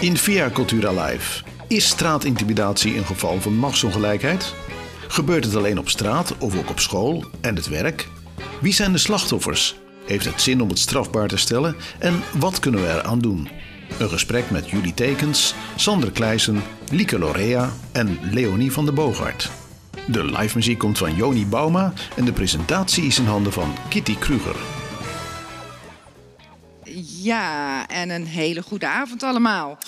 In Via Cultura Live. Is straatintimidatie een geval van machtsongelijkheid? Gebeurt het alleen op straat of ook op school en het werk? Wie zijn de slachtoffers? Heeft het zin om het strafbaar te stellen? En wat kunnen we eraan doen? Een gesprek met Julie Tekens, Sander Kleijsen, Lieke Lorea en Leonie van der Boogaard. De live muziek komt van Joni Bauma en de presentatie is in handen van Kitty Kruger. Ja, en een hele goede avond allemaal.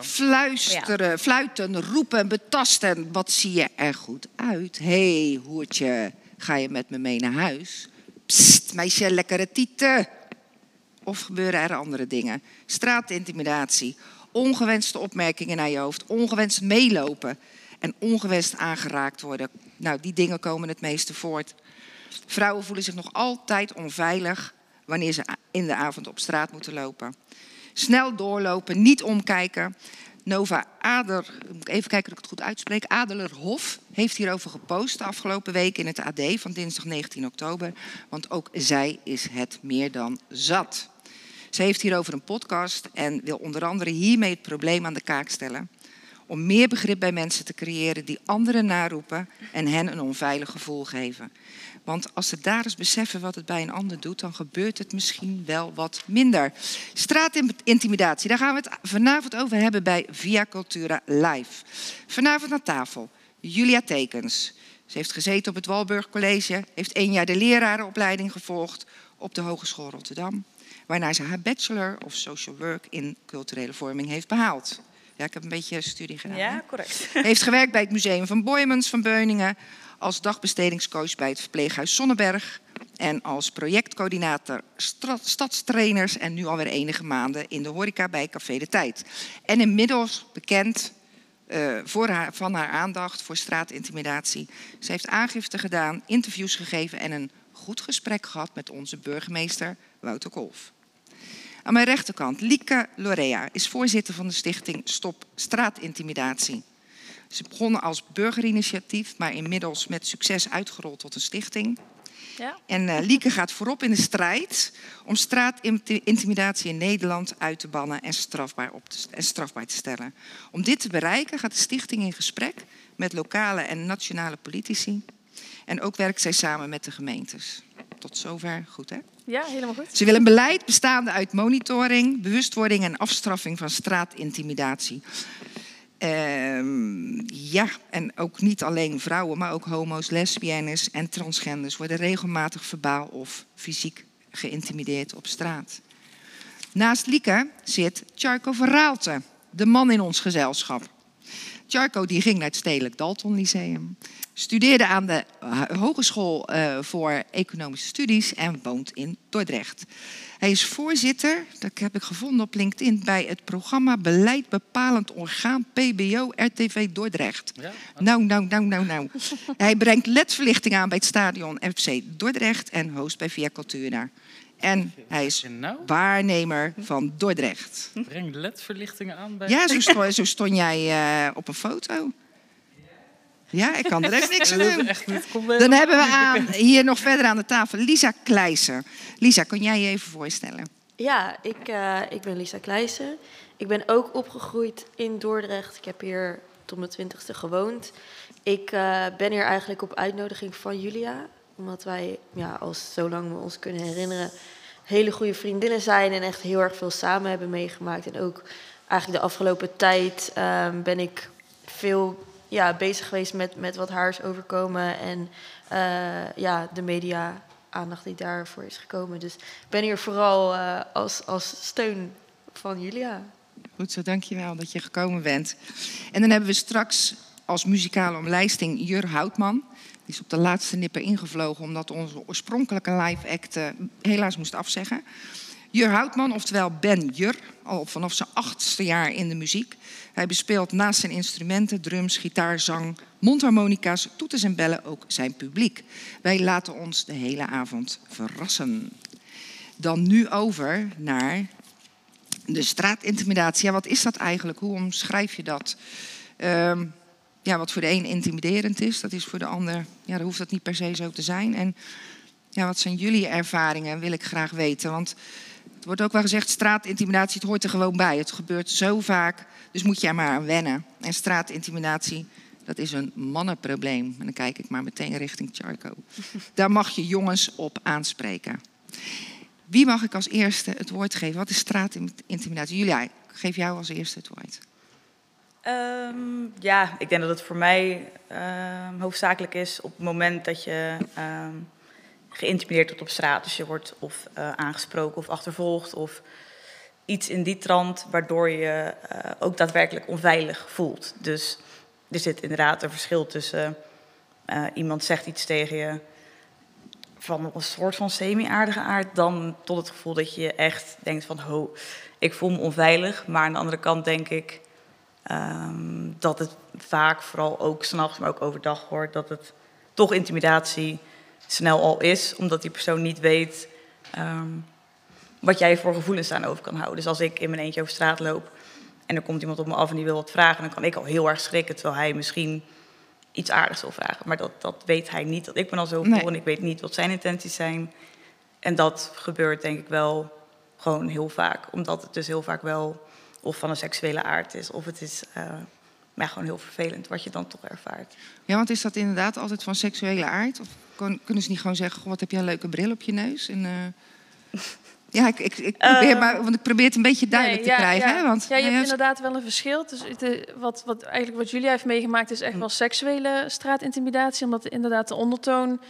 Fluisteren, fluiten, roepen, betasten. Wat zie je er goed uit? Hé, hey, hoertje, ga je met me mee naar huis? Psst, meisje, lekkere tieten. Of gebeuren er andere dingen? Straatintimidatie, ongewenste opmerkingen naar je hoofd, ongewenst meelopen en ongewenst aangeraakt worden. Nou, die dingen komen het meeste voort. Vrouwen voelen zich nog altijd onveilig wanneer ze in de avond op straat moeten lopen. Snel doorlopen, niet omkijken. Nova Ader, even kijken of ik het goed uitspreek. Adelerhof heeft hierover gepost de afgelopen week in het AD van dinsdag 19 oktober. Want ook zij is het meer dan zat. Ze heeft hierover een podcast en wil onder andere hiermee het probleem aan de kaak stellen. Om meer begrip bij mensen te creëren die anderen naroepen en hen een onveilig gevoel geven. Want als ze daar eens beseffen wat het bij een ander doet, dan gebeurt het misschien wel wat minder. Straatintimidatie, daar gaan we het vanavond over hebben bij Via Cultura Live. Vanavond aan tafel Julia Tekens. Ze heeft gezeten op het Walburg College, heeft één jaar de lerarenopleiding gevolgd op de Hogeschool Rotterdam, waarna ze haar bachelor of social work in culturele vorming heeft behaald. Ja, ik heb een beetje studie gedaan. Ja, correct. Heeft gewerkt bij het Museum van Boymans van Beuningen, als dagbestedingscoach bij het verpleeghuis Zonneberg en als projectcoördinator stadstrainers en nu alweer enige maanden in de horeca bij Café de Tijd. En inmiddels bekend uh, voor haar, van haar aandacht voor straatintimidatie. Ze heeft aangifte gedaan, interviews gegeven en een goed gesprek gehad met onze burgemeester Wouter Kolf. Aan mijn rechterkant, Lieke Lorea is voorzitter van de stichting Stop Straatintimidatie. Ze begonnen als burgerinitiatief, maar inmiddels met succes uitgerold tot een stichting. Ja. En uh, Lieke gaat voorop in de strijd om straatintimidatie in Nederland uit te bannen en strafbaar, op te, en strafbaar te stellen. Om dit te bereiken gaat de stichting in gesprek met lokale en nationale politici. En ook werkt zij samen met de gemeentes. Tot zover goed, hè? Ja, helemaal goed. Ze willen een beleid bestaande uit monitoring, bewustwording en afstraffing van straatintimidatie. Uh, ja, en ook niet alleen vrouwen, maar ook homo's, lesbiennes en transgenders worden regelmatig verbaal of fysiek geïntimideerd op straat. Naast Lieke zit Charco Verraalte, de man in ons gezelschap. Charco die ging naar het Stedelijk Dalton Lyceum, studeerde aan de Hogeschool uh, voor Economische Studies en woont in Dordrecht. Hij is voorzitter, dat heb ik gevonden op LinkedIn, bij het programma Beleid Bepalend Orgaan PBO RTV Dordrecht. Ja? Nou, nou, nou, nou, nou. Hij brengt ledverlichting aan bij het stadion FC Dordrecht en host bij Via Cultura. En hij is nou? waarnemer van Dordrecht. Breng ledverlichtingen aan bij... Ja, zo stond, zo stond jij uh, op een foto. Ja, ik kan er echt niks aan doen. Dan hebben we aan, hier nog verder aan de tafel Lisa Kleijsen. Lisa, kan jij je even voorstellen? Ja, ik, uh, ik ben Lisa Kleijsen. Ik ben ook opgegroeid in Dordrecht. Ik heb hier tot mijn twintigste gewoond. Ik uh, ben hier eigenlijk op uitnodiging van Julia. Omdat wij, ja, als zolang we ons kunnen herinneren, hele goede vriendinnen zijn. En echt heel erg veel samen hebben meegemaakt. En ook eigenlijk de afgelopen tijd uh, ben ik veel ja, bezig geweest met, met wat haar is overkomen. En uh, ja, de media aandacht die daarvoor is gekomen. Dus ik ben hier vooral uh, als, als steun van Julia. Goed zo, dankjewel dat je gekomen bent. En dan hebben we straks als muzikale omlijsting Jur Houtman. Die is op de laatste nipper ingevlogen omdat onze oorspronkelijke live act uh, helaas moest afzeggen. Jur Houtman, oftewel Ben Jur, al vanaf zijn achtste jaar in de muziek. Hij bespeelt naast zijn instrumenten, drums, gitaar, zang, mondharmonica's, toeters en bellen ook zijn publiek. Wij laten ons de hele avond verrassen. Dan nu over naar de straatintimidatie. Ja, wat is dat eigenlijk? Hoe omschrijf je dat? Uh, ja, wat voor de een intimiderend is, dat is voor de ander, ja, dan hoeft dat niet per se zo te zijn. En Ja, wat zijn jullie ervaringen? Wil ik graag weten. Want het wordt ook wel gezegd, straatintimidatie, het hoort er gewoon bij. Het gebeurt zo vaak, dus moet je er maar aan wennen. En straatintimidatie, dat is een mannenprobleem. En dan kijk ik maar meteen richting Charco. Daar mag je jongens op aanspreken. Wie mag ik als eerste het woord geven? Wat is straatintimidatie? Julia, ik geef jou als eerste het woord. Um, ja, ik denk dat het voor mij um, hoofdzakelijk is op het moment dat je um, geïntimideerd wordt op straat. Dus je wordt of uh, aangesproken of achtervolgd of iets in die trant waardoor je uh, ook daadwerkelijk onveilig voelt. Dus er zit inderdaad een verschil tussen uh, iemand zegt iets tegen je van een soort van semi-aardige aard, dan tot het gevoel dat je echt denkt van, ho, ik voel me onveilig. Maar aan de andere kant denk ik um, dat het vaak, vooral ook s'nachts, maar ook overdag hoort, dat het toch intimidatie snel al is, omdat die persoon niet weet um, wat jij voor gevoelens over kan houden. Dus als ik in mijn eentje over straat loop en er komt iemand op me af en die wil wat vragen, dan kan ik al heel erg schrikken, terwijl hij misschien iets aardigs wil vragen. Maar dat, dat weet hij niet, dat ik me dan zo nee. en ik weet niet wat zijn intenties zijn. En dat gebeurt denk ik wel gewoon heel vaak, omdat het dus heel vaak wel of van een seksuele aard is, of het is uh, ja, gewoon heel vervelend wat je dan toch ervaart. Ja, want is dat inderdaad altijd van seksuele aard? Of kunnen ze niet gewoon zeggen, wat heb jij een leuke bril op je neus? En, uh... Ja, ik, ik, ik probeer uh, maar, want ik probeer het een beetje duidelijk nee, te krijgen. Ja, hè? Want, ja je hebt inderdaad wel een verschil. Dus het, wat, wat, eigenlijk wat Julia heeft meegemaakt is echt wel seksuele straatintimidatie. Omdat inderdaad de ondertoon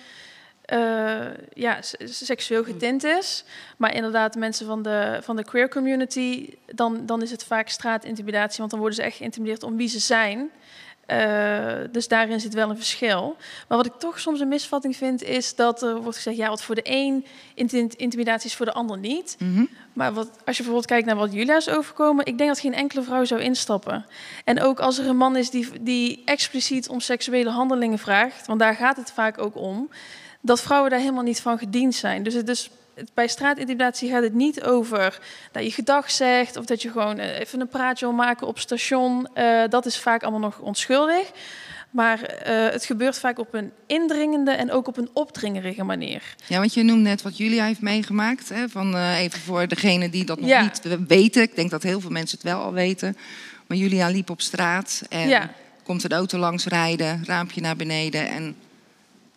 uh, ja, seksueel getint is. Maar inderdaad, mensen van de, van de queer community, dan, dan is het vaak straatintimidatie. Want dan worden ze echt geïntimideerd om wie ze zijn. Uh, dus daarin zit wel een verschil. Maar wat ik toch soms een misvatting vind, is dat er wordt gezegd: ja, wat voor de een intimidatie is voor de ander niet. Mm -hmm. Maar wat, als je bijvoorbeeld kijkt naar wat Julia is overkomen, ik denk dat geen enkele vrouw zou instappen. En ook als er een man is die, die expliciet om seksuele handelingen vraagt, want daar gaat het vaak ook om, dat vrouwen daar helemaal niet van gediend zijn. Dus het is bij straatintimidatie gaat het niet over dat je gedag zegt of dat je gewoon even een praatje wil maken op station. Uh, dat is vaak allemaal nog onschuldig. Maar uh, het gebeurt vaak op een indringende en ook op een opdringerige manier. Ja, want je noemt net wat Julia heeft meegemaakt. Hè, van, uh, even voor degene die dat nog ja. niet weten. Ik denk dat heel veel mensen het wel al weten. Maar Julia liep op straat en ja. komt een auto langs rijden, raampje naar beneden en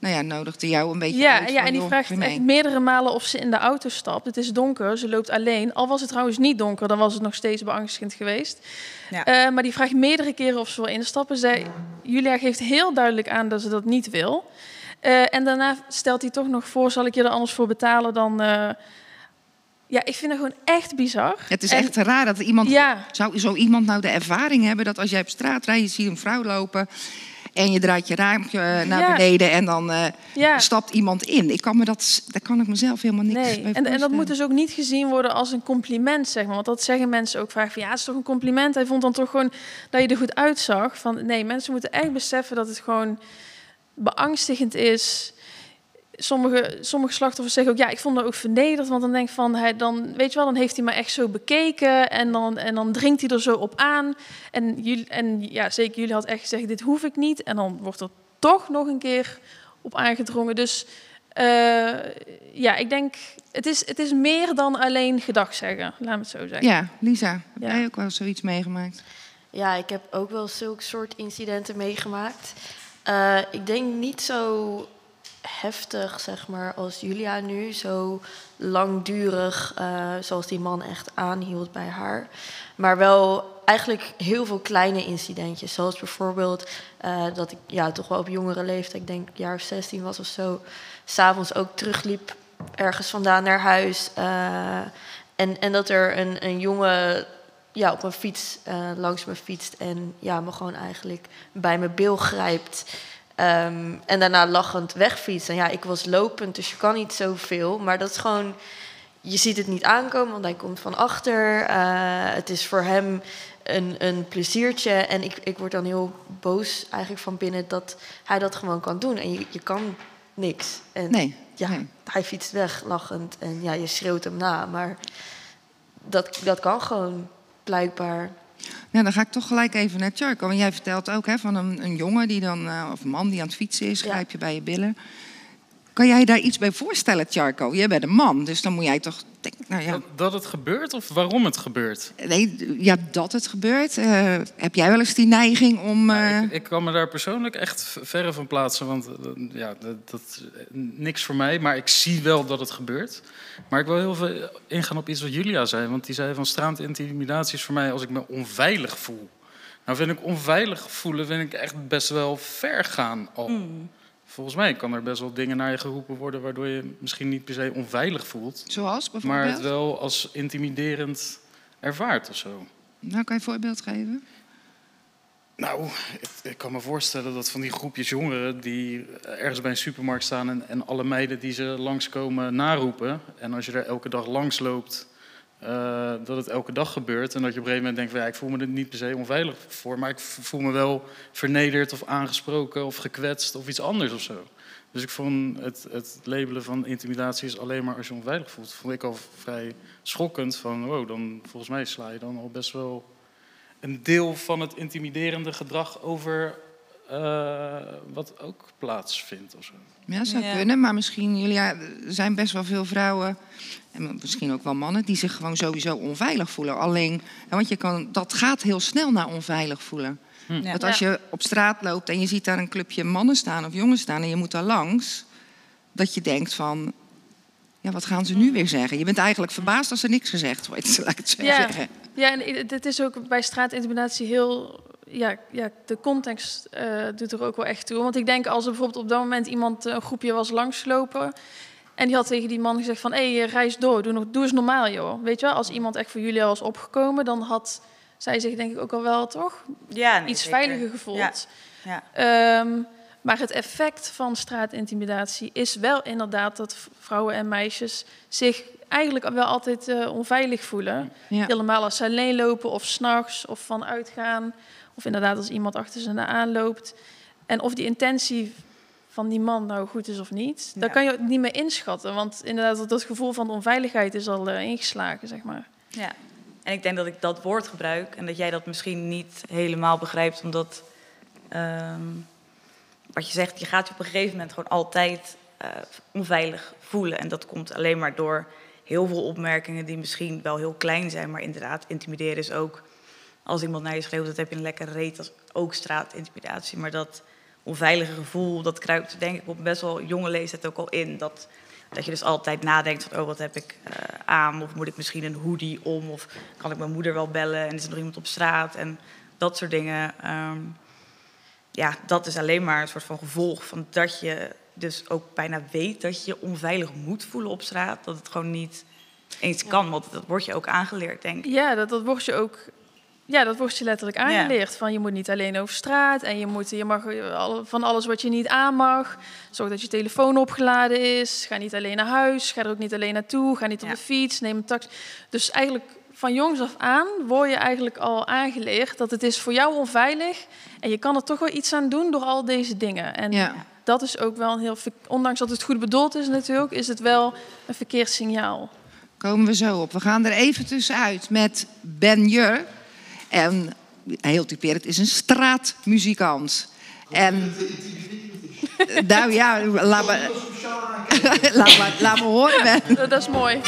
nou ja, nodigde jou een beetje ja, uit. Ja, en die vraagt echt meerdere malen of ze in de auto stapt. Het is donker, ze loopt alleen. Al was het trouwens niet donker, dan was het nog steeds beangstigend geweest. Ja. Uh, maar die vraagt meerdere keren of ze wil instappen. Zij, Julia geeft heel duidelijk aan dat ze dat niet wil. Uh, en daarna stelt hij toch nog voor, zal ik je er anders voor betalen dan... Uh, ja, ik vind het gewoon echt bizar. Het is en, echt raar dat iemand... Ja. Zou zo iemand nou de ervaring hebben dat als jij op straat rijdt... je ziet een vrouw lopen... En je draait je raampje naar ja. beneden en dan uh, ja. stapt iemand in. Ik kan me dat, daar kan ik mezelf helemaal niks nee. mee en, en, dat moet dus ook niet gezien worden als een compliment, zeg maar. Want dat zeggen mensen ook vaak van, ja, het is toch een compliment. Hij vond dan toch gewoon dat je er goed uitzag. Van, nee, mensen moeten echt beseffen dat het gewoon beangstigend is sommige, sommige slachtoffers zeggen ook, ja, ik vond het ook vernederd. Want dan denk ik van, hij, dan, weet je wel, dan heeft hij me echt zo bekeken. En dan, en dan dringt hij er zo op aan. En, jullie, en ja, zeker jullie had echt gezegd, dit hoef ik niet. En dan wordt er toch nog een keer op aangedrongen. Dus uh, ja, ik denk, het is, het is meer dan alleen gedag zeggen. Laat me het zo zeggen. Ja, Lisa, heb ja. jij ook wel zoiets meegemaakt? Ja, ik heb ook wel zulke soort incidenten meegemaakt. Uh, ik denk niet zo heftig, zeg maar, als Julia nu. Zo langdurig, uh, zoals die man echt aanhield bij haar. Maar wel eigenlijk heel veel kleine incidentjes. Zoals bijvoorbeeld uh, dat ik ja, toch wel op jongere leeftijd, ik denk jaar of 16 was of zo, s'avonds ook terugliep ergens vandaan naar huis. Uh, en, en dat er een, een jongen ja, op een fiets langs me fietst en ja, me gewoon eigenlijk bij mijn bil grijpt. Um, en daarna lachend wegfietsen. Ja, ik was lopend, dus je kan niet zoveel. Maar dat is gewoon, je ziet het niet aankomen, want hij komt van achter. Uh, het is voor hem een, een pleziertje. En ik, ik word dan heel boos eigenlijk van binnen dat hij dat gewoon kan doen. En je, je kan niks. En nee, ja, nee. hij fietst weg lachend en ja, je schreeuwt hem na. Maar dat, dat kan gewoon, blijkbaar. Nou, dan ga ik toch gelijk even naar Charco. Want jij vertelt ook hè, van een, een jongen die dan, uh, of een man die aan het fietsen is, grijp je bij je billen. Kan jij daar iets bij voorstellen, Charco? Jij bent een man, dus dan moet jij toch denken, nou ja. Dat, dat het gebeurt of waarom het gebeurt? Nee, ja, dat het gebeurt. Eh, heb jij wel eens die neiging om... eh, Ik, ik kan me daar persoonlijk echt verre van plaatsen, want eh, ja, dat, dat is niks voor mij. Maar ik zie wel dat het gebeurt. Maar ik wil heel veel ingaan op iets wat Julia zei. Want die zei van straatintimidatie is voor mij als ik me onveilig voel. Nou vind ik onveilig voelen vind ik echt best wel ver gaan al. Volgens mij kan er best wel dingen naar je geroepen worden... waardoor je misschien niet per se onveilig voelt... zoals maar bijvoorbeeld? het wel als intimiderend ervaart of zo. Nou, kan je een voorbeeld geven? Nou, ik, ik kan me voorstellen dat van die groepjes jongeren die ergens bij een supermarkt staan en, en alle meiden die ze langskomen naroepen. En als je er elke dag langs loopt, eh, dat het elke dag gebeurt. En dat je op een gegeven moment denkt ja, ik voel me er niet per se onveilig voor, maar ik voel me wel vernederd of aangesproken of gekwetst of iets anders of zo. Dus ik vond het, het labelen van intimidatie is alleen maar als je onveilig voelt. Vond ik al vrij schokkend van wow, dan volgens mij sla je dan al best wel een deel van het intimiderende gedrag over eh, wat ook plaatsvindt of zo. Ja, zou Ja. kunnen, maar misschien, Julia, er zijn best wel veel vrouwen, en misschien ook wel mannen, die zich gewoon sowieso onveilig voelen. Alleen, ja, want je kan, dat gaat heel snel naar onveilig voelen. Ja. Want als je op straat loopt en je ziet daar een clubje mannen staan of jongens staan en je moet daar langs, dat je denkt van, ja, wat gaan ze nu weer zeggen? Je bent eigenlijk verbaasd als er niks gezegd wordt, laat ik het zo Ja. zeggen. Ja, en dit is ook bij straatintimidatie heel... Ja, ja de context eh, doet er ook wel echt toe. Want ik denk als er bijvoorbeeld op dat moment iemand eh, een groepje was langsgelopen... en die had tegen die man gezegd van... hé, hey, reis door, doe, nog, doe eens normaal, joh. Weet je wel, als iemand echt voor jullie was opgekomen... dan had zij zich denk ik ook al wel, toch, Ja, nee, iets zeker. veiliger gevoeld. Ja. Ehm, maar het effect van straatintimidatie is wel inderdaad dat vrouwen en meisjes zich eigenlijk wel altijd eh, onveilig voelen. Ja. Helemaal als ze alleen lopen of s'nachts of van uitgaan. Of inderdaad als iemand achter ze aanloopt. En of die intentie van die man nou goed is of niet, daar Ja. kan je niet meer inschatten. Want inderdaad, dat, dat gevoel van onveiligheid is al eh, ingeslagen, zeg maar. Ja, en ik denk dat ik dat woord gebruik en dat jij dat misschien niet helemaal begrijpt, omdat ehm, wat je zegt, je gaat je op een gegeven moment gewoon altijd eh, onveilig voelen. En dat komt alleen maar door heel veel opmerkingen die misschien wel heel klein zijn, maar inderdaad, intimideren is ook. Als iemand naar je schreeuwt, dat heb je een lekkere reet, dat is ook straatintimidatie. Maar dat onveilige gevoel, dat kruipt denk ik op best wel jonge leeftijd ook al in. Dat, dat je dus altijd nadenkt van, oh, wat heb ik eh, aan? Of moet ik misschien een hoodie om? Of kan ik mijn moeder wel bellen? En is er nog iemand op straat? En dat soort dingen. ehm, ja, dat is alleen maar een soort van gevolg van dat je dus ook bijna weet dat je je onveilig moet voelen op straat. Dat het gewoon niet eens kan, want dat wordt je ook aangeleerd, denk ik. Ja, dat, dat wordt je ook. Ja, dat wordt je letterlijk aangeleerd. Van je moet niet alleen over straat en je, moet, je mag alle- van alles wat je niet aan mag. Zorg dat je telefoon opgeladen is. Ga niet alleen naar huis. Ga er ook niet alleen naartoe. Ga niet op Ja. de fiets. Neem een taxi. Dus eigenlijk van jongs af aan word je eigenlijk al aangeleerd dat het is voor jou onveilig. En je kan er toch wel iets aan doen door al deze dingen. En Ja. dat is ook wel een heel. Ondanks dat het goed bedoeld is natuurlijk, is het wel een verkeerd signaal. Komen we zo op. We gaan er even tussenuit met Ben Jur. En heel typerend is een straatmuzikant. En nou ja, laat me, laat me, laat me horen. Ben. Dat, is mooi.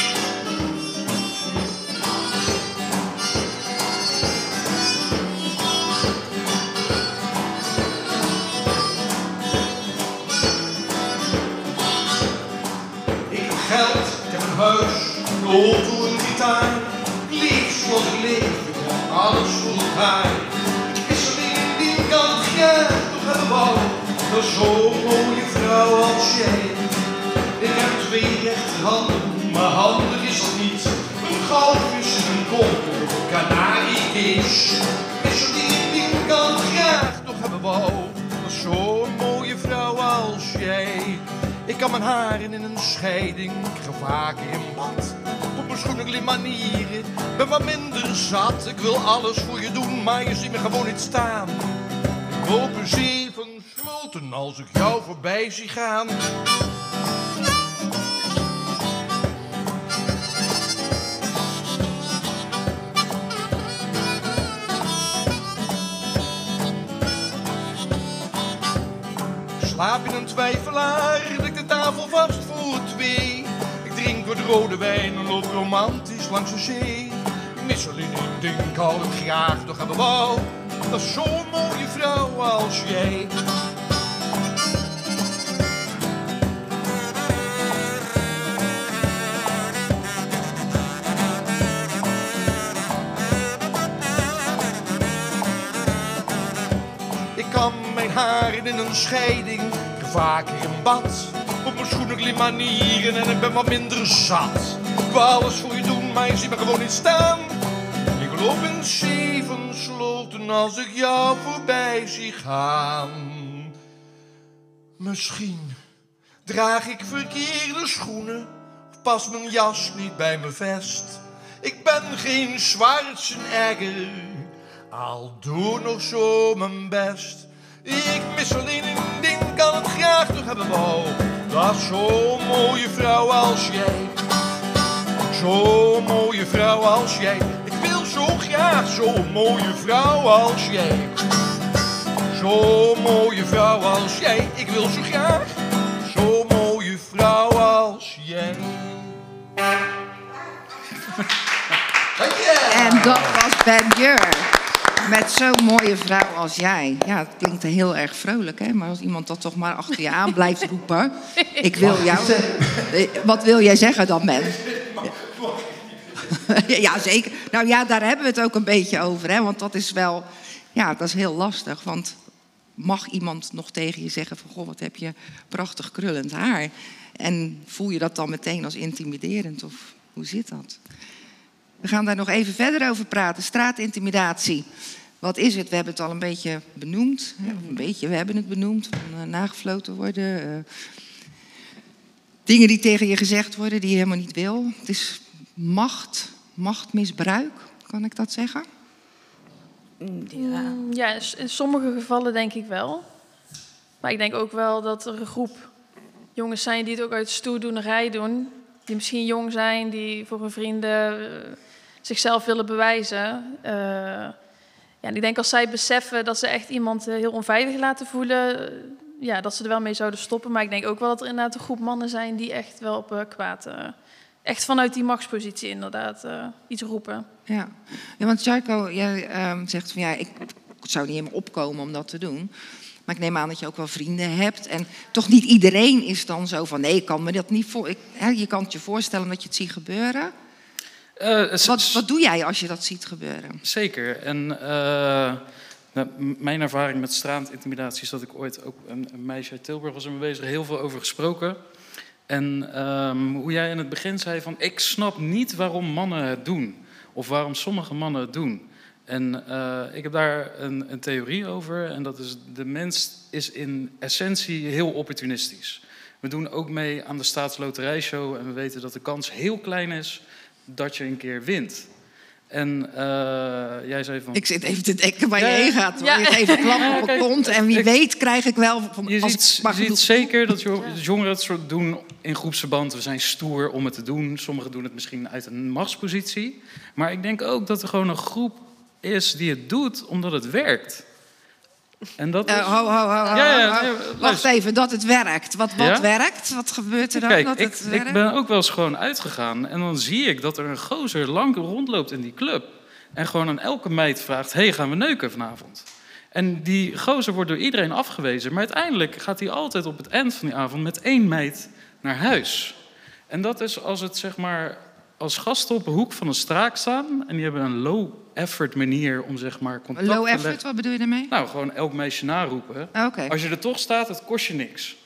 Ik heb geld, ik heb een huis, een auto, een gitaar. Leef zoals ik leef, alles voor elkaar. Ik is alleen die kant geld toch hebben wou. Dat zo'n mooie vrouw als jij. Ik heb twee rechterhanden, maar handig is dat niet. Een goudvis en een koppel, een kanariekees. Ik is alleen die kant graag toch hebben wou. Dat zo'n mooie vrouw als jij. Ik kan mijn haren in een scheiding, ik ga vaker in bad. Op mijn schoenen manieren, ben wat minder zat. Ik wil alles voor je doen, maar je ziet me gewoon niet staan. Ik loop een zee van sloten als ik jou voorbij zie gaan. Ik slaap in een twijfelaar, dek de tafel vast voor twee. Ik drink wat rode wijn en loop romantisch langs de zee. Ik mis alleen één ding, ik hou het graag nog hebben wou. Dat is zo'n mooie vrouw als jij. Ik kan mijn haren in een scheiding, vaker in bad. Op mijn schoenen manieren en ik ben wat minder zat. Ik wil alles voor je doen, maar je ziet me gewoon niet staan. Loop in zeven sloten als ik jou voorbij zie gaan. Misschien draag ik verkeerde schoenen of past mijn jas niet bij mijn vest. Ik ben geen Schwarzenegger, al doe nog zo mijn best. Ik mis alleen een ding, kan het graag nog hebben wou. Dat zo'n mooie vrouw als jij. Zo'n mooie vrouw als jij. Ik wil zo graag zo'n mooie vrouw als jij. Zo'n mooie vrouw als jij. Ik wil zo graag zo'n mooie vrouw als jij. Dank je. En dat was Ben Jur. Met zo'n mooie vrouw als jij. Ja, het klinkt heel erg vrolijk, hè? Maar als iemand dat toch maar achter je aan blijft roepen. Ik wil jou. Eh, Wat wil jij zeggen dan, Ben? Ja, zeker. Nou ja, daar hebben we het ook een beetje over, hè? Want dat is wel. Ja, dat is heel lastig. Want mag iemand nog tegen je zeggen: van goh, wat heb je prachtig krullend haar? En voel je dat dan meteen als intimiderend? Of hoe zit dat? We gaan daar nog even verder over praten. Straatintimidatie. Wat is het? We hebben het al een beetje benoemd. Een beetje, we hebben het benoemd. Van, eh, nagefloten worden. eh, dingen die tegen je gezegd worden die je helemaal niet wil. Het is macht, machtmisbruik. Kan ik dat zeggen? Ja. Ja, in sommige gevallen denk ik wel. Maar ik denk ook wel dat er een groep jongens zijn die het ook uit stoerdoenerij doen. Die misschien jong zijn, die voor hun vrienden eh, zichzelf willen bewijzen. Eh, ja, en ik denk als zij beseffen dat ze echt iemand eh, heel onveilig laten voelen... ja, dat ze er wel mee zouden stoppen. Maar ik denk ook wel dat er inderdaad een groep mannen zijn die echt wel op eh, kwaad... echt vanuit die machtspositie inderdaad eh, iets roepen. Ja, ja want Jarko, jij ehm, zegt van ja, ik zou niet helemaal opkomen om dat te doen. Maar ik neem aan dat je ook wel vrienden hebt. En toch niet iedereen is dan zo van nee, ik kan me dat niet voor. Ik, hè, je kan het je voorstellen dat je het ziet gebeuren. Eh, Wat, wat doe jij als je dat ziet gebeuren? Zeker. En eh, nou, mijn ervaring met straatintimidatie is dat ik ooit ook een, een meisje uit Tilburg was er mee bezig, heel veel over gesproken. En ehm, hoe jij in het begin zei van ik snap niet waarom mannen het doen. Of waarom sommige mannen het doen. En eh, ik heb daar een, een theorie over. En dat is de mens is in essentie heel opportunistisch. We doen ook mee aan de staatsloterijshow. En we weten dat de kans heel klein is dat je een keer wint. En eh, jij zei van... Ik zit even te denken waar Ja, je heen gaat. Ja. Je geeft een klap op kijk, kont en wie ik- weet krijg ik wel... Van, Je als ziet, je ziet zeker dat jo- jongeren het soort doen in groepsverband. We zijn stoer om het te doen. Sommigen doen het misschien uit een machtspositie. Maar ik denk ook dat er gewoon een groep is die het doet omdat het werkt. En dat is... Eh, ho, ho, ho, ho, Ja, ja, ho. Wacht even, dat het werkt. Wat, wat Ja? werkt? Wat gebeurt er dan Kijk, dat ik, het werkt? ik ben ook wel eens gewoon uitgegaan. En dan zie ik dat er een gozer lang rondloopt in die club. En gewoon aan elke meid vraagt: hey, gaan we neuken vanavond? En die gozer wordt door iedereen afgewezen. Maar uiteindelijk gaat hij altijd op het eind van die avond met één meid naar huis. En dat is als het zeg maar als gasten op een hoek van een straat staan. En die hebben een low-effort manier om zeg maar contact Low te effort, leggen. wat bedoel je daarmee? Nou, gewoon elk meisje naroepen. Oké. Als je er toch staat, het kost je niks.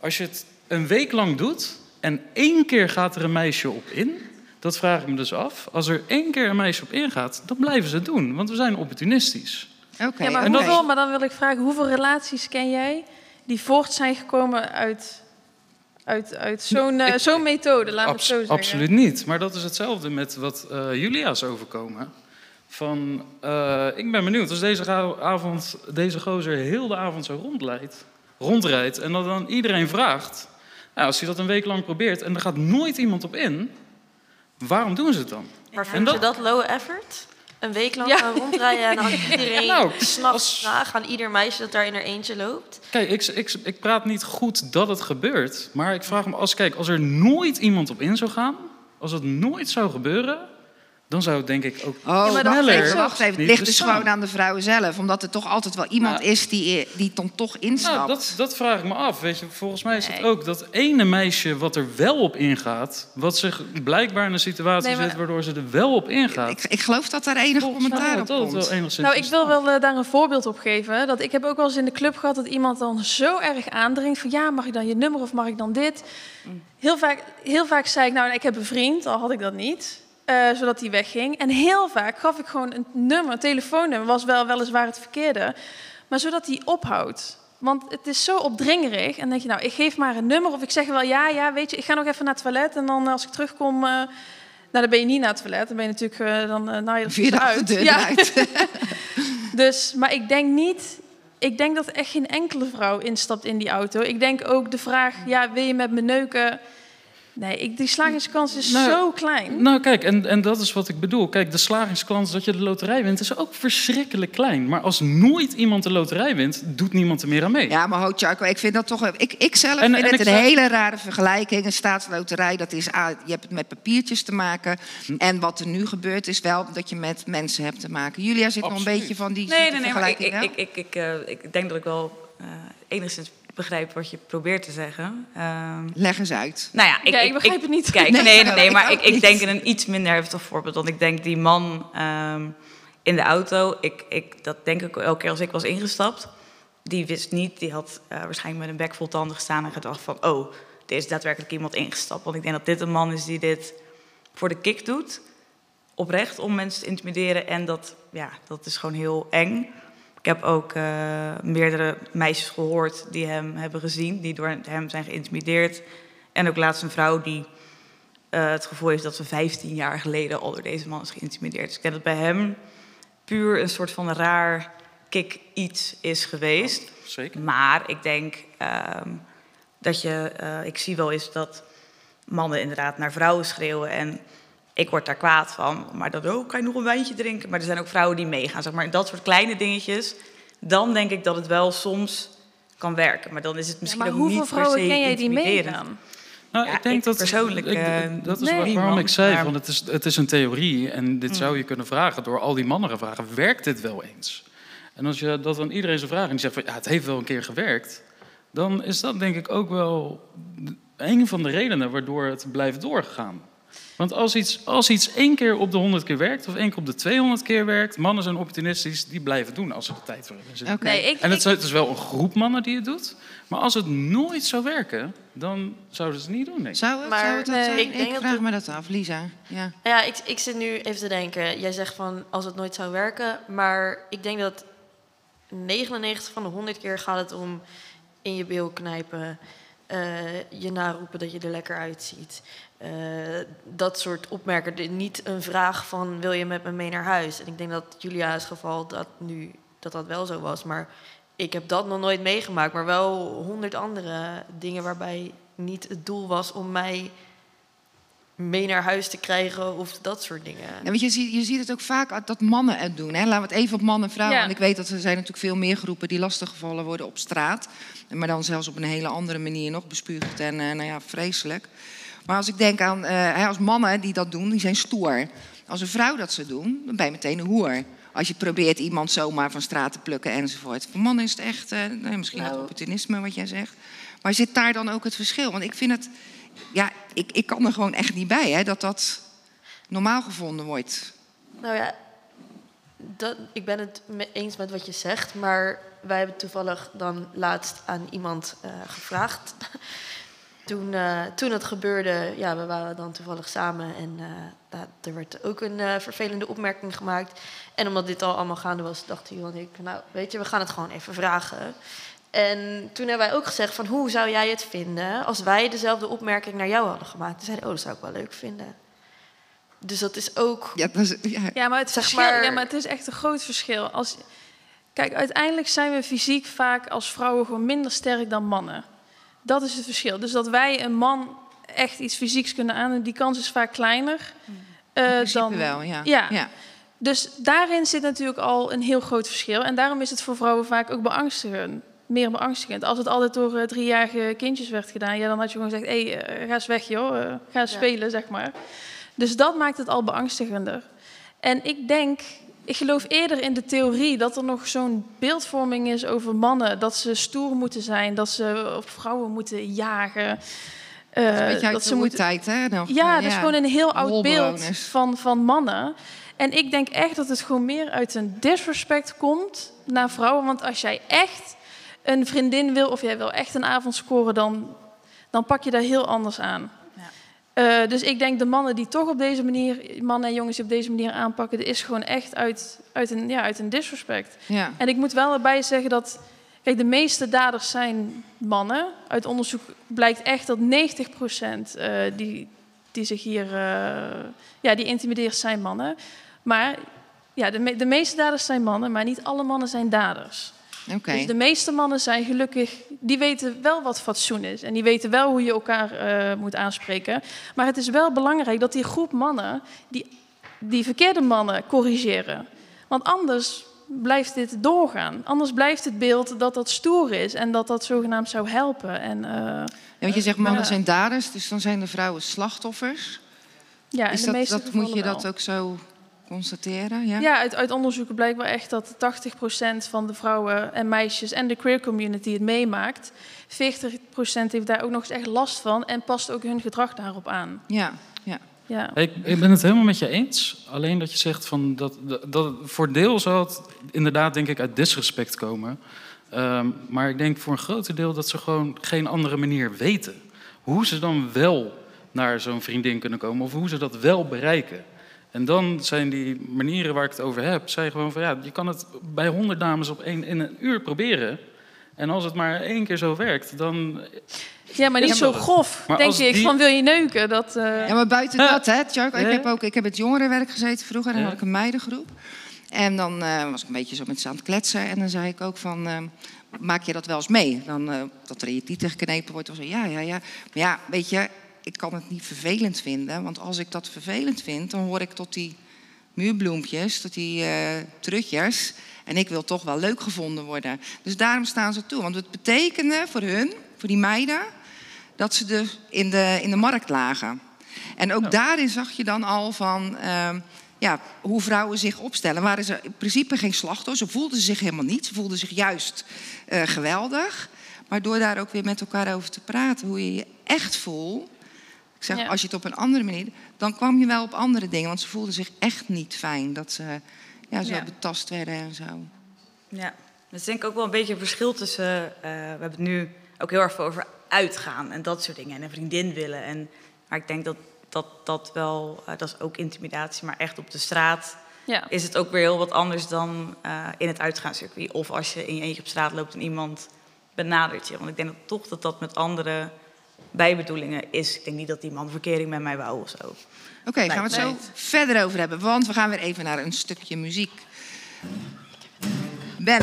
Als je het een week lang doet en één keer gaat er een meisje op in, dat vraag ik me dus af. Als er één keer een meisje op ingaat, dan blijven ze het doen, want we zijn opportunistisch. Oké, Ja, maar, En dat- hoeveel, maar dan wil ik vragen, hoeveel relaties ken jij die voort zijn gekomen uit, uit, uit zo'n zo'n methode, laat het zo zeggen. absoluut niet. Maar dat is hetzelfde met wat eh Julia's overkomen. Van, eh, ik ben benieuwd als deze avond, deze gozer heel de avond zo rondleidt, rondrijdt en dat dan iedereen vraagt, nou, als hij dat een week lang probeert en er gaat nooit iemand op in, waarom doen ze het dan? Maar En vind dat- je dat low effort? Een week lang Ja. gaan rondrijden en aan iedereen Nou, s'nachts als- vragen aan ieder meisje dat daar in haar eentje loopt. Kijk, ik, ik, ik praat niet goed dat het gebeurt. Maar ik vraag me als, kijk, als er nooit iemand op in zou gaan, als het nooit zou gebeuren, dan zou het denk ik ook Oh, sneller even, wacht even. Het niet ligt dus gewoon aan de vrouwen zelf. Omdat er toch altijd wel iemand is die, die dan toch instapt. Nou, dat, dat vraag ik me af. Weet je, volgens mij is het ook dat ene meisje wat er wel op ingaat, wat zich blijkbaar in een situatie Nee, maar- zet waardoor ze er wel op ingaat. ik, ik geloof dat daar enig commentaar op komt. wel enigszins Nou, ik wil wel eh, daar een voorbeeld op geven. Dat ik heb ook wel eens in de club gehad dat iemand dan zo erg aandringt van ja, mag ik dan je nummer of mag ik dan dit? Heel vaak, heel vaak zei ik nou, ik heb een vriend, al had ik dat niet. Eh, zodat hij wegging. En heel vaak gaf ik gewoon een nummer, een telefoonnummer, was wel weliswaar het verkeerde. Maar zodat hij ophoudt. Want het is zo opdringerig. En dan denk je, nou, ik geef maar een nummer. Of ik zeg wel, ja, ja, weet je, ik ga nog even naar het toilet. En dan eh, als ik terugkom, nou, dan ben je niet naar het toilet. Dan ben je natuurlijk, dan uh, nou je de uit. Ja. eruit. Dus, maar ik denk niet. Ik denk dat echt geen enkele vrouw instapt in die auto. Ik denk ook de vraag: ja, wil je met me neuken? Nee, ik, die slagingskans is Nou, zo klein. Nou, kijk, en, en dat is wat ik bedoel. Kijk, de slagingskans dat je de loterij wint is ook verschrikkelijk klein. Maar als nooit iemand de loterij wint, doet niemand er meer aan mee. Ja, maar ho, Charco, ik vind dat toch... Ik, ik zelf En- vind en het ik een hele rare vergelijking. Een staatsloterij, dat is... ah, je hebt het met papiertjes te maken. Hm. En wat er nu gebeurt, is wel dat je met mensen hebt te maken. Julia zit nog een Absoluut. beetje van die Nee, nee, nee, maar ik, vergelijking ik, wel. ik, ik, ik, eh, ik denk dat ik wel eh, enigszins begrijp wat je probeert te zeggen. Ehm, Leg eens uit. nou ja, ik, Ja, ik begrijp het niet. Kijk, Nee, nee, nee, nee, maar ik, ik denk in een iets minder heftig voorbeeld. Want ik denk die man ehm, in de auto, ik, ik, dat denk ik elke keer als ik was ingestapt. Die wist niet, die had eh, waarschijnlijk met een bek vol tanden gestaan en gedacht van... oh, er is daadwerkelijk iemand ingestapt. Want ik denk dat dit een man is die dit voor de kick doet. Oprecht, om mensen te intimideren. En dat, ja, dat is gewoon heel eng. Ik heb ook eh, meerdere meisjes gehoord die hem hebben gezien, die door hem zijn geïntimideerd. En ook laatst een vrouw die eh, het gevoel heeft dat ze 15 jaar geleden al door deze man is geïntimideerd. Dus ik denk dat bij hem puur een soort van raar kick iets is geweest. Zeker. Maar ik denk ehm, dat je, eh, ik zie wel eens dat mannen inderdaad naar vrouwen schreeuwen en ik word daar kwaad van. Maar dan, oh, kan je nog een wijntje drinken? Maar er zijn ook vrouwen die meegaan, zeg maar. Dat soort kleine dingetjes. Dan denk ik dat het wel soms kan werken. Maar dan is het Ja, misschien maar ook hoeveel niet per vrouwen se ken jij die meegaan? Nou, Ja, ik denk ik dat persoonlijk, ik- eh, dat is nee. waar- waarom ik zei maar- van het is, het is een theorie en dit zou je kunnen vragen door al die mannen te vragen. Werkt dit wel eens? En als je dat aan iedereen zou vragen en die zegt van ja, het heeft wel een keer gewerkt, dan is dat denk ik ook wel een van de redenen waardoor het blijft doorgaan. Want als iets, als iets één keer op de 100 keer werkt of één keer op de 200 keer werkt, mannen zijn opportunistisch, die blijven doen als ze er tijd voor hebben. Oké. Nee, ik, En het is, het is wel een groep mannen die het doet. Maar als het nooit zou werken, dan zouden ze het niet doen, denk ik. Zou het, Maar zou het dat nee, zijn? ik Ik, denk dat vraag me dat af, Lisa. Ja. Ja, ik, ik zit nu even te denken. Jij zegt van als het nooit zou werken. Maar ik denk dat 99 van de 100 keer gaat het om in je bil knijpen. eh, je naroepen dat je er lekker uitziet. Eh, dat soort opmerken. Niet een vraag van wil je met me mee naar huis. En ik denk dat Julia's geval dat nu dat dat wel zo was. Maar ik heb dat nog nooit meegemaakt. Maar wel honderd andere dingen waarbij niet het doel was om mij mee naar huis te krijgen of dat soort dingen. En weet je, je ziet, je ziet het ook vaak dat mannen het doen. Hè? Laten we het even op man en vrouw. Ja. Want ik weet dat er zijn natuurlijk veel meer groepen die lastiggevallen worden op straat. Maar dan zelfs op een hele andere manier nog bespuugd en eh, nou ja, vreselijk. Maar als ik denk aan, eh, als mannen die dat doen, die zijn stoer. Als een vrouw dat zou doen, dan ben je meteen een hoer. Als je probeert iemand zomaar van straat te plukken enzovoort. Voor mannen is het echt, eh, nou, misschien dat Nou. opportunisme wat jij zegt. Maar zit daar dan ook het verschil? Want ik vind het, ja, ik, ik kan er gewoon echt niet bij hè, dat dat normaal gevonden wordt. Nou ja, dat, ik ben het me eens met wat je zegt, maar wij hebben toevallig dan laatst aan iemand eh, gevraagd. Toen, eh, toen het gebeurde, ja, we waren dan toevallig samen en eh, daar- er werd ook een eh, vervelende opmerking gemaakt. En omdat dit al allemaal gaande was, dacht hij en ik, nou weet je, we gaan het gewoon even vragen. En toen hebben wij ook gezegd van hoe zou jij het vinden als wij dezelfde opmerking naar jou hadden gemaakt? Toen zeiden, oh, dat zou ik wel leuk vinden. Dus dat is ook Ja, dat is, ja. Ja, maar het, Zeg verschil, maar- ja, maar het is echt een groot verschil. Als, kijk, uiteindelijk zijn we fysiek vaak als vrouwen gewoon minder sterk dan mannen. Dat is het verschil. Dus dat wij een man echt iets fysieks kunnen aandoen, die kans is vaak kleiner. eh, In principe dan, wel, ja. Ja. ja. Dus daarin zit natuurlijk al een heel groot verschil. En daarom is het voor vrouwen vaak ook beangstigend. Meer beangstigend. Als het altijd door uh, driejarige kindjes werd gedaan, ja, dan had je gewoon gezegd: hé, hey, uh, ga eens weg, joh. Uh, ga ja. spelen, zeg maar. Dus dat maakt het al beangstigender. En ik denk, ik geloof eerder in de theorie dat er nog zo'n beeldvorming is over mannen. Dat ze stoer moeten zijn, dat ze op vrouwen moeten jagen. Uh, dat, dat ze moeten tijd, hè? Nog. Ja, dat is gewoon een heel oud beeld van, van mannen. En ik denk echt dat het gewoon meer uit een disrespect komt naar vrouwen. Want als jij echt een vriendin wil of jij wil echt een avond scoren, dan, dan pak je daar heel anders aan. Uh, dus ik denk de mannen die toch op deze manier, mannen en jongens die op deze manier aanpakken, dat is gewoon echt uit, uit, een, ja, uit een disrespect. Ja. En ik moet wel erbij zeggen dat, kijk, de meeste daders zijn mannen. Uit onderzoek blijkt echt dat 90% uh, die, die zich hier, uh, ja, die intimideerd zijn mannen. Maar ja, de, me de, meeste daders zijn mannen, maar niet alle mannen zijn daders. Okay. Dus de meeste mannen zijn gelukkig, die weten wel wat fatsoen is. En die weten wel hoe je elkaar uh, moet aanspreken. Maar het is wel belangrijk dat die groep mannen, die, die verkeerde mannen, corrigeren. Want anders blijft dit doorgaan. Anders blijft het beeld dat dat stoer is en dat dat zogenaamd zou helpen. En, uh, ja, want je zegt mannen zijn daders, dus dan zijn de vrouwen slachtoffers. Ja, is in de dat, meeste dat moet je wel. dat ook zo constateren? Ja, ja uit, uit onderzoeken blijkt wel echt dat 80% van de vrouwen en meisjes en de queer community het meemaakt. 40% heeft daar ook nog eens echt last van en past ook hun gedrag daarop aan. Ja, ja. Ja. Ik, ik, ben het helemaal met je eens. Alleen dat je zegt van dat, dat, dat voor deel zal het inderdaad denk ik uit disrespect komen. Um, maar ik denk voor een groot deel dat ze gewoon geen andere manier weten. Hoe ze dan wel naar zo'n vriendin kunnen komen of hoe ze dat wel bereiken. En dan zijn die manieren waar ik het over heb, zijn gewoon van ja, je kan het bij honderd dames op één, in een uur proberen. En als het maar één keer zo werkt, dan. Ja, maar niet zo grof, maar denk ik. Die... Van wil je neuken? Dat, uh... Ja, maar buiten dat, hè, Chuck. Ik heb ook ik heb het jongerenwerk gezeten vroeger. Dan ja. had ik een meidengroep. En dan uh, was ik een beetje zo met ze aan het kletsen. En dan zei ik ook van, uh, maak je dat wel eens mee? Dan, uh, dat er in je tieten geknepen wordt. Dan zo, ja, ja, ja. Maar ja, weet je, ik kan het niet vervelend vinden. Want als ik dat vervelend vind, dan hoor ik tot die muurbloempjes, tot die trutjes. En ik wil toch wel leuk gevonden worden. Dus daarom staan ze toe. Want het betekende voor hun, voor die meiden, dat ze de, in, de, in de markt lagen. En ook ja. daarin zag je dan al van uh, ja, hoe vrouwen zich opstellen. Waren ze in principe geen slachtoffer. Ze voelden zich helemaal niet. Ze voelden zich juist uh, geweldig. Maar door daar ook weer met elkaar over te praten, hoe je je echt voelt. Ik zeg, ja. als je het op een andere manier. dan kwam je wel op andere dingen. Want ze voelden zich echt niet fijn dat ze ja, zo ja. betast werden en zo. Ja, dat is denk ik ook wel een beetje een verschil tussen. Uh, we hebben het nu ook heel erg over uitgaan en dat soort dingen. En een vriendin willen. En, maar ik denk dat dat, dat wel, uh, dat is ook intimidatie, maar echt op de straat ja. is het ook weer heel wat anders dan uh, in het uitgaanscircuit. Of als je in je eentje op straat loopt en iemand benadert je. Want ik denk dat toch dat dat met andere bijbedoelingen is. Ik denk niet dat die man verkering met mij wou of zo. Oké, okay, gaan we het zo nee. verder over hebben. Want we gaan weer even naar een stukje muziek. Ben.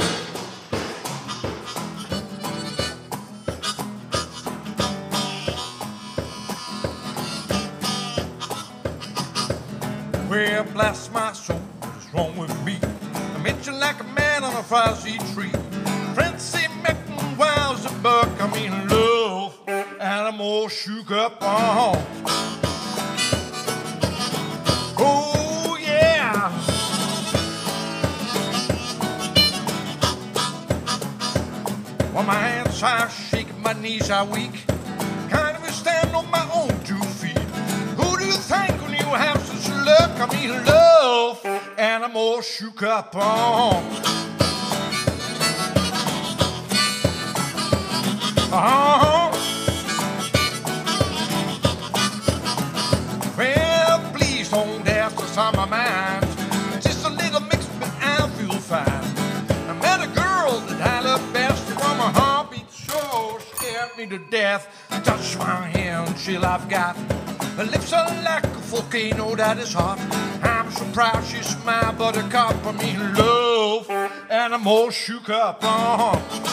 Well, bless my soul, what is wrong with me? I met you like a man on a frosty tree. Say making wow's a buck, I'm in love, and I'm all shook up on. Oh, yeah. Well, my hands are shaking, my knees are weak. Can't even stand on my own two feet. Who do you think when you have such luck? I'm in love, and I'm all shook up on. Me to death. Touch my hand, chill I've got. Her lips are like a volcano that is hot. I'm so proud she's my buttercup. I'm in love, and I'm all shook up. Uh-huh.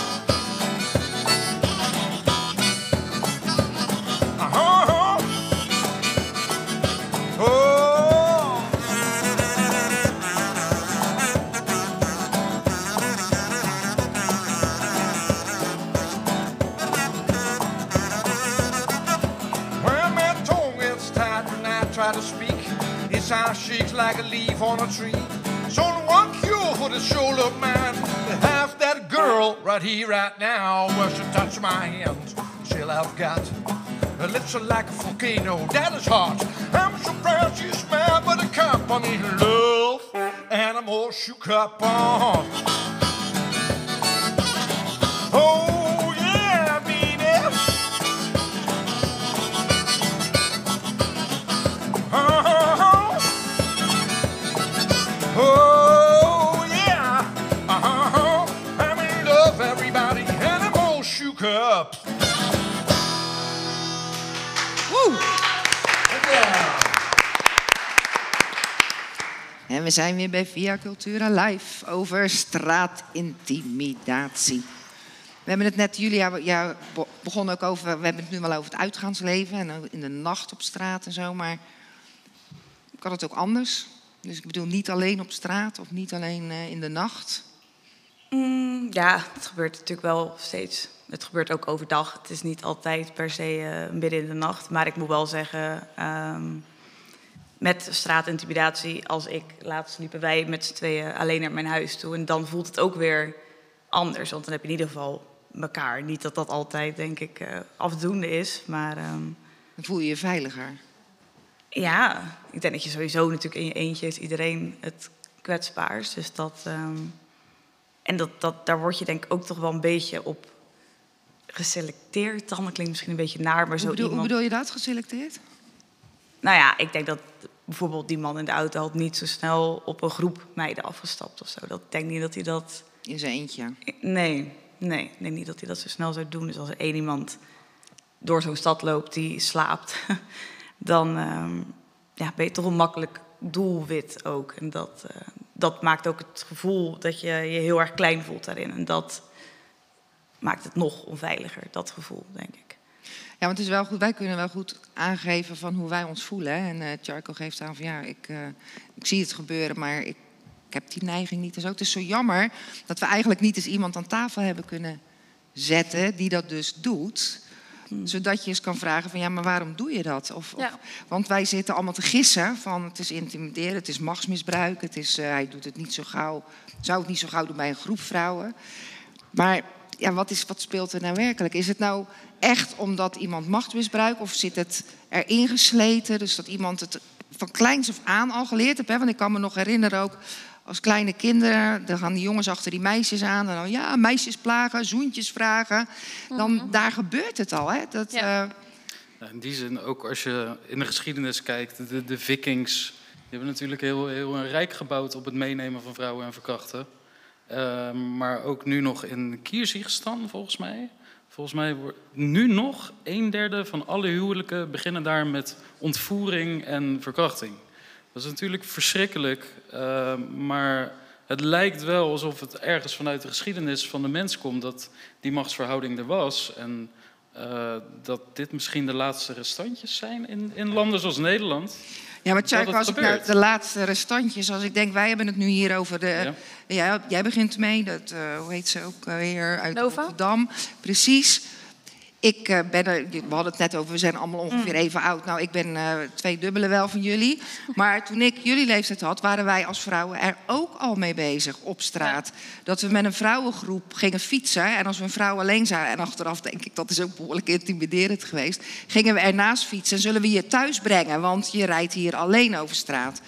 Shakes like a leaf on a tree. There's only one cure for the shoulder man. To have that girl right here, right now. Where she touch my hand, she'll have got. Her lips are like a volcano, that is hot. I'm surprised you smile, but a cup I need love, and I'm all shook up on. Oh we zijn weer bij Via Cultura Live over straatintimidatie. We hebben het net, Julia, ja, be- begon ook over, we hebben het nu wel over het uitgaansleven en in de nacht op straat en zo, maar kan het ook anders? Dus ik bedoel niet alleen op straat of niet alleen eh, in de nacht. Mm, ja, het gebeurt natuurlijk wel steeds. Het gebeurt ook overdag. Het is niet altijd per se eh, midden in de nacht. Maar ik moet wel zeggen, ehm, met straatintimidatie, als ik laatst liepen wij met z'n tweeën alleen naar mijn huis toe. En dan voelt het ook weer anders. Want dan heb je in ieder geval elkaar. Niet dat dat altijd, denk ik, eh, afdoende is. Maar ehm, Dan voel je je veiliger. ja, ik denk dat je sowieso natuurlijk in je eentje is iedereen het kwetsbaars. Dus dat. ehm, en dat, dat, daar word je denk ik ook toch wel een beetje op geselecteerd. Dan klinkt misschien een beetje naar, maar zo Hoe bedoel, hoe iemand. bedoel je dat, geselecteerd? Nou ja, ik denk dat bijvoorbeeld die man in de auto had niet zo snel op een groep meiden afgestapt of zo. Dat, ik denk niet dat hij dat. In zijn eentje. Nee, nee, ik denk niet dat hij dat zo snel zou doen. Dus als er één iemand door zo'n stad loopt die slaapt, dan ehm, ja, ben je toch een makkelijk doelwit ook. En dat, eh, dat maakt ook het gevoel dat je je heel erg klein voelt daarin. En dat maakt het nog onveiliger, dat gevoel, denk ik. Ja, want het is wel goed, wij kunnen wel goed aangeven van hoe wij ons voelen. hè. En eh Charco geeft aan van ja, ik, eh, ik zie het gebeuren, maar ik, ik heb die neiging niet en zo. Het is zo jammer dat we eigenlijk niet eens iemand aan tafel hebben kunnen zetten die dat dus doet. Zodat je eens kan vragen van ja, maar waarom doe je dat? Of, of- want wij zitten allemaal te gissen van het is intimideren, het is machtsmisbruik, het is, eh, hij doet het niet zo gauw, zou het niet zo gauw doen bij een groep vrouwen. Maar ja, wat, is, wat speelt er nou werkelijk? Is het nou echt omdat iemand macht misbruikt of zit het erin gesleten? Dus dat iemand het van kleins af aan al geleerd heeft. Hè? Want ik kan me nog herinneren ook als kleine kinderen, dan gaan die jongens achter die meisjes aan. En dan ja, meisjes plagen, zoentjes vragen. Dan, Daar gebeurt het al. Hè? Dat, Ja. eh, in die zin ook als je in de geschiedenis kijkt, de, de vikings die hebben natuurlijk heel, heel een rijk gebouwd op het meenemen van vrouwen en verkrachten. Eh, maar ook nu nog in Kierziegstan, volgens mij. Volgens mij wordt nu nog een derde van alle huwelijken beginnen daar met ontvoering en verkrachting. Dat is natuurlijk verschrikkelijk, eh, maar het lijkt wel alsof het ergens vanuit de geschiedenis van de mens komt dat die machtsverhouding er was. En eh, dat dit misschien de laatste restantjes zijn in, in landen zoals Nederland. Ja, maar het als ik naar gebeurt. de laatste restantjes, als ik denk, wij hebben het nu hier over de. Ja. Ja. jij begint mee, dat, eh, hoe heet ze ook weer uit Nova? Rotterdam. Precies. Ik eh, ben er, we hadden het net over, we zijn allemaal ongeveer even oud. Nou, ik ben eh, twee dubbele wel van jullie. Maar toen ik jullie leeftijd had, waren wij als vrouwen er ook al mee bezig op straat. Dat we met een vrouwengroep gingen fietsen. En als we een vrouw alleen zagen, en achteraf denk ik, dat is ook behoorlijk intimiderend geweest. Gingen we ernaast fietsen en zullen we je thuis brengen, want je rijdt hier alleen over straat.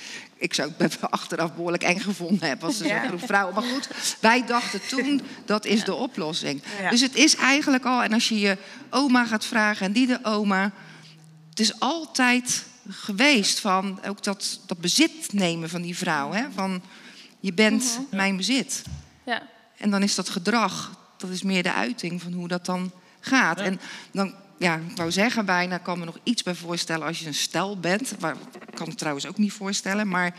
Ik zou het achteraf behoorlijk eng gevonden hebben als er zo'n groep vrouwen. Maar goed, wij dachten toen, dat is de oplossing. Dus het is eigenlijk al, en als je je oma gaat vragen en die de oma... Het is altijd geweest van ook dat, dat bezit nemen van die vrouw. Hè? Van, je bent mijn bezit. Ja. En dan is dat gedrag, dat is meer de uiting van hoe dat dan gaat. En dan, ja, ik wou zeggen bijna, kan me nog iets bij voorstellen als je een stel bent. Waar, ik kan het trouwens ook niet voorstellen, maar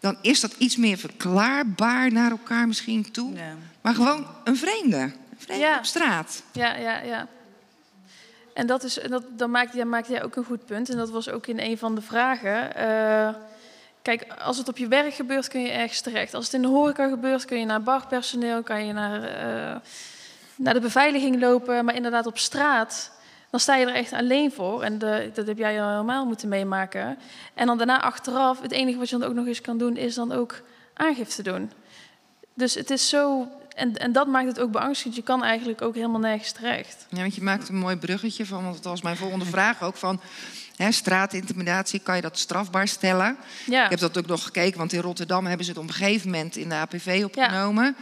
dan is dat iets meer verklaarbaar naar elkaar misschien toe. Ja. Maar gewoon een vreemde, een vreemde Ja. op straat. Ja, ja, ja. En dat is, dat, dan maakt, ja, maakt jij ook een goed punt. En dat was ook in een van de vragen. Eh, kijk, als het op je werk gebeurt, kun je ergens terecht. Als het in de horeca gebeurt, kun je naar barpersoneel, kan je naar, eh, naar de beveiliging lopen. Maar inderdaad, op straat, dan sta je er echt alleen voor. En de, dat heb jij al helemaal moeten meemaken. En dan daarna achteraf, het enige wat je dan ook nog eens kan doen, is dan ook aangifte doen. Dus het is zo. En, en dat maakt het ook beangstigend. Je kan eigenlijk ook helemaal nergens terecht. Ja, want je maakt een mooi bruggetje van, want dat was mijn volgende vraag ook van. Hè, straatintimidatie, kan je dat strafbaar stellen? Ja. Ik heb dat ook nog gekeken, want in Rotterdam hebben ze het op een gegeven moment in de APV opgenomen.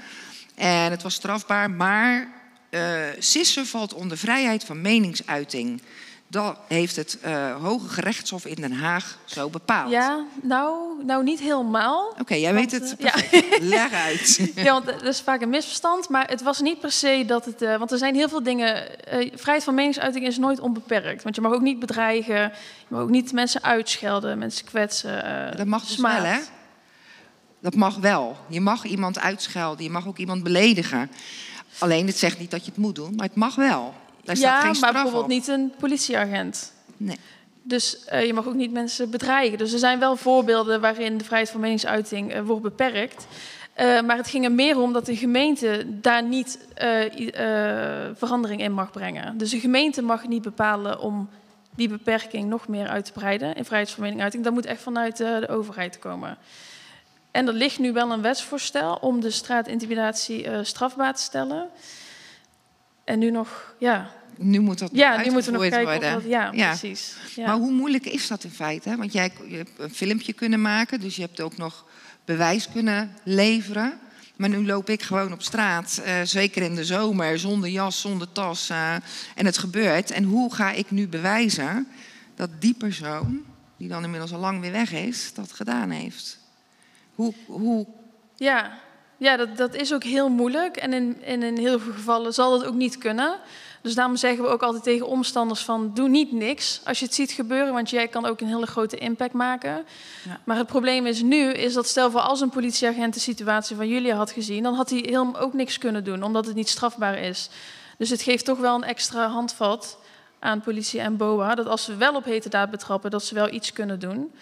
En het was strafbaar, maar eh sissen valt onder vrijheid van meningsuiting. Dat heeft het eh, Hoge Gerechtshof in Den Haag zo bepaald. Ja, nou, nou niet helemaal. Oké, jij weet het. eh, ja. Leg uit. Ja, want dat is vaak een misverstand. Maar het was niet per se dat het. want er zijn heel veel dingen. vrijheid van meningsuiting is nooit onbeperkt. Want je mag ook niet bedreigen. Je mag ook niet mensen uitschelden, mensen kwetsen. Dat mag dus smaad. wel, hè? Dat mag wel. Je mag iemand uitschelden, je mag ook iemand beledigen. Alleen het zegt niet dat je het moet doen, maar het mag wel. Daar staat Ja, geen maar bijvoorbeeld op. niet een politieagent. Nee. Dus eh, je mag ook niet mensen bedreigen. Dus er zijn wel voorbeelden waarin de vrijheid van meningsuiting eh, wordt beperkt. Eh, maar het ging er meer om dat de gemeente daar niet verandering in mag brengen. Dus de gemeente mag niet bepalen om die beperking nog meer uit te breiden in vrijheid van meningsuiting. Dat moet echt vanuit de overheid komen. En er ligt nu wel een wetsvoorstel om de straatintimidatie eh, strafbaar te stellen. En nu nog, ja, Nu moet dat ja nu moeten we nog kijken of worden. dat, ja, precies. Ja. Maar hoe moeilijk is dat in feite? Want jij je hebt een filmpje kunnen maken, dus je hebt ook nog bewijs kunnen leveren. Maar nu loop ik gewoon op straat, eh, zeker in de zomer, zonder jas, zonder tas. eh, en het gebeurt. En hoe ga ik nu bewijzen dat die persoon, die dan inmiddels al lang weer weg is, dat gedaan heeft? Hoe, hoe Ja, ja dat, dat is ook heel moeilijk. En in, in, in heel veel gevallen zal dat ook niet kunnen. Dus daarom zeggen we ook altijd tegen omstanders van... doe niet niks als je het ziet gebeuren... want jij kan ook een hele grote impact maken. Ja. Maar het probleem is nu... is dat stel voor als een politieagent de situatie van jullie had gezien... dan had hij helemaal ook niks kunnen doen, omdat het niet strafbaar is. Dus het geeft toch wel een extra handvat aan politie en BOA... dat als ze wel op hete daad betrappen, dat ze wel iets kunnen doen...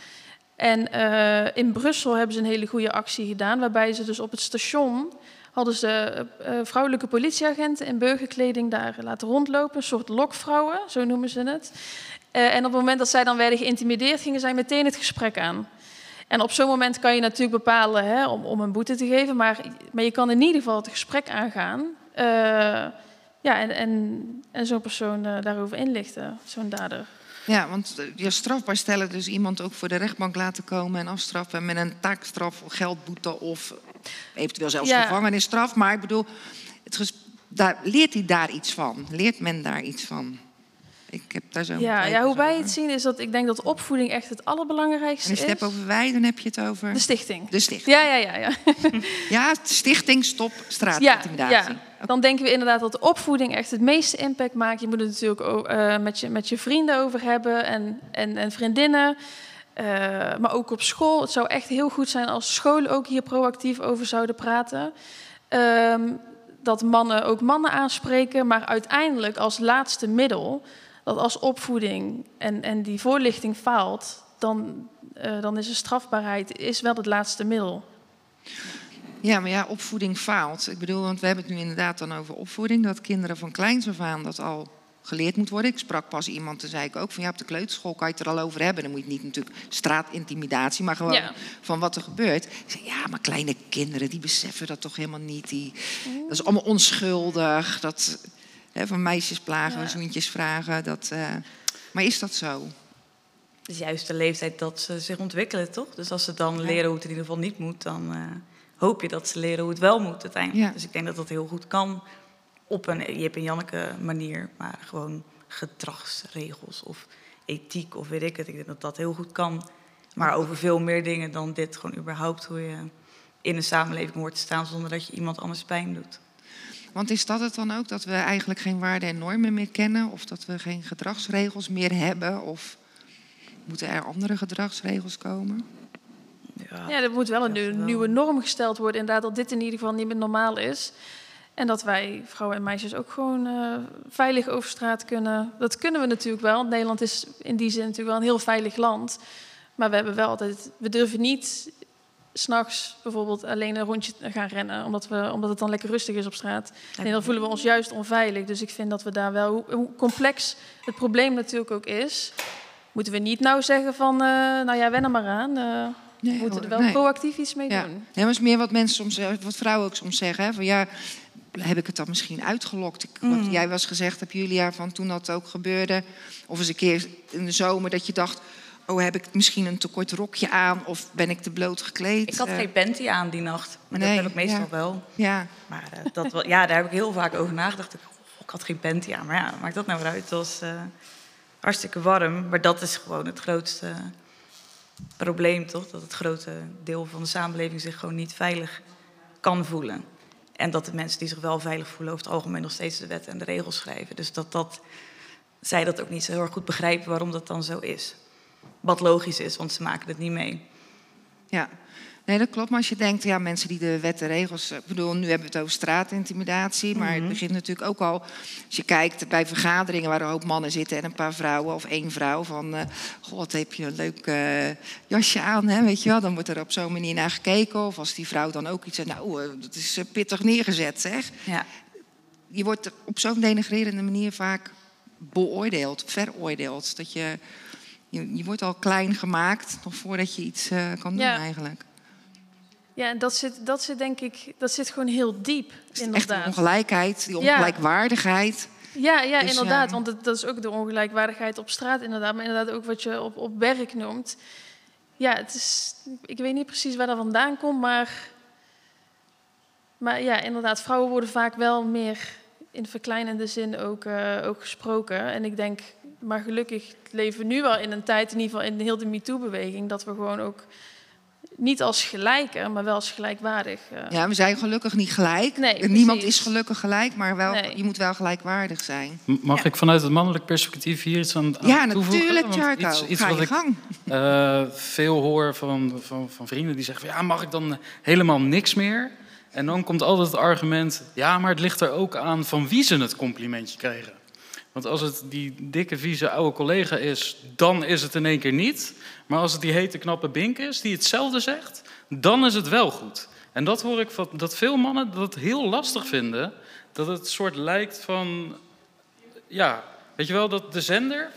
En eh, in Brussel hebben ze een hele goede actie gedaan, waarbij ze dus op het station hadden ze eh, eh, vrouwelijke politieagenten in burgerkleding daar laten rondlopen, een soort lokvrouwen, zo noemen ze het. En op het moment dat zij dan werden geïntimideerd, gingen zij meteen het gesprek aan. En op zo'n moment kan je natuurlijk bepalen hè, om, om een boete te geven, maar, maar je kan in ieder geval het gesprek aangaan. Ja, en, en, en zo'n persoon daarover inlichten, zo'n dader. Ja, want eh, je strafbaar stellen, dus iemand ook voor de rechtbank laten komen en afstraffen met een taakstraf, geldboete of eventueel zelfs Ja. gevangenisstraf. Maar ik bedoel, het daar, leert hij daar iets van? Leert men daar iets van? Ik heb daar zo. Ja, ja, hoe wij het zien is dat ik denk dat opvoeding echt het allerbelangrijkste En als je is. het hebt over wij, dan heb je het over De stichting. de stichting. Ja, ja, ja. ja. Ja, stichting Stop ja, Straatintimidatie. ja. Dan denken we inderdaad dat de opvoeding echt het meeste impact maakt. Je moet het natuurlijk ook eh, met, je, met je vrienden over hebben en, en, en vriendinnen. Eh, maar ook op school. Het zou echt heel goed zijn als scholen ook hier proactief over zouden praten. Ehm, dat mannen ook mannen aanspreken, maar uiteindelijk als laatste middel, dat als opvoeding en, en die voorlichting faalt, dan, eh, dan is de strafbaarheid is wel het laatste middel. Ja, maar ja, opvoeding faalt. Ik bedoel, want we hebben het nu inderdaad dan over opvoeding. Dat kinderen van kleins af aan dat al geleerd moet worden. Ik sprak pas iemand, toen zei ik ook van ja, op de kleuterschool kan je het er al over hebben. Dan moet je niet natuurlijk straatintimidatie, maar gewoon Ja. van wat er gebeurt. Ik zei, ja, maar kleine kinderen, die beseffen dat toch helemaal niet. Die, dat is allemaal onschuldig. Dat, hè, van meisjes plagen, Ja. zoentjes vragen. Dat, eh, maar is dat zo? Het is juist de leeftijd dat ze zich ontwikkelen, toch? Dus als ze dan leren hoe het in ieder geval niet moet, dan eh, hoop je dat ze leren hoe het wel moet uiteindelijk. Ja. Dus ik denk dat dat heel goed kan op een Jip en Janneke manier, maar gewoon gedragsregels of ethiek of weet ik het. Ik denk dat dat heel goed kan. Maar over veel meer dingen dan dit, gewoon überhaupt hoe je in een samenleving hoort te staan zonder dat je iemand anders pijn doet. Want is dat het dan ook, dat we eigenlijk geen waarden en normen meer kennen? Of dat we geen gedragsregels meer hebben? Of moeten er andere gedragsregels komen? Ja, er moet wel een Ja, nieuwe- norm gesteld worden. Inderdaad, dat dit in ieder geval niet meer normaal is. En dat wij, vrouwen en meisjes, ook gewoon eh, veilig over straat kunnen. Dat kunnen we natuurlijk wel. Nederland is in die zin natuurlijk wel een heel veilig land. Maar we hebben wel altijd, we durven niet s'nachts bijvoorbeeld alleen een rondje gaan rennen, omdat, we, omdat het dan lekker rustig is op straat. En dan voelen we ons juist onveilig. Dus ik vind dat we daar wel, hoe, complex het probleem natuurlijk ook is, moeten we niet nou zeggen van, eh, nou ja, wen er maar aan. Eh, we Nee, moeten er wel nee. proactief iets mee Ja. doen. Nee, maar het is meer wat mensen soms, eh, wat vrouwen ook soms zeggen. Hè? Van ja, heb ik het dan misschien uitgelokt? Ik, Mm. Wat jij was gezegd hebt, Julia, van toen dat ook gebeurde. Of eens een keer in de zomer dat je dacht... oh, heb ik misschien een te kort rokje aan of ben ik te bloot gekleed? Ik had Eh, geen panty aan die nacht. Maar nee, dat heb ik meestal ja. wel. Ja, Maar eh, dat, wel- ja, daar heb ik heel vaak over nagedacht. Ik, "Goh, ik had geen panty aan. Maar ja, maakt dat nou weer uit? Het was eh, hartstikke warm. Maar dat is gewoon het grootste probleem, toch? Dat het grote deel van de samenleving zich gewoon niet veilig kan voelen. En dat de mensen die zich wel veilig voelen... over het algemeen nog steeds de wetten en de regels schrijven. Dus dat, dat zij dat ook niet zo heel erg goed begrijpen waarom dat dan zo is. Wat logisch is, want ze maken het niet mee. ja. Nee, dat klopt. Maar als je denkt, ja, mensen die de wet en regels... Ik bedoel, nu hebben we het over straatintimidatie. Maar Mhm. het begint natuurlijk ook al... Als je kijkt bij vergaderingen waar een hoop mannen zitten... en een paar vrouwen of één vrouw van... eh goh, wat heb je een leuk eh, jasje aan, hè, weet je wel. Dan wordt er op zo'n manier naar gekeken. Of als die vrouw dan ook iets zegt... Nou, eh, dat is eh, pittig neergezet, zeg. Ja. Je wordt op zo'n denigrerende manier vaak beoordeeld, veroordeeld. Dat je, je, je wordt al klein gemaakt nog voordat je iets eh, kan doen Ja. eigenlijk. Ja, en dat zit, dat zit denk ik, dat zit gewoon heel diep, is echt die inderdaad. ongelijkheid, die ongelijkwaardigheid. Ja, ja Dus, inderdaad. ja. Want dat is ook de ongelijkwaardigheid op straat, inderdaad. Maar inderdaad ook wat je op, op werk noemt. Ja, het is, ik weet niet precies waar dat vandaan komt, maar... Maar ja, inderdaad, vrouwen worden vaak wel meer in verkleinende zin ook, eh, ook gesproken. En ik denk, maar gelukkig leven we nu wel in een tijd, in ieder geval in heel de MeToo-beweging... dat we gewoon ook niet als gelijken, maar wel als gelijkwaardig... eh, Ja, we zijn gelukkig niet gelijk. Nee, Niemand precies. is gelukkig gelijk, maar wel, Nee. je moet wel gelijkwaardig zijn. Mag ik vanuit het mannelijk perspectief hier iets aan, aan ja, toevoegen? natuurlijk, Jarko. Iets, iets Ga wat je ik gang. eh, veel hoor van, van, van vrienden die zeggen... Van, ja, mag ik dan helemaal niks meer? En dan komt altijd het argument... ja, maar het ligt er ook aan van wie ze het complimentje kregen. Want als het die dikke, vieze oude collega is... dan is het in één keer niet. Maar als het die hete, knappe bink is die hetzelfde zegt... dan is het wel goed. En dat hoor ik van, dat veel mannen dat heel lastig vinden... dat het soort lijkt van ja, weet je wel, dat de zender,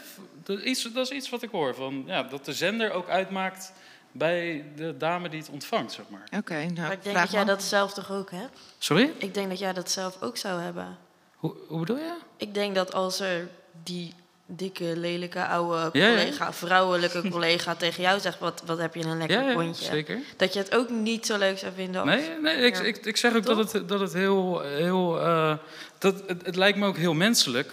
dat, iets, dat is iets wat ik hoor, van, ja, dat de zender ook uitmaakt bij de dame die het ontvangt, zeg maar. Oké, nou, Maar ik denk vraag dat jij dat zelf toch ook hebt? Sorry? Ik denk dat jij dat zelf ook zou hebben. Hoe, hoe bedoel je? Ik denk dat als er die dikke, lelijke, oude ja. collega, vrouwelijke collega tegen jou zegt... Wat, wat heb je een lekker kontje. zeker. Dat je het ook niet zo leuk zou vinden als... Nee, nee ik, ik, ik zeg ook dat het, dat het heel... heel eh, dat, het, het lijkt me ook heel menselijk.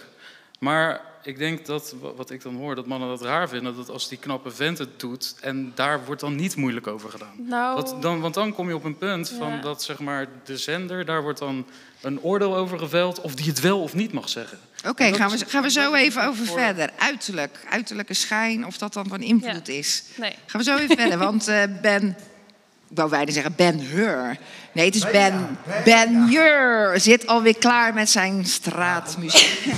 Maar ik denk dat, wa- wat ik dan hoor, dat mannen dat raar vinden... dat als die knappe vent het doet... en daar wordt dan niet moeilijk over gedaan. Nou, Dat, dan, want dan kom je op een punt van Ja. dat zeg maar, de zender... daar wordt dan een oordeel over geveld... of die het wel of niet mag zeggen. Oké, gaan, we, gaan we zo even over voor- verder. Uiterlijk, uiterlijke schijn, of dat dan van invloed is. nee. Gaan we zo even verder, want eh, Ben... Ik wou bijna zeggen Ben Hur. Nee, het is Ben, ben Jur. Zit alweer klaar met zijn straatmuziek. Ik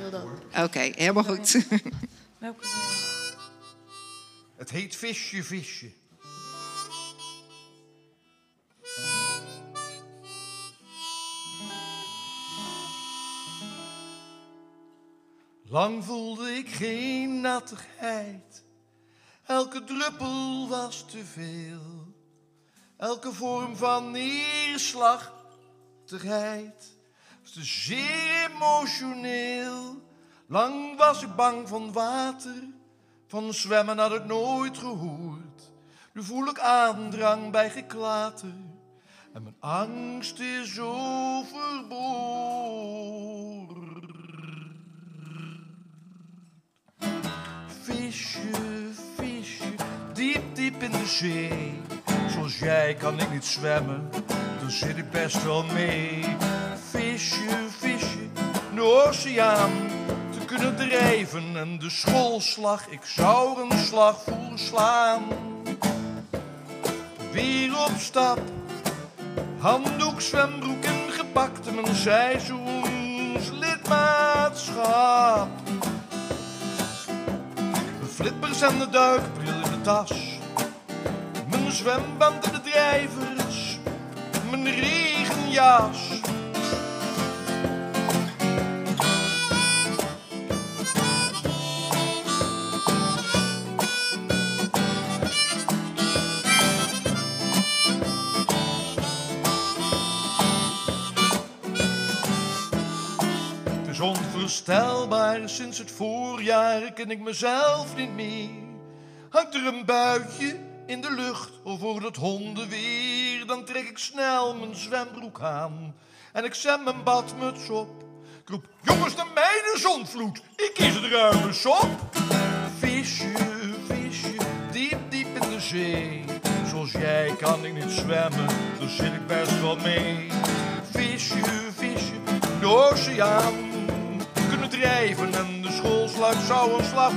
wil dat. Oké, helemaal goed. Welke? Het heet visje, visje. Lang voelde ik geen nattigheid. Elke druppel was te veel. Elke vorm van neerslachtigheid was te zeer emotioneel. Lang was ik bang van water. Van zwemmen had ik nooit gehoord. Nu voel ik aandrang bij geklater. En mijn angst is overboord. Visje, diep, diep in de zee. Zoals jij kan ik niet zwemmen, dan zit ik best wel mee. Visje, visje, in de oceaan te kunnen drijven. En de schoolslag, ik zou een slag voor slaan. Weer op stap, handdoek, zwembroek en gepakt. Mijn seizoenslidmaatschap. Flippers en de duikbril in de tas. Mijn zwemband en de drijvers, mijn regenjas. Onvoorstelbaar, sinds het voorjaar ken ik mezelf niet meer. Hangt er een buitje in de lucht of wordt het hondenweer, dan trek ik snel mijn zwembroek aan en ik zet mijn badmuts op. Ik roep, jongens, de mijne zonvloed, ik kies het ruime sop. Visje, visje, diep, diep in de zee. Zoals jij kan ik niet zwemmen, daar zit ik best wel mee. Visje, visje, de oceaan. Drijven en de schoolsluit zou een slag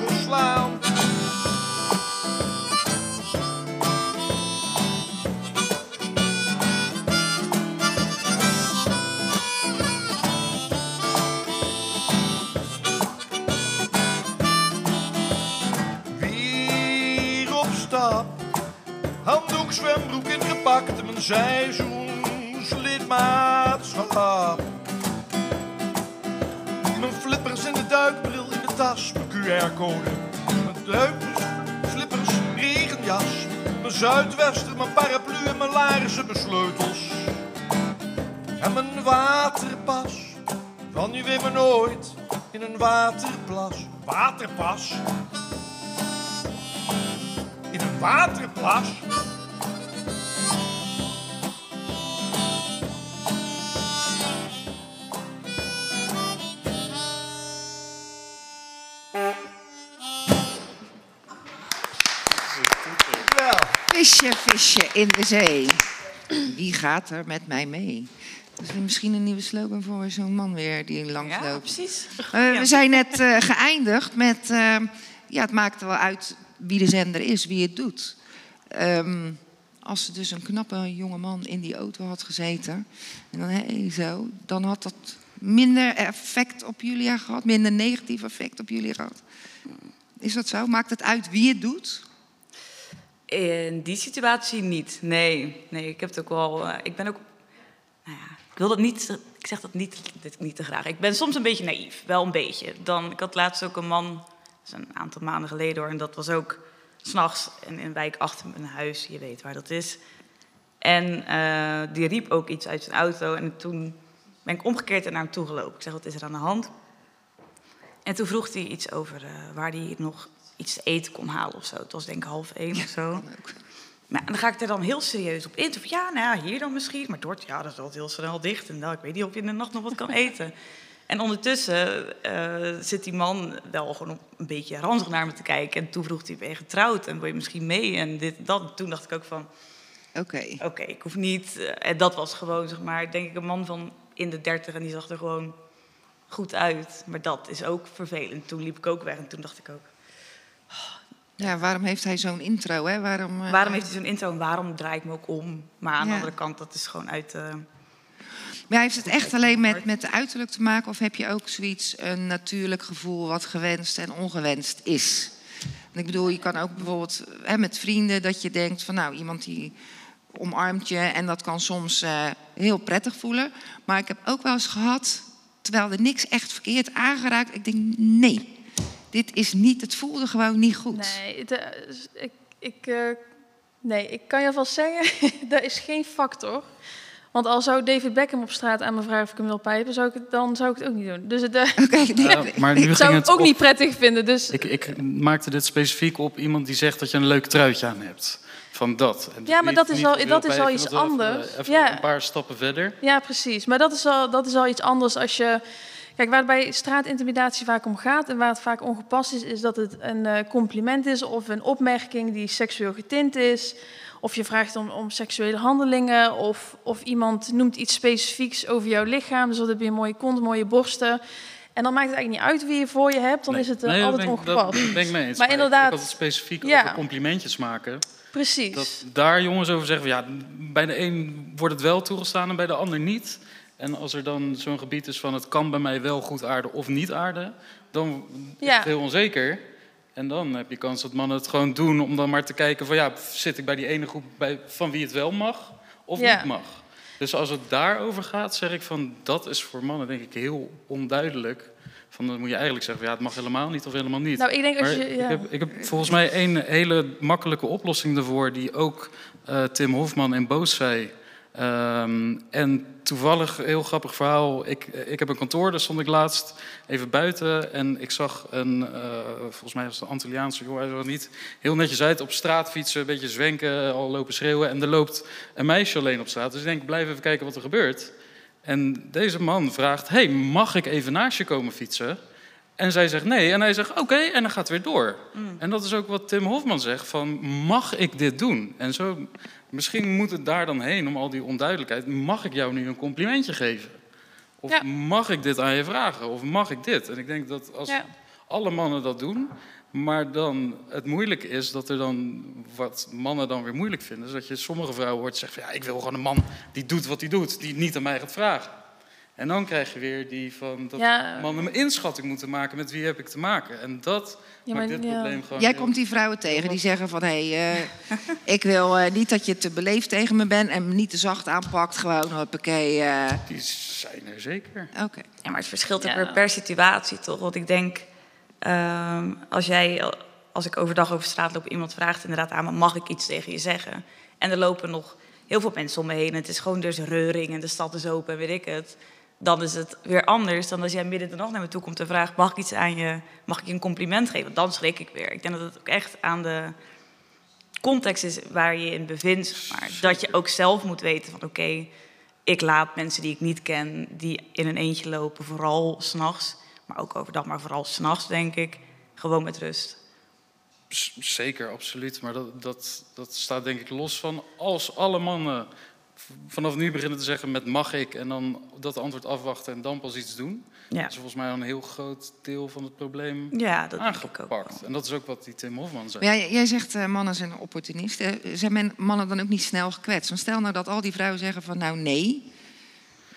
stap, handdoek, zwembroek ingepakt mijn seizoenslidmaatschap. Duikbril in de tas, mijn QR-code, mijn duikers, flippers, regenjas, mijn zuidwester, mijn paraplu en mijn laarzen, mijn sleutels. En mijn waterpas, van je weer me nooit in een waterplas. Waterpas? In een waterplas? In de zee. Wie gaat er met mij mee? Dat is misschien een nieuwe slogan voor zo'n man weer die Ja, langsloopt. precies. Eh, we zijn net eh, geëindigd met... eh, ja, het maakt er wel uit wie de zender is, wie het doet. Ehm, als er dus een knappe jonge man in die auto had gezeten... en dan hey, zo, dan had dat minder effect op Julia gehad... minder negatief effect op Julia gehad. Is dat zo? Maakt het uit wie het doet? In die situatie niet. Nee, nee ik heb het ook wel. eh, ik ben ook. Nou ja, ik wil dat niet. Ik zeg dat niet, dit niet te graag. Ik ben soms een beetje naïef, wel een beetje. Dan, ik had laatst ook een man, dat is een aantal maanden geleden hoor, en dat was ook s'nachts in een wijk achter mijn huis. Je weet waar dat is. En eh, die riep ook iets uit zijn auto. En toen ben ik omgekeerd naar hem toe gelopen. Ik zeg, wat is er aan de hand? En toen vroeg hij iets over eh, waar hij nog iets te eten kon halen of zo. Het was denk ik half één of zo. Maar en dan ga ik er dan heel serieus op in. Van, ja, nou ja, hier dan misschien. Maar Dort, ja, dat is altijd heel snel dicht. En nou, ik weet niet of je in de nacht nog wat kan eten. En ondertussen eh, zit die man wel gewoon een beetje ranzig naar me te kijken. En toen vroeg hij, ben je getrouwd? En wil je misschien mee? En dit, dat. En toen dacht ik ook van, Oké. oké, ik hoef niet. eh, En dat was gewoon, zeg maar, denk ik, een man van in de dertig. En die zag er gewoon goed uit. Maar dat is ook vervelend. Toen liep ik ook weg en toen dacht ik ook... Ja, waarom heeft hij zo'n intro? Hè? Waarom, eh, Waarom heeft hij zo'n intro en waarom draai ik me ook om? Maar aan de andere kant, dat is gewoon uit... eh, Maar heeft het echt alleen met, met de uiterlijk te maken? Of heb je ook zoiets, een natuurlijk gevoel wat gewenst en ongewenst is? Ik bedoel, je kan ook bijvoorbeeld hè, met vrienden dat je denkt van nou, iemand die omarmt je en dat kan soms eh, heel prettig voelen. Maar ik heb ook wel eens gehad, terwijl er niks echt verkeerd aangeraakt, ik denk nee, dit is niet, het voelde gewoon niet goed. Nee, eh, ik, ik, eh, nee, ik kan je alvast zeggen, dat is geen factor. Want al zou David Beckham op straat aan me vragen of ik hem wil pijpen, zou ik het, dan zou ik het ook niet doen. Dus het, eh, maar nu ging zou het ook op- niet prettig vinden. Dus Ik, ik maakte dit specifiek op iemand die zegt dat je een leuk truitje aan hebt. Van dat. En Ja, maar niet- dat is al- dat is al iets dat wel even- anders. Even, Ja. een paar stappen verder. Ja, precies. Maar dat is al, dat is al iets anders als je. Kijk, waar het bij straatintimidatie vaak om gaat en waar het vaak ongepast is, is dat het een eh, compliment is of een opmerking die seksueel getint is. Of je vraagt om, om seksuele handelingen, of, of iemand noemt iets specifieks over jouw lichaam. Dus dat heb je een mooie kont, mooie borsten. En dan maakt het eigenlijk niet uit wie je voor je hebt, dan Nee. is het eh, Nee, altijd ben ik- ongepast. Dat ben ik mee eens. Maar ik- inderdaad- Ik het specifiek Ja. over complimentjes maken. Precies. Dat daar jongens over zeggen, van, ja, bij de een wordt het wel toegestaan en bij de ander niet. En als er dan zo'n gebied is van het kan bij mij wel goed aarden of niet aarden, dan is Ja. het heel onzeker. En dan heb je kans dat mannen het gewoon doen om dan maar te kijken van ja, zit ik bij die ene groep bij, van wie het wel mag of Ja. niet mag. Dus als het daarover gaat, zeg ik van dat is voor mannen denk ik heel onduidelijk. Van dan moet je eigenlijk zeggen ja, het mag helemaal niet of helemaal niet. Nou, ik denk als je... Ja. ik, heb, ik heb volgens mij een hele makkelijke oplossing daarvoor, die ook eh, Tim Hofman in Boos zei. Ehm, en toevallig, heel grappig verhaal. Ik, ik heb een kantoor, daar stond ik laatst even buiten. En ik zag een, eh, volgens mij was het een Antilliaanse jongen, hij niet heel netjes uit. Op straat fietsen, een beetje zwenken, al lopen schreeuwen. En er loopt een meisje alleen op straat. Dus ik denk, blijf even kijken wat er gebeurt. En deze man vraagt, hey, mag ik even naast je komen fietsen? En zij zegt nee. En hij zegt oké, en dan gaat het weer door. En dat is ook wat Tim Hofman zegt: van mag ik dit doen? En zo, misschien moet het daar dan heen om al die onduidelijkheid. Mag ik jou nu een complimentje geven? Of Ja. mag ik dit aan je vragen? Of mag ik dit? En ik denk dat als Ja. alle mannen dat doen, maar dan het moeilijke is dat er dan wat mannen dan weer moeilijk vinden, is dat je sommige vrouwen hoort zeggen: van, ja, ik wil gewoon een man die doet wat hij doet, die niet aan mij gaat vragen. En dan krijg je weer die van dat Ja. mannen een inschatting moeten maken met wie heb ik te maken. En dat Ja, maakt dit ja. probleem gewoon. Jij heel- komt die vrouwen tegen die zeggen van... hé, hey, eh, ik wil eh, niet dat je te beleefd tegen me bent... en me niet te zacht aanpakt. Gewoon, hoppakee. eh Die zijn er zeker. Oké. Ja, maar het verschilt ook weer per situatie, toch? Want ik denk, ehm, als jij, als ik overdag over straat loop, iemand vraagt inderdaad aan me, mag ik iets tegen je zeggen? En er lopen nog heel veel mensen om me heen. En het is gewoon dus reuring en de stad is open en weet ik het. Dan is het weer anders dan als jij midden de nacht naar me toe komt en vraagt, mag ik iets aan je, mag ik je een compliment geven? Dan schrik ik weer. Ik denk dat het ook echt aan de context is waar je in bevindt. Maar dat je ook zelf moet weten van oké, ik laat mensen die ik niet ken, die in een eentje lopen, vooral s'nachts, maar ook overdag, maar vooral s'nachts denk ik, gewoon met rust. Zeker, absoluut. Maar dat, dat, dat staat denk ik los van als alle mannen vanaf nu beginnen te zeggen met mag ik en dan dat antwoord afwachten en dan pas iets doen. Ja, Dat is volgens mij een heel groot deel van het probleem ja dat denk ik ook. aangepakt. En dat is ook wat die Tim Hofman zei. Maar jij, jij zegt eh, mannen zijn opportunisten. Zijn men, mannen dan ook niet snel gekwetst? Want stel nou dat al die vrouwen zeggen van nou nee.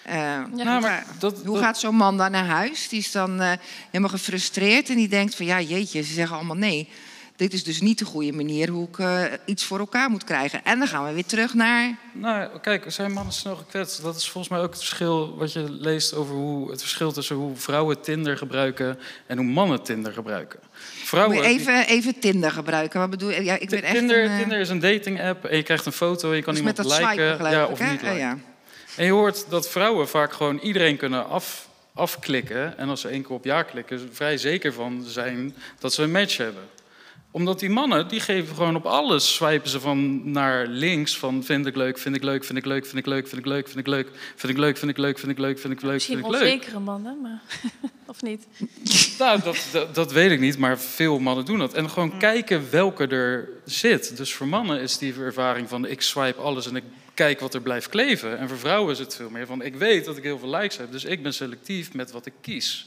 Eh, Nou, maar hoe dat- hoe dat- gaat zo'n man dan naar huis? Die is dan eh, helemaal gefrustreerd en die denkt van ja jeetje, ze zeggen allemaal nee. Dit is dus niet de goede manier hoe ik eh, iets voor elkaar moet krijgen. En dan gaan we weer terug naar... Nou, kijk, zijn mannen snel gekwetst? Dat is volgens mij ook het verschil wat je leest over hoe het verschil tussen hoe vrouwen Tinder gebruiken en hoe mannen Tinder gebruiken. Vrouwen. Even, even Tinder gebruiken. Wat bedoel je? Ja, ik ben echt Tinder, een, eh, Tinder is een dating app en je krijgt een foto en je kan dus iemand liken ja, of hè? niet Oh, liken. ja. En je hoort dat vrouwen vaak gewoon iedereen kunnen af, afklikken. En als ze één keer op ja klikken, vrij zeker van zijn dat ze een match hebben. Omdat die mannen, die geven gewoon op alles, swipen ze van naar links. Van vind ik leuk, vind ik leuk, vind ik leuk, vind ik leuk, vind ik leuk, vind ik leuk, vind ik leuk, vind ik leuk, vind ik leuk, vind ik leuk, Misschien onzekere mannen, maar... of niet? Nou, dat, dat, dat weet ik niet, maar veel mannen doen dat. En gewoon kijken welke er zit. Dus voor mannen is die ervaring van ik swipe alles en ik kijk wat er blijft kleven. En voor vrouwen is het veel meer van ik weet dat ik heel veel likes heb, dus ik ben selectief met wat ik kies.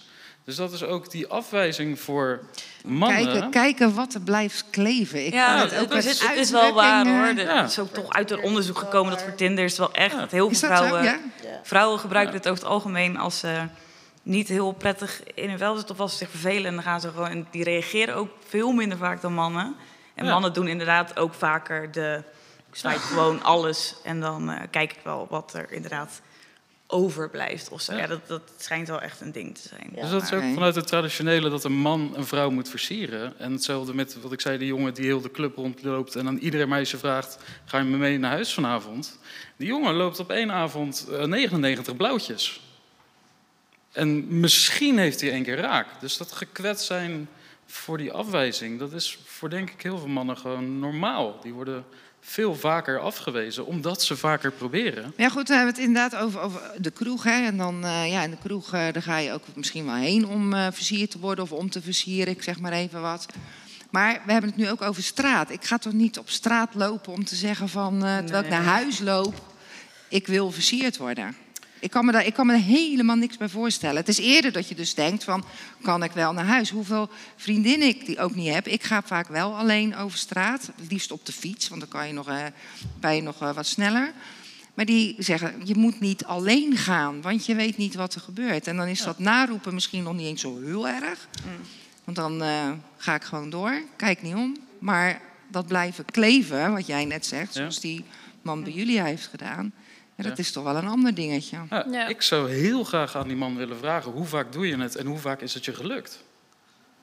Dus dat is ook die afwijzing voor mannen. Kijken, kijken wat er blijft kleven. Ik Ja, het, ook het is, het is wel waar hoor. Ja. Het is ook toch uit een onderzoek gekomen dat voor Tinder is het wel echt dat heel veel vrouwen, Ja? vrouwen gebruiken het over het algemeen als ze niet heel prettig in hun vel zitten of als ze zich vervelen. En dan gaan ze gewoon, en die reageren ook veel minder vaak dan mannen. En Ja. mannen doen inderdaad ook vaker de, ik swipe gewoon alles en dan eh, kijk ik wel wat er inderdaad overblijft of zo. Ja. Ja, dat, dat schijnt wel echt een ding te zijn. Dus dat is ook vanuit het traditionele dat een man een vrouw moet versieren. En hetzelfde met wat ik zei, die jongen die heel de club rondloopt en aan ieder meisje vraagt: ga je me mee naar huis vanavond? Die jongen loopt op één avond eh, 99 blauwtjes. En misschien heeft hij één keer raak. Dus dat gekwetst zijn voor die afwijzing, dat is voor denk ik heel veel mannen gewoon normaal. Die worden veel vaker afgewezen, omdat ze vaker proberen. Ja, goed, we hebben het inderdaad over, over de kroeg. Hè? En dan, eh, ja, in de kroeg eh, daar ga je ook misschien wel heen om eh, versierd te worden of om te versieren, ik zeg maar even wat. Maar we hebben het nu ook over straat. Ik ga toch niet op straat lopen om te zeggen van, eh, terwijl ik naar huis loop, ik wil versierd worden. Ik kan, me daar, ik kan me er helemaal niks bij voorstellen. Het is eerder dat je dus denkt van, kan ik wel naar huis? Hoeveel vriendinnen ik die ook niet heb. Ik ga vaak wel alleen over straat. Liefst op de fiets, want dan kan je nog, eh, ben je nog eh, wat sneller. Maar die zeggen, je moet niet alleen gaan, want je weet niet wat er gebeurt. En dan is dat naroepen misschien nog niet eens zo heel erg. Want dan eh, ga ik gewoon door, kijk niet om. Maar dat blijven kleven, wat jij net zegt, zoals die man bij jullie heeft gedaan... Ja, dat Ja. is toch wel een ander dingetje. Ja, Ja. Ik zou heel graag aan die man willen vragen: hoe vaak doe je het en hoe vaak is het je gelukt?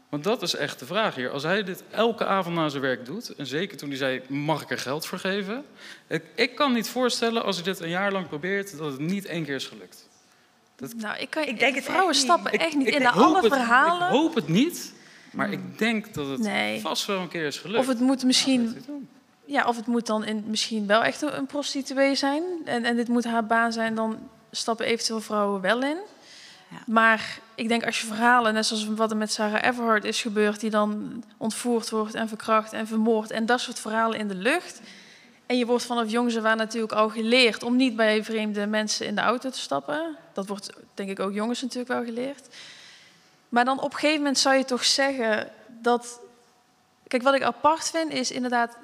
Want dat is echt de vraag hier. Als hij dit elke avond na zijn werk doet, en zeker toen hij zei: mag ik er geld voor geven? Ik, ik kan niet voorstellen als hij dit een jaar lang probeert dat het niet één keer is gelukt. Nou, ik, kan, ik denk vrouwen echt stappen echt niet ik in de alle het- verhalen. Ik hoop het niet, maar ik denk dat het Nee. vast wel een keer is gelukt. Of het moet misschien. Ja, of het moet dan in, misschien wel echt een, prostituee zijn. En, en dit moet haar baan zijn, dan stappen eventueel vrouwen wel in. Ja. Maar ik denk als je verhalen, net zoals wat er met Sarah Everhart is gebeurd, die dan ontvoerd wordt en verkracht en vermoord en dat soort verhalen in de lucht. En je wordt vanaf jongs af aan natuurlijk al geleerd om niet bij vreemde mensen in de auto te stappen. Dat wordt denk ik ook jongens natuurlijk wel geleerd. Maar dan op een gegeven moment zou je toch zeggen dat. Kijk, wat ik apart vind is inderdaad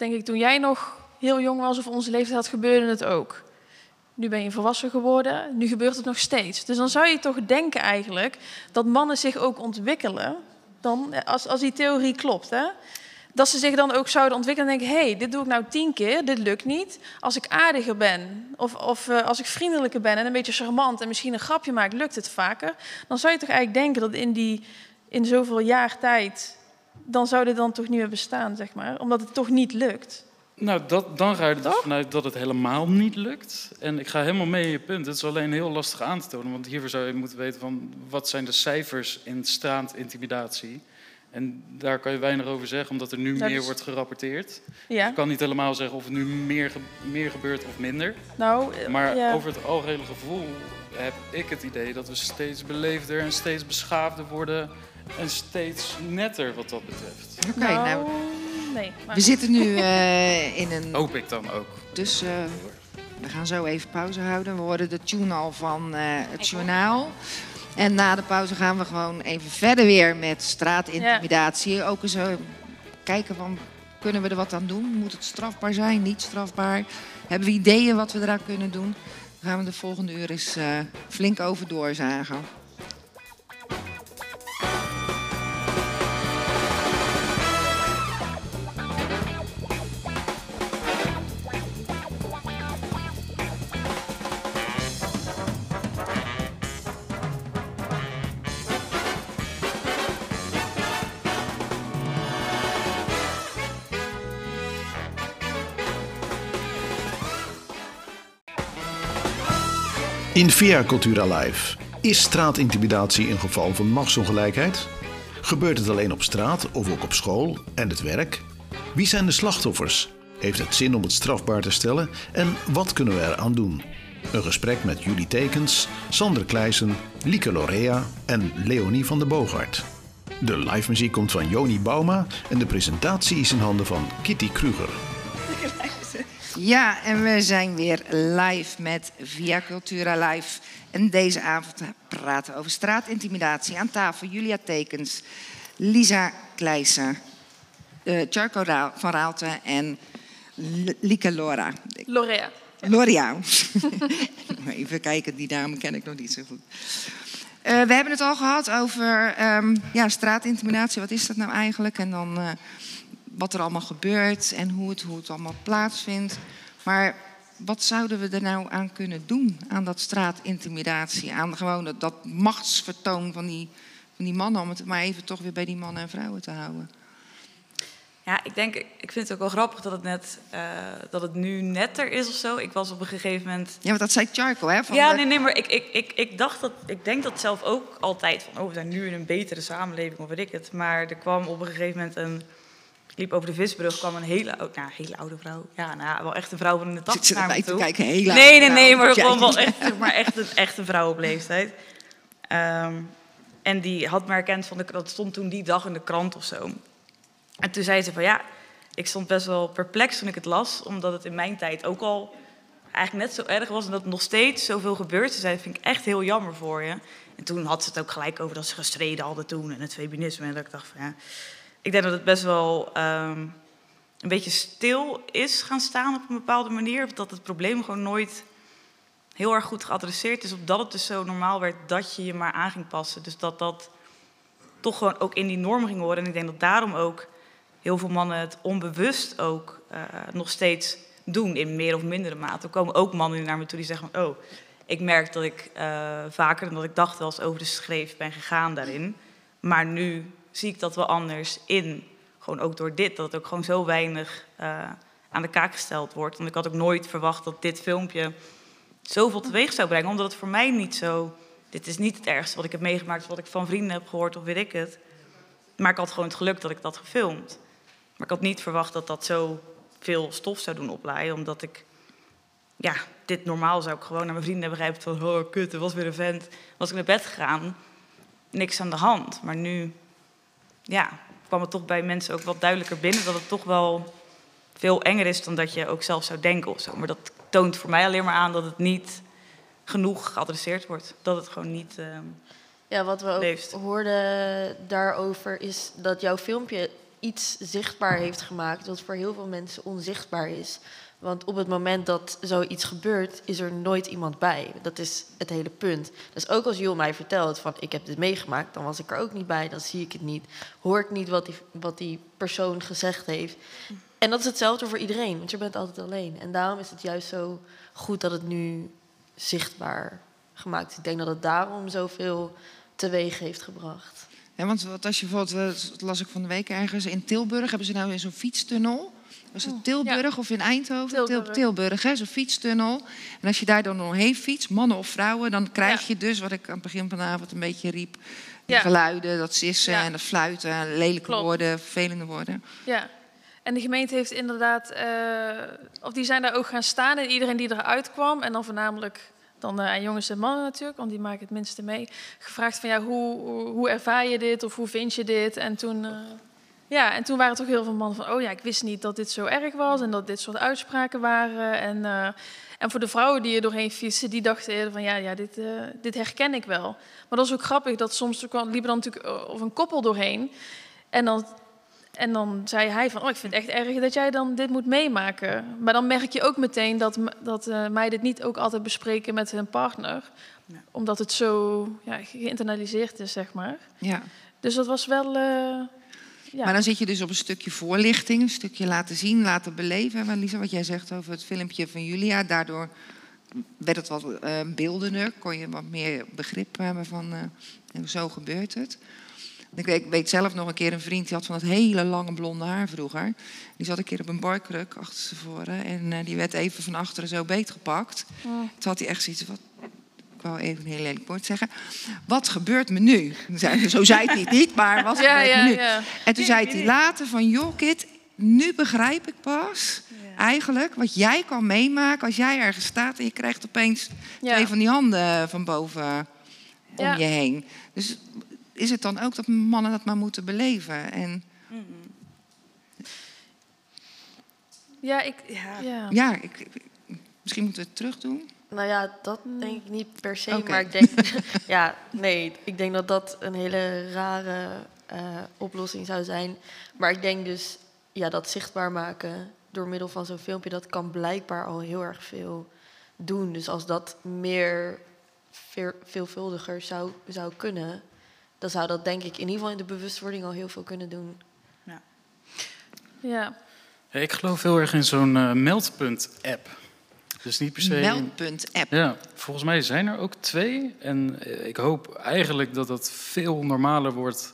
denk ik, toen jij nog heel jong was of onze leeftijd had, gebeurde het ook. Nu ben je volwassen geworden, nu gebeurt het nog steeds. Dus dan zou je toch denken eigenlijk dat mannen zich ook ontwikkelen. Dan, als, als die theorie klopt, hè? Dat ze zich dan ook zouden ontwikkelen en denken... hé, hey, dit doe ik nou tien keer, dit lukt niet. Als ik aardiger ben of, of eh, als ik vriendelijker ben en een beetje charmant... en misschien een grapje maak, lukt het vaker. Dan zou je toch eigenlijk denken dat in, die, in zoveel jaar tijd... dan zou dit dan toch niet meer bestaan, zeg maar. Omdat het toch niet lukt. Nou, dat, dan ga je er dus vanuit dat het helemaal niet lukt. En ik ga helemaal mee in je punt. Het is alleen heel lastig aan te tonen. Want hiervoor zou je moeten weten van wat zijn de cijfers in straatintimidatie. En daar kan je weinig over zeggen, omdat er nu meer dus- wordt gerapporteerd. Ja, Ik kan niet helemaal zeggen of het nu meer, meer gebeurt of minder. nou... Maar ja. over het algehele gevoel heb ik het idee dat we steeds beleefder en steeds beschaafder worden. En steeds netter wat dat betreft. Oké, nou, nee. maar- we zitten nu eh, in een... Hoop ik dan ook. Dus eh, we gaan zo even pauze houden. We horen de tune al van eh, het journaal. En na de pauze gaan we gewoon even verder weer met straatintimidatie. Ook eens eh, kijken van, kunnen we er wat aan doen? Moet het strafbaar zijn, niet strafbaar? Hebben we ideeën wat we eraan kunnen doen? Daar gaan we de volgende uur eens eh, flink over doorzagen. In Via Cultura Live. Is straatintimidatie een geval van machtsongelijkheid? Gebeurt het alleen op straat of ook op school en het werk? Wie zijn de slachtoffers? Heeft het zin om het strafbaar te stellen? En wat kunnen we eraan doen? Een gesprek met Julie Tekens, Sander Kleijsen, Lieke Lorea en Leonie van de Boogaard. De live muziek komt van Joni Bauma en de presentatie is in handen van Kitty Kruger. Ja, en we zijn weer live met Via Cultura Live. En deze avond praten we over straatintimidatie. Aan tafel Julia Tekens, Lisa Kleijsen, eh Charco van Raalte en L- Lieke Lora. Lorea. L'Oreal. Even kijken, die dame ken ik nog niet zo goed. Eh, we hebben het al gehad over ehm, ja, straatintimidatie. Wat is dat nou eigenlijk? En dan eh, wat er allemaal gebeurt en hoe het, hoe het allemaal plaatsvindt. Maar wat zouden we er nou aan kunnen doen aan dat straatintimidatie? Aan gewoon dat, machtsvertoon van die, van die mannen, om het maar even toch weer bij die mannen en vrouwen te houden. Ja, ik denk, ik vind het ook wel grappig dat het, net, eh, dat het nu netter is of zo. Ik was op een gegeven moment. Ja, want dat zei Charco, hè? Van ja, de- nee, nee, maar ik, ik, ik, ik dacht dat, ik denk dat zelf ook altijd van, oh, we zijn nu in een betere samenleving of weet ik het. Maar er kwam op een gegeven moment een, liep over de visbrug, kwam een hele, oude, nou, hele oude vrouw. Ja, nou, ja, wel echt een vrouw van in de tachtig naar toe. kijken? Heel Nee, nee, nee, maar gewoon wel echt, zeg maar echt, een, echt een vrouw op leeftijd. Ehm, en die had me herkend van de dat stond toen die dag in de krant of zo. En toen zei ze van ja, ik stond best wel perplex toen ik het las, omdat het in mijn tijd ook al eigenlijk net zo erg was en dat nog steeds zoveel gebeurt. Ze zei, dat vind ik echt heel jammer voor je. En toen had ze het ook gelijk over dat ze gestreden hadden toen en het feminisme. En dat ik dacht van ja, ik denk dat het best wel ehm, een beetje stil is gaan staan op een bepaalde manier. Of dat het probleem gewoon nooit heel erg goed geadresseerd is. Omdat het dus zo normaal werd dat je je maar aan ging passen. Dus dat dat toch gewoon ook in die norm ging horen. En ik denk dat daarom ook heel veel mannen het onbewust ook eh, nog steeds doen in meer of mindere mate. Er komen ook mannen naar me toe die zeggen van, oh, ik merk dat ik uh, vaker dan dat ik dacht wel eens over de schreef ben gegaan daarin. Maar nu zie ik dat wel anders in. Gewoon ook door dit, dat het ook gewoon zo weinig uh, aan de kaak gesteld wordt. Want ik had ook nooit verwacht dat dit filmpje zoveel teweeg zou brengen. Omdat het voor mij niet zo... Dit is niet het ergste wat ik heb meegemaakt, wat ik van vrienden heb gehoord of weet ik het. Maar ik had gewoon het geluk dat ik dat gefilmd. Maar ik had niet verwacht dat dat zo veel stof zou doen oplaaien. Omdat ik, ja, dit normaal zou ik gewoon naar mijn vrienden hebben begrijpen van, oh kut, er was weer een vent. Was ik naar bed gegaan, niks aan de hand. Maar nu, ja, kwam het toch bij mensen ook wat duidelijker binnen dat het toch wel veel enger is dan dat je ook zelf zou denken of zo. Maar dat toont voor mij alleen maar aan dat het niet genoeg geadresseerd wordt. Dat het gewoon niet. Uh, ja, wat we ook leeft. hoorden daarover is dat jouw filmpje iets zichtbaar heeft gemaakt wat voor heel veel mensen onzichtbaar is. Want op het moment dat zoiets gebeurt, is er nooit iemand bij. Dat is het hele punt. Dus ook als Jul mij vertelt van ik heb dit meegemaakt, dan was ik er ook niet bij, dan zie ik het niet. Hoor ik niet wat die, wat die persoon gezegd heeft. En dat is hetzelfde voor iedereen, want je bent altijd alleen. En daarom is het juist zo goed dat het nu zichtbaar gemaakt is. Ik denk dat het daarom zoveel teweeg heeft gebracht. Ja, want wat als je bijvoorbeeld, dat las ik van de week ergens, in Tilburg hebben ze nou in zo'n fietstunnel. Was het oh, Tilburg of in Eindhoven? Tilburg, Tilburg hè, zo'n fietstunnel. En als je daar dan doorheen fietst, mannen of vrouwen, dan krijg je dus, wat ik aan het begin van de avond een beetje riep, die geluiden, dat sissen en dat fluiten, lelijke woorden, vervelende woorden. Ja. En de gemeente heeft inderdaad, uh, of die zijn daar ook gaan staan en iedereen die eruit kwam, en dan voornamelijk dan uh, aan jongens en mannen natuurlijk, want die maken het minste mee, gevraagd van ja, hoe, hoe, ervaar je dit of hoe vind je dit? En toen, uh, ja, en toen waren toch heel veel mannen van, oh ja, ik wist niet dat dit zo erg was en dat dit soort uitspraken waren. En, en voor de vrouwen die er doorheen fietsen, die dachten eerder van ja, ja dit, dit herken ik wel. Maar dat is ook grappig dat soms liepen dan natuurlijk of een koppel doorheen. En dan en dan zei hij van, oh, ik vind het echt erg dat jij dan dit moet meemaken. Maar dan merk je ook meteen dat, dat uh, mij dit niet ook altijd bespreken met hun partner. Ja. Omdat het zo ja, geïnternaliseerd is, zeg maar. Ja. Dus dat was wel... Uh, ja. Maar dan zit je dus op een stukje voorlichting, een stukje laten zien, laten beleven. Maar Lisa, wat jij zegt over het filmpje van Julia, daardoor werd het wat uh, beeldender. Kon je wat meer begrip hebben van uh, zo gebeurt het. Ik weet, ik weet, zelf nog een keer een vriend die had van dat hele lange blonde haar vroeger. Die zat een keer op een barkruk achter ze voren en uh, die werd even van achteren zo beetgepakt. Oh. Toen had hij echt zoiets van, ik wou even een heel lelijk woord zeggen. Wat gebeurt me nu? Zo zei hij het niet, maar wat ja, gebeurt ja, me nu? Ja. En toen zei hij later van, joh Kit, nu begrijp ik pas eigenlijk wat jij kan meemaken als jij ergens staat en je krijgt opeens twee van die handen van boven om je heen. Dus is het dan ook dat mannen dat maar moeten beleven? En... Ja, ik, ja. ja, ik, misschien moeten we het terug doen. Nou ja, dat denk ik niet per se. Maar ik denk, ja, nee, ik denk dat dat een hele rare uh, oplossing zou zijn. Maar ik denk dus, ja, dat zichtbaar maken door middel van zo'n filmpje, dat kan blijkbaar al heel erg veel doen. Dus als dat meer veelvuldiger zou, zou kunnen, dan zou dat denk ik in ieder geval in de bewustwording al heel veel kunnen doen. Ja. ja. ik geloof heel erg in zo'n uh, meldpunt-app. Dus niet per se. Meldpunt-app. Ja, volgens mij zijn er ook twee. En eh, ik hoop eigenlijk dat dat veel normaler wordt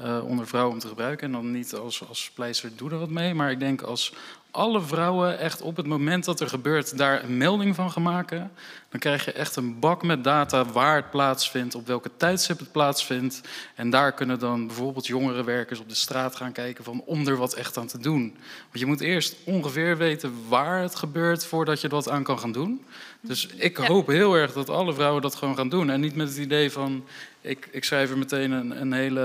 uh, onder vrouwen om te gebruiken. En dan niet als, als pleister, doe er wat mee. Maar ik denk als alle vrouwen echt op het moment dat er gebeurt daar een melding van gaan maken. Dan krijg je echt een bak met data waar het plaatsvindt, op welke tijdstip het plaatsvindt. En daar kunnen dan bijvoorbeeld jongere werkers op de straat gaan kijken van om er wat echt aan te doen. Want je moet eerst ongeveer weten waar het gebeurt voordat je er wat aan kan gaan doen. Dus ik hoop heel erg dat alle vrouwen dat gewoon gaan doen. En niet met het idee van ik, ik schrijf er meteen een, een hele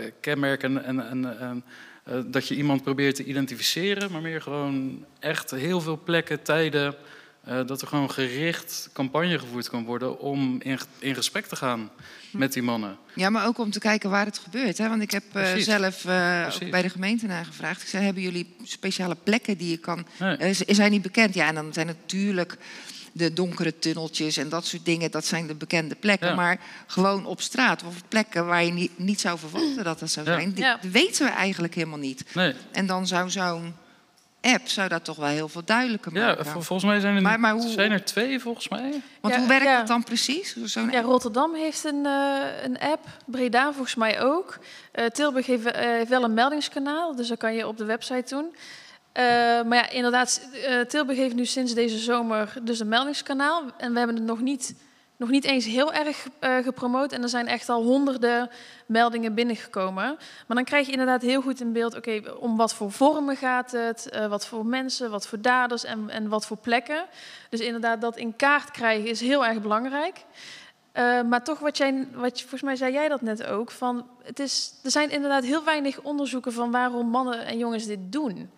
eh, kenmerk en, en, en, en uh, dat je iemand probeert te identificeren, maar meer gewoon echt heel veel plekken, tijden, uh, dat er gewoon gericht campagne gevoerd kan worden om in, in gesprek te gaan met die mannen. Ja, maar ook om te kijken waar het gebeurt. Hè? Want ik heb uh, zelf bij de gemeente nagevraagd. Ik zei, hebben jullie speciale plekken die je kan... Nee. zijn niet bekend? Ja, en dan zijn natuurlijk de donkere tunneltjes en dat soort dingen, dat zijn de bekende plekken. Ja. Maar gewoon op straat of plekken waar je niet, niet zou verwachten dat dat zou Ja. zijn, die Ja. weten we eigenlijk helemaal niet. Nee. En dan zou zo'n app zou dat toch wel heel veel duidelijker Ja, maken. vol- volgens mij zijn er, Maar- maar hoe- zijn er twee, volgens mij. Want Ja, hoe werkt ja. het dan precies? Zo'n Ja, Rotterdam heeft een, eh, een app, Breda volgens mij ook. Eh, Tilburg heeft, eh, heeft wel een meldingskanaal, dus dat kan je op de website doen. Eh, maar ja, inderdaad, eh, Tilburg heeft nu sinds deze zomer dus een meldingskanaal. En we hebben het nog niet, nog niet eens heel erg eh, gepromoot. En er zijn echt al honderden meldingen binnengekomen. Maar dan krijg je inderdaad heel goed in beeld... oké, om wat voor vormen gaat het, wat voor mensen, wat voor daders en, en wat voor plekken. Dus inderdaad, dat in kaart krijgen is heel erg belangrijk. Maar toch, wat jij, wat, volgens mij zei jij dat net ook, van het is, er zijn inderdaad heel weinig onderzoeken van waarom mannen en jongens dit doen.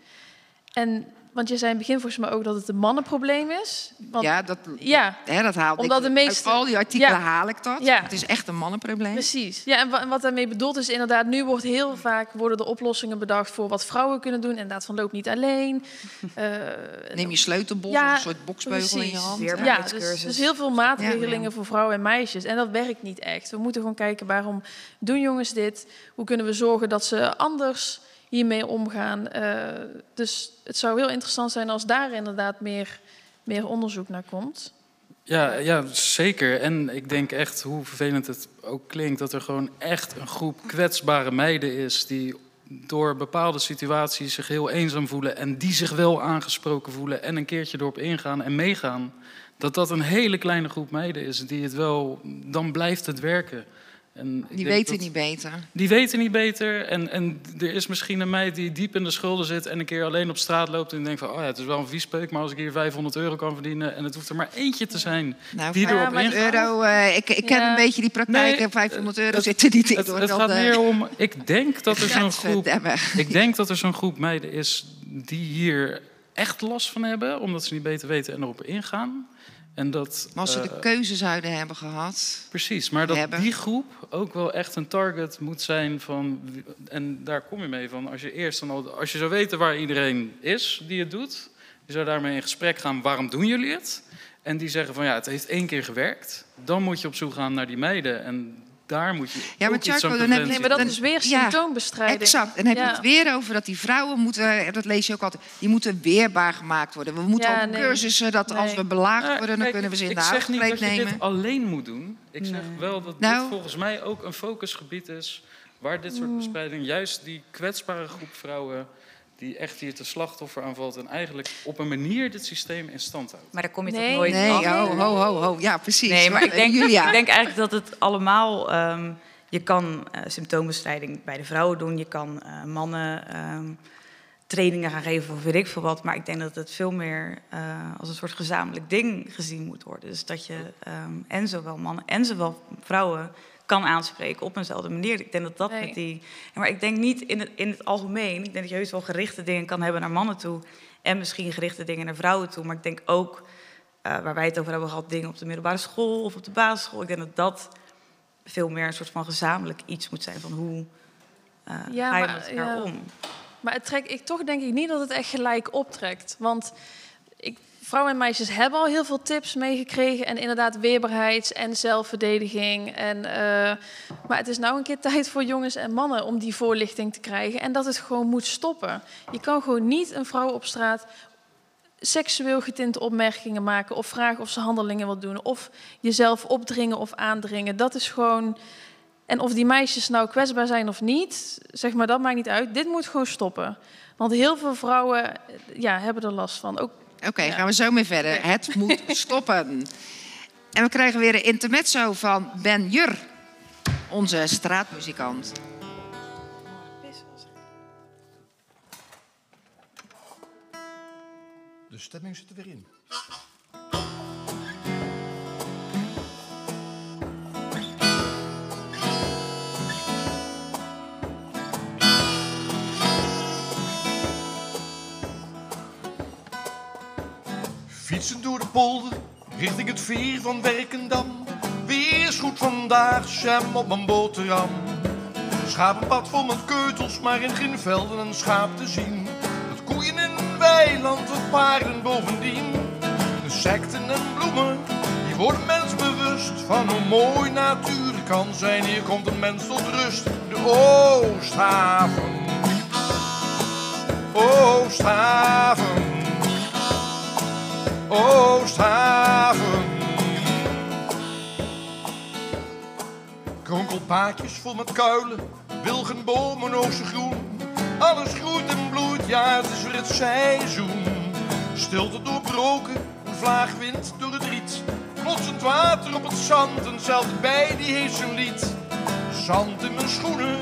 En, want je zei in het begin volgens mij ook dat het een mannenprobleem is. Want, ja, dat, ja, hè, dat haal Omdat ik. de meeste- Uit al die artikelen Ja. haal ik dat. Ja. Het is echt een mannenprobleem. precies. Ja, en, wa- en wat daarmee bedoeld is inderdaad, nu wordt heel vaak worden de oplossingen bedacht voor wat vrouwen kunnen doen. Inderdaad, van loop niet alleen. Eh, Neem je sleutelbos, Ja, een soort boksbeugel in je precies. hand. Ja, dus, dus heel veel maatregelingen voor vrouwen en meisjes. En dat werkt niet echt. We moeten gewoon kijken waarom doen jongens dit? Hoe kunnen we zorgen dat ze anders hiermee omgaan? Eh, dus het zou heel interessant zijn als daar inderdaad meer, meer onderzoek naar komt. Ja, ja, zeker. En ik denk echt, hoe vervelend het ook klinkt, dat er gewoon echt een groep kwetsbare meiden is die door bepaalde situaties zich heel eenzaam voelen en die zich wel aangesproken voelen en een keertje erop ingaan en meegaan. Dat dat een hele kleine groep meiden is die het wel, dan blijft het werken. En Die weten dat- niet beter. Die weten niet beter. En, en er is misschien een meid die diep in de schulden zit en een keer alleen op straat loopt en denkt van, oh ja, het is wel een viespeuk, maar als ik hier 500 euro kan verdienen en het hoeft er maar eentje te zijn. Nou, Die 500 erop euro, ingaan. eh, ik, ik ken een beetje die praktijk. Nee, 500 euro het- zit er niet in. Het, het Dat, gaat eh, meer om, ik denk dat er zo'n groep, ik denk dat er zo'n groep meiden is die hier echt last van hebben, omdat ze niet beter weten en erop ingaan. En dat, Maar als ze de eh, keuze zouden hebben gehad. Precies, maar dat hebben. die groep ook wel echt een target moet zijn van. En daar kom je mee van. Als je eerst dan al, als je zou weten waar iedereen is die het doet, je zou daarmee in gesprek gaan. Waarom doen jullie het? En die zeggen van ja, het heeft één keer gewerkt. Dan moet je op zoek gaan naar die meiden en daar moet je. Ja, maar Charco, aan dan heb je- Nee, maar dat Dan- is weer ja, symptoombestrijding. Exact. En dan heb je Ja. het weer over dat die vrouwen moeten, dat lees je ook altijd, die moeten weerbaar gemaakt worden. We moeten Ja, ook nee. cursussen dat als we belaagd Nou, worden, dan kijk, kunnen we ze in ik de zeg niet dat je nemen. dit alleen moet doen. Ik zeg wel dat Nou. dit volgens mij ook een focusgebied is waar dit soort bespreiding juist die kwetsbare groep vrouwen die echt hier te slachtoffer aanvalt en eigenlijk op een manier dit systeem in stand houdt. Maar daar kom je Nee. toch nooit Nee, af? ho, ho, ho, ho. Ja, precies. Nee, maar ik denk, Julia. ik denk eigenlijk dat het allemaal... ehm, je kan eh, symptoombestrijding bij de vrouwen doen. Je kan eh, mannen ehm, trainingen gaan geven of weet ik veel wat. Maar ik denk dat het veel meer eh, als een soort gezamenlijk ding gezien moet worden. Dus dat je ehm, en zowel mannen en zowel vrouwen kan aanspreken op eenzelfde manier. Ik denk dat dat Nee. met die... Maar ik denk niet in het, in het algemeen. Ik denk dat je heus wel gerichte dingen kan hebben naar mannen toe. En misschien gerichte dingen naar vrouwen toe. Maar ik denk ook eh, waar wij het over hebben gehad, dingen op de middelbare school of op de basisschool. Ik denk dat dat veel meer een soort van gezamenlijk iets moet zijn van hoe eh, Ja, ga je maar- met elkaar ja. om. Maar het trek, ik toch denk ik niet dat het echt gelijk optrekt. Want ik, vrouwen en meisjes hebben al heel veel tips meegekregen. En inderdaad weerbaarheids- en zelfverdediging. En, eh, maar het is nou een keer tijd voor jongens en mannen om die voorlichting te krijgen. En dat het gewoon moet stoppen. Je kan gewoon niet een vrouw op straat seksueel getinte opmerkingen maken... of vragen of ze handelingen wil doen. Of jezelf opdringen of aandringen. Dat is gewoon... En of die meisjes nou kwetsbaar zijn of niet, zeg maar, dat maakt niet uit. Dit moet gewoon stoppen. Want heel veel vrouwen ja, hebben er last van. Ook, Oké, gaan we zo mee verder. Het moet stoppen. En we krijgen weer een intermezzo van Ben Jur, onze straatmuzikant. De stemming zit er weer in. Fietsen door de polder, richting het veer van Werkendam. Is goed vandaag, jam op mijn boterham. Schapenpad vol met keutels, maar in geen velden een schaap te zien. Met koeien in een weiland, wat paarden bovendien. Insecten en bloemen Wordt een mens bewust van hoe mooi natuur kan zijn. Hier komt een mens tot rust. De Oosthaven. Oosthaven. Oosthaven. Kronkelpaadjes vol met kuilen, wilgenbomen groen. Alles groeit en bloeit, ja het is weer het seizoen. Stilte doorbroken, een vlaagwind door het riet. Klotsend water op het zand en zelfs bij die heeft zijn lied. Zand in mijn schoenen,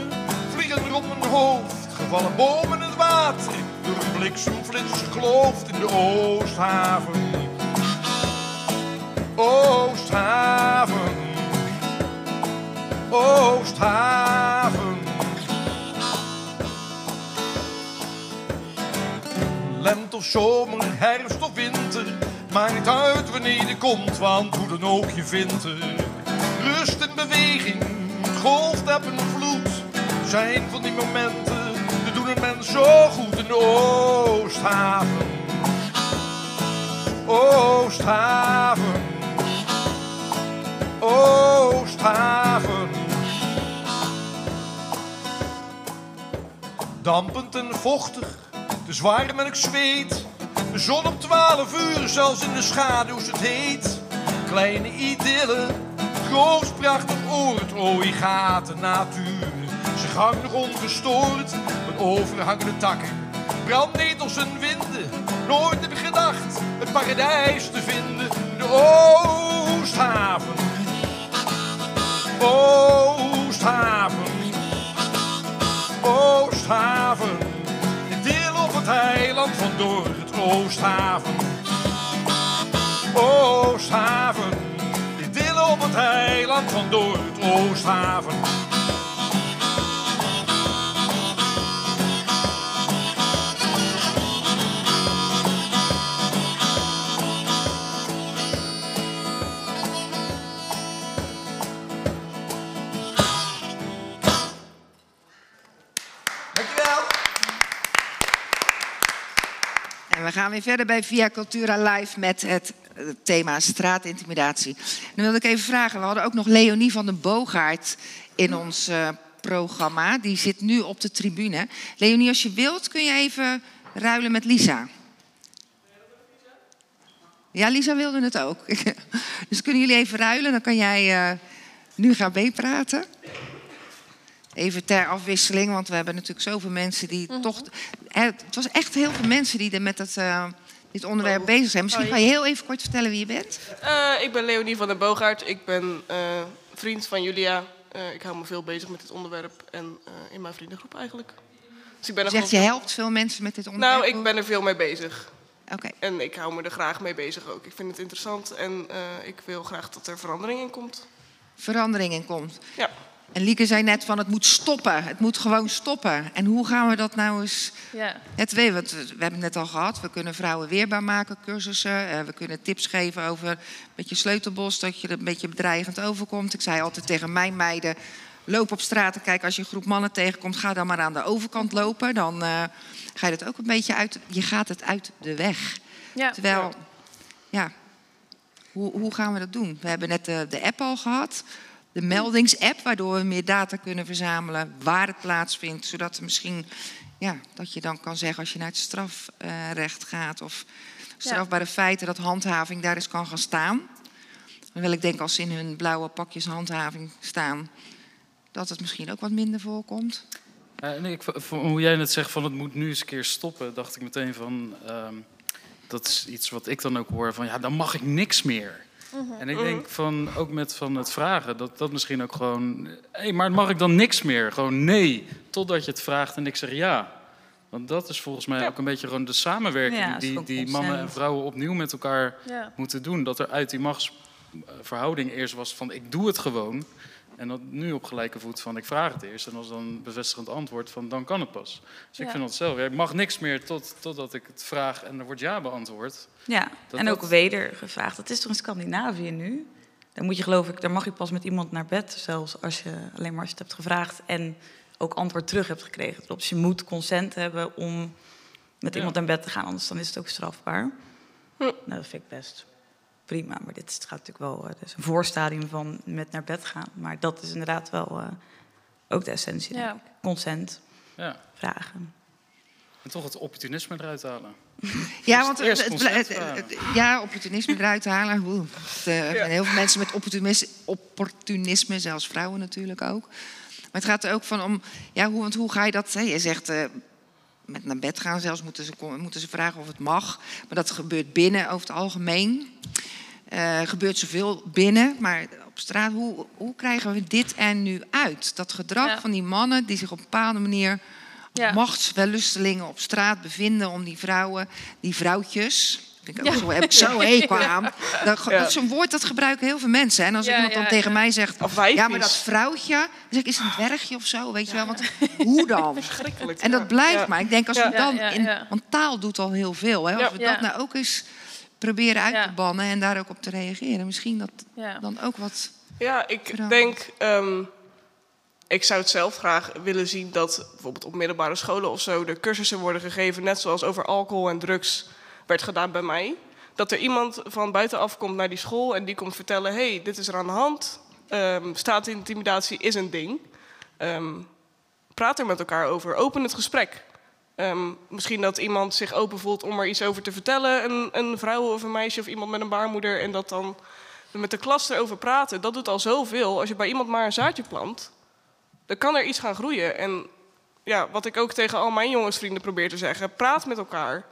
vliegen op mijn hoofd. Gevallen bomen in het water, een bliksemflits geloofd in de Oosthaven. Oosthaven. Oosthaven. Lente of zomer, herfst of winter, maakt niet uit wanneer je komt, want hoe dan ook je vindt er. Rust en beweging, heb en vloed, zijn van die momenten, een mens zo goed in de Oosthaven. Oosthaven. Oosthaven. Dampend en vochtig, de warm en ik zweet. De zon op twaalf uur, zelfs in de schaduw is het heet. Kleine idylle, groot prachtig oord. Oh, hier gaat de natuur. Ze gang nog ongestoord, met overhangende takken. Brandnetels en winden, nooit heb ik gedacht het paradijs te vinden. De Oosthaven. Oosthaven. Oosthaven. Een deel op het eiland van door het Oosthaven. Oosthaven. Een deel op het eiland van door het Oosthaven. Gaan weer verder bij Via Cultura Live met het eh, thema straatintimidatie. Dan wilde ik even vragen, we hadden ook nog Leonie van den Boogaard in ons eh, programma. Die zit nu op de tribune. Leonie, als je wilt kun je even ruilen met Lisa. Ja, Lisa wilde het ook. dus kunnen jullie even ruilen, dan kan jij eh, nu gaan meepraten. Even ter afwisseling, want we hebben natuurlijk zoveel mensen die toch. hè, Het was echt heel veel mensen die er met het, eh, dit onderwerp bezig zijn. Misschien ga je heel even kort vertellen wie je bent. Eh, ik ben Leonie van den Boogaard. Ik ben eh, vriend van Julia. Ik hou me veel bezig met dit onderwerp en in mijn vriendengroep eigenlijk. Dus ik ben Je er zegt je gewoon- helpt veel mensen met dit onderwerp. Nou, ik ben er veel mee bezig. Oké. En ik hou me er graag mee bezig ook. Ik vind het interessant en ik wil graag dat er verandering in komt. Verandering in komt. Ja. En Lieke zei net van het moet stoppen. Het moet gewoon stoppen. En hoe gaan we dat nou eens Ja. Het weet, want we we hebben het net al gehad. We kunnen vrouwen weerbaar maken, cursussen. Eh, we kunnen tips geven over met je sleutelbos, dat je er een beetje bedreigend overkomt. Ik zei altijd tegen mijn meiden, loop op straat en kijk als je een groep mannen tegenkomt, ga dan maar aan de overkant lopen. Dan eh, ga je het ook een beetje uit, je gaat het uit de weg. Ja. Terwijl, ja, hoe, hoe gaan we dat doen? We hebben net de, de app al gehad. De meldingsapp, waardoor we meer data kunnen verzamelen waar het plaatsvindt. Zodat er misschien, ja, dat je dan kan zeggen als je naar het strafrecht gaat of strafbare feiten, dat handhaving daar eens kan gaan staan. Terwijl ik denk als ze in hun blauwe pakjes handhaving staan, dat het misschien ook wat minder voorkomt. Ja, nee, ik, hoe jij net zegt van het moet nu eens een keer stoppen, dacht ik meteen van ehm, dat is iets wat ik dan ook hoor van ja, dan mag ik niks meer. En ik denk van ook met van het vragen dat dat misschien ook gewoon, hé, maar mag ik dan niks meer? Gewoon nee, totdat je het vraagt en ik zeg ja. Want dat is volgens mij ook een beetje gewoon de samenwerking Ja, die, die mannen en vrouwen opnieuw met elkaar Ja. moeten doen. Dat er uit die machtsverhouding eerst was van ik doe het gewoon. En dat nu op gelijke voet van ik vraag het eerst. En als dan bevestigend antwoord van dan kan het pas. Dus ik vind dat zelf. ja, Ik mag niks meer tot, totdat ik het vraag en er wordt ja beantwoord. Ja, Dat en ook dat- weder gevraagd. Dat is toch in Scandinavië nu? Dan moet je geloof ik, daar mag je pas met iemand naar bed, zelfs als je alleen maar als je het hebt gevraagd en ook antwoord terug hebt gekregen. Dus je moet consent hebben om met Ja. iemand naar bed te gaan, anders dan is het ook strafbaar. Hm. Nou, dat vind ik best prima. Maar dit gaat natuurlijk wel uh, dus een voorstadium van met naar bed gaan. Maar dat is inderdaad wel uh, ook de essentie. Ja. Consent Ja. vragen. En toch het opportunisme eruit halen. Ja, want het, ja, opportunisme eruit halen. Oeh, eh, er zijn heel veel mensen met opportunisme, opportunisme, zelfs vrouwen natuurlijk ook. Maar het gaat er ook van om, ja, hoe, want hoe ga je dat? Hè? Je zegt eh, met naar bed gaan, zelfs moeten ze, moeten ze vragen of het mag. Maar dat gebeurt binnen over het algemeen. Eh gebeurt zoveel binnen, maar op straat, hoe, hoe krijgen we dit er nu uit? Dat gedrag Ja. van die mannen die zich op een bepaalde manier Ja. machtswellustelingen op straat bevinden om die vrouwen, die vrouwtjes. Vind ik ook Ja. zo, heb ik zo hekel aan. Dat, dat is zo'n woord dat gebruiken heel veel mensen. En als Ja, iemand dan ja, tegen ja. mij zegt, Of ja, maar dat vrouwtje, dan zeg ik, is het een dwergje of zo, weet je wel? Want hoe dan? Verschrikkelijk. En dat blijft Ja. maar. Ik denk als Ja. we dan in, want taal doet al heel veel. Hè? Als Ja. we dat nou ook eens proberen uit Ja. te bannen en daar ook op te reageren, misschien dat Ja. dan ook wat. Ja, ik denk. ehm, ik zou het zelf graag willen zien dat bijvoorbeeld op middelbare scholen of zo er cursussen worden gegeven, net zoals over alcohol en drugs werd gedaan bij mij. Dat er iemand van buitenaf komt naar die school en die komt vertellen: hey, dit is er aan de hand. Ehm straatintimidatie is een ding. Ehm, praat er met elkaar over. Open het gesprek. Ehm, misschien dat iemand zich open voelt om er iets over te vertellen. Een, een vrouw of een meisje of iemand met een baarmoeder. En dat dan met de klas erover praten. Dat doet al zoveel. Als je bij iemand maar een zaadje plant, dan kan er iets gaan groeien. En ja, wat ik ook tegen al mijn jongensvrienden probeer te zeggen. Praat met elkaar.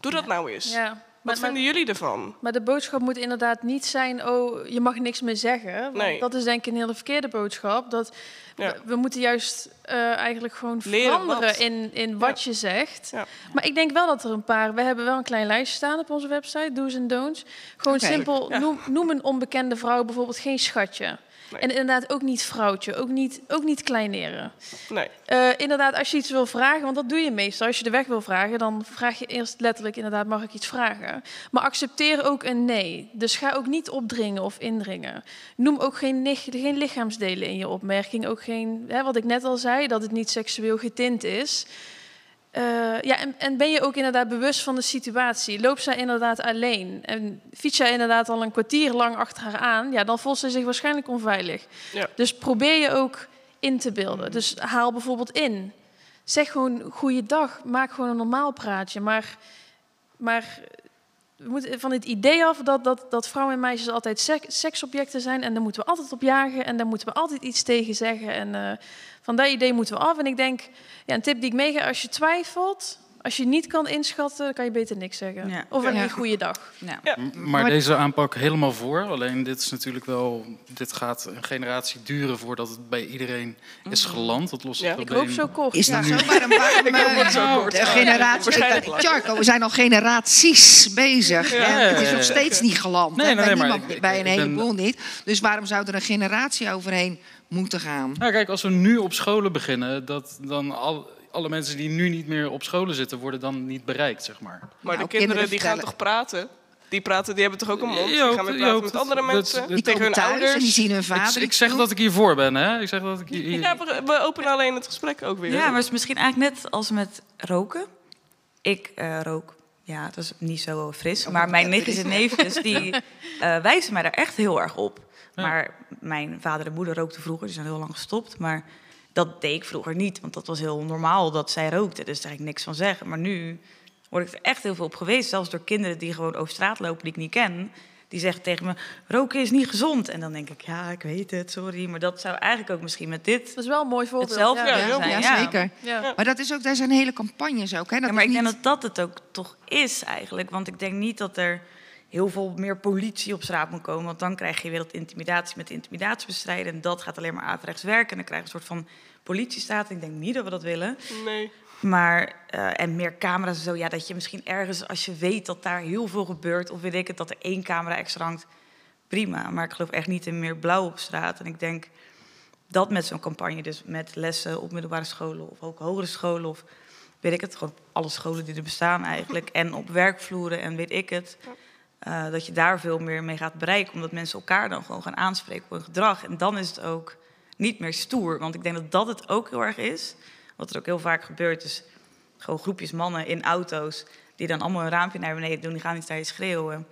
Doe dat nou eens. Ja. Wat Maar- maar- vinden jullie ervan? Maar de boodschap moet inderdaad niet zijn, oh, je mag niks meer zeggen. Want Nee. Dat is denk ik een hele verkeerde boodschap. Dat Ja. we, we moeten juist eh, eigenlijk gewoon Leren veranderen wat. in, in wat je zegt. Ja. Maar ik denk wel dat er een paar... We hebben wel een klein lijstje staan op onze website, do's en don'ts. Gewoon simpel, Ja. noem, noem een onbekende vrouw bijvoorbeeld geen schatje. Nee. En inderdaad ook niet vrouwtje, ook niet, ook niet kleineren. Nee. Eh, inderdaad, als je iets wil vragen, want dat doe je meestal. Als je de weg wil vragen, dan vraag je eerst letterlijk inderdaad, mag ik iets vragen? Maar accepteer ook een nee. Dus ga ook niet opdringen of indringen. Noem ook geen, geen lichaamsdelen in je opmerking. Ook geen, hè, wat ik net al zei, dat het niet seksueel getint is. Eh, ja, en, en ben je ook inderdaad bewust van de situatie? Loop zij inderdaad alleen? En fiets jij inderdaad al een kwartier lang achter haar aan? Ja, dan voelt ze zich waarschijnlijk onveilig. Ja. Dus probeer je ook in te beelden. Dus haal bijvoorbeeld in. Zeg gewoon goeiedag. Maak gewoon een normaal praatje. Maar, maar we moeten van het idee af dat, dat, dat vrouwen en meisjes altijd sek- seksobjecten zijn. En daar moeten we altijd op jagen. En daar moeten we altijd iets tegen zeggen. En eh, van dat idee moeten we af. En ik denk, ja, een tip die ik meega, als je twijfelt... Als je niet kan inschatten, dan kan je beter niks zeggen. Ja. Of een Ja. goede dag. Ja. Ja. Maar Maar- deze aanpak helemaal voor. Alleen dit is natuurlijk wel. Dit gaat een generatie duren voordat het bij iedereen is geland. Dat lost het Ja. Ik probleem. hoop zo kort. Is dat ja. zo? Ik hoop ook zo kort. Generatie. We zijn al generaties bezig. Ja, en ja, het is nog steeds niet geland. Nee, nee, bij, nee, maar niemand, ik- bij een ik ben- heleboel niet. Dus waarom zou er een generatie overheen moeten gaan? Nou, kijk, als we nu op scholen beginnen, dat dan al, alle mensen die nu niet meer op scholen zitten, worden dan niet bereikt, zeg maar. Maar Nou, de kinderen, kinderen die gaan toch praten? Die praten, die hebben toch ook een mond? Die gaan weer praten met andere dat- mensen, dat- Die tegen hun ouders. en die zien hun vader. Ik, zeg dat ik hiervoor ben, hè? Ik zeg dat ik hier. Ja, we, openen alleen het gesprek ook weer. Ja, maar het is misschien eigenlijk net als met roken. Ik eh, rook, ja, dat is niet zo fris. Maar mijn nichtjes en neefjes, die eh, wijzen mij daar echt heel erg op. Ja. Maar mijn vader en moeder rookten vroeger, die zijn heel lang gestopt. Maar dat deed ik vroeger niet, want dat was heel normaal dat zij rookten. Dus daar kan ik niks van zeggen. Maar nu word ik er echt heel veel op geweest. Zelfs door kinderen die gewoon over straat lopen, die ik niet ken. Die zeggen tegen me, roken is niet gezond. En dan denk ik, ja, ik weet het, sorry. Maar dat zou eigenlijk ook misschien met dit Dat is wel een mooi voorbeeld. hetzelfde Ja. Ja, zeker. Ja. Maar dat is ook, daar zijn hele campagnes ook. Hè? Dat Ja, maar ik denk niet- dat dat het ook toch is eigenlijk. Want ik denk niet dat er heel veel meer politie op straat moet komen. Want dan krijg je weer dat intimidatie met intimidatie bestrijden. En dat gaat alleen maar averechts werken. En dan krijg je een soort van politiestaat. Ik denk niet dat we dat willen. Nee. Maar, eh, en meer camera's en zo. Ja, dat je misschien ergens, als je weet dat daar heel veel gebeurt... of weet ik het, dat er één camera extra hangt, prima. Maar ik geloof echt niet in meer blauw op straat. En ik denk dat met zo'n campagne, dus met lessen op middelbare scholen... of ook hogere scholen of weet ik het, gewoon alle scholen die er bestaan eigenlijk... en op werkvloeren en weet ik het... eh, dat je daar veel meer mee gaat bereiken. Omdat mensen elkaar dan gewoon gaan aanspreken op hun gedrag. En dan is het ook niet meer stoer. Want ik denk dat dat het ook heel erg is. Wat er ook heel vaak gebeurt, is gewoon groepjes mannen in auto's... die dan allemaal een raampje naar beneden doen, die gaan iets naar je schreeuwen.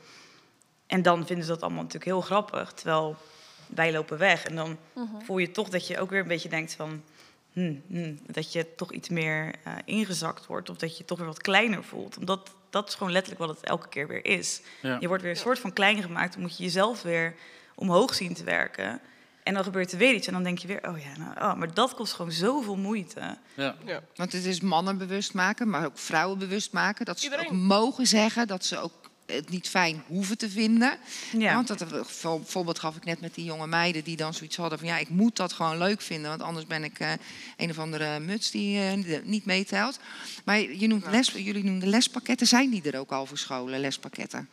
En dan vinden ze dat allemaal natuurlijk heel grappig. Terwijl wij lopen weg. En dan Mhm. voel je toch dat je ook weer een beetje denkt van... hmm, hmm, dat je toch iets meer eh, ingezakt wordt. Of dat je je toch weer wat kleiner voelt. Omdat dat is gewoon letterlijk wat het elke keer weer is. Ja. Je wordt weer een soort van klein gemaakt. Dan moet je jezelf weer omhoog zien te werken. En dan gebeurt er weer iets. En dan denk je weer, oh ja, nou, oh, maar dat kost gewoon zoveel moeite. Ja. Ja. Want het is mannen bewust maken, maar ook vrouwen bewust maken. Dat ze Iedereen. ook mogen zeggen dat ze ook het niet fijn hoeven te vinden. Ja. Want dat een voor- voorbeeld gaf ik net met die jonge meiden die dan zoiets hadden van ja, ik moet dat gewoon leuk vinden, want anders ben ik eh, een of andere muts die eh, niet meetelt. Maar je noemt les, jullie noemden lespakketten. Zijn die er ook al voor scholen, lespakketten?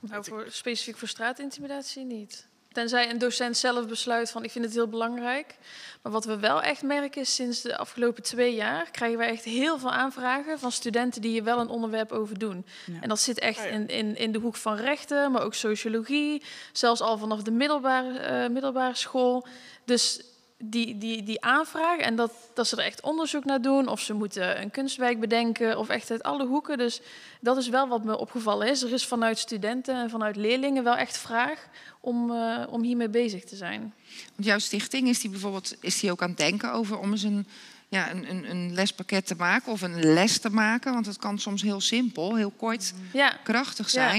Nou, voor, specifiek voor straatintimidatie niet. Tenzij een docent zelf besluit van ik vind het heel belangrijk. Maar wat we wel echt merken is sinds de afgelopen twee jaar krijgen wij echt heel veel aanvragen van studenten die hier wel een onderwerp over doen. Ja. En dat zit echt ja. in, in, in de hoek van rechten, maar ook sociologie, zelfs al vanaf de middelbare, eh, middelbare school. Dus die, die, die aanvraag en dat, dat ze er echt onderzoek naar doen, of ze moeten een kunstwerk bedenken, of echt uit alle hoeken. Dus dat is wel wat me opgevallen is. Er is vanuit studenten en vanuit leerlingen wel echt vraag om, eh, om hiermee bezig te zijn. Want jouw stichting is die bijvoorbeeld is die ook aan het denken over om eens een, ja, een, een, een lespakket te maken of een les te maken. Want het kan soms heel simpel, heel kort, Ja, krachtig Ja.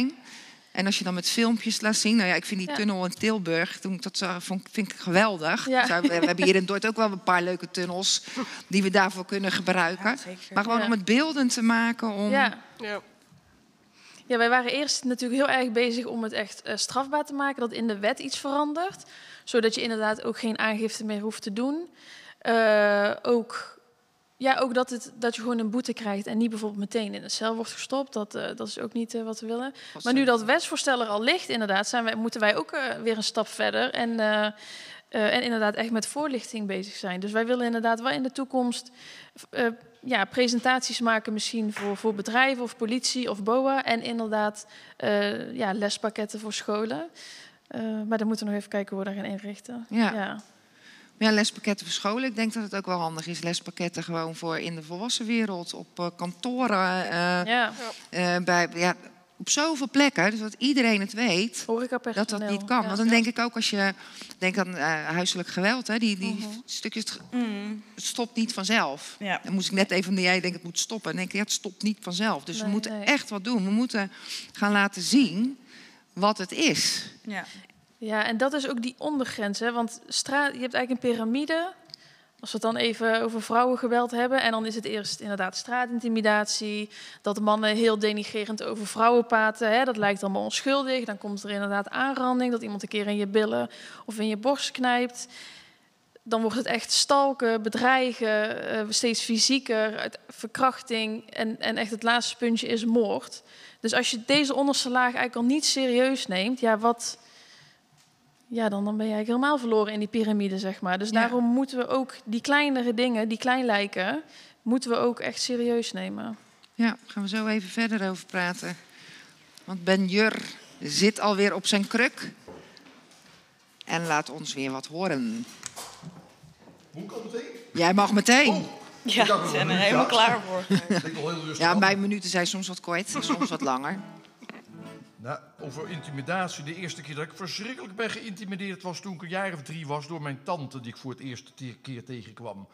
En als je dan met filmpjes laat zien, nou ja, ik vind die Ja. tunnel in Tilburg, toen ik dat zag, vond, vind ik geweldig. Ja. We, we hebben hier in Dordt ook wel een paar leuke tunnels die we daarvoor kunnen gebruiken. Maar gewoon Ja. om het beeldend te maken, om ja. Ja. Ja, wij waren eerst natuurlijk heel erg bezig om het echt eh, strafbaar te maken, dat in de wet iets verandert, zodat je inderdaad ook geen aangifte meer hoeft te doen. Eh, ook, ja, ook dat, het, dat je gewoon een boete krijgt en niet bijvoorbeeld meteen in de cel wordt gestopt. Dat, eh, dat is ook niet eh, wat we willen. Maar nu dat wetsvoorstel er al ligt, inderdaad, zijn wij, moeten wij ook eh, weer een stap verder. En, en inderdaad echt met voorlichting bezig zijn. Dus wij willen inderdaad wel in de toekomst ja, presentaties maken, misschien voor, voor bedrijven of politie of BOA. En inderdaad ja, lespakketten voor scholen. Maar dan moeten we nog even kijken hoe we daarin inrichten. Ja. ja. Ja, lespakketten voor scholen. Ik denk dat het ook wel handig is. Lespakketten gewoon voor in de volwassen wereld, op eh, kantoren, eh, ja. eh, bij, ja, op zoveel plekken. Dus dat iedereen het weet. Dat dat niet kan. Ja. Want dan denk ik ook als je denkt aan eh, huiselijk geweld, hè, die, die Mhm. stukjes het Mm, het stopt niet vanzelf. ja. Dan moest ik net even, jij denkt het moet stoppen. En denk ik, ja, het stopt niet vanzelf. Dus we moeten nee. echt wat doen. We moeten gaan laten zien wat het is. ja. Ja, en dat is ook die ondergrens. Hè? Want je hebt eigenlijk een piramide. Als we het dan even over vrouwengeweld hebben. En dan is het eerst inderdaad straatintimidatie. Dat mannen heel denigrerend over vrouwen praten. Hè? Dat lijkt allemaal onschuldig. Dan komt er inderdaad aanranding. Dat iemand een keer in je billen of in je borst knijpt. Dan wordt het echt stalken, bedreigen, eh, steeds fysieker, verkrachting. En, en echt het laatste puntje is moord. Dus als je deze onderste laag eigenlijk al niet serieus neemt, ja, wat, ja, dan, dan ben je eigenlijk helemaal verloren in die piramide, zeg maar. Dus Ja. daarom moeten we ook die kleinere dingen, die klein lijken, moeten we ook echt serieus nemen. Ja, daar gaan we zo even verder over praten. Want Ben Jur zit alweer op zijn kruk. En laat ons weer wat horen. Moet ik al meteen? Jij mag meteen. Oh, Ja, we zijn er helemaal klaar voor. ik denk al heel rustig Ja, mijn minuten zijn soms wat kort, soms wat langer. Nou, over intimidatie. De eerste keer dat ik verschrikkelijk ben geïntimideerd was toen ik een jaar of drie was door mijn tante die ik voor het eerste te- keer tegenkwam.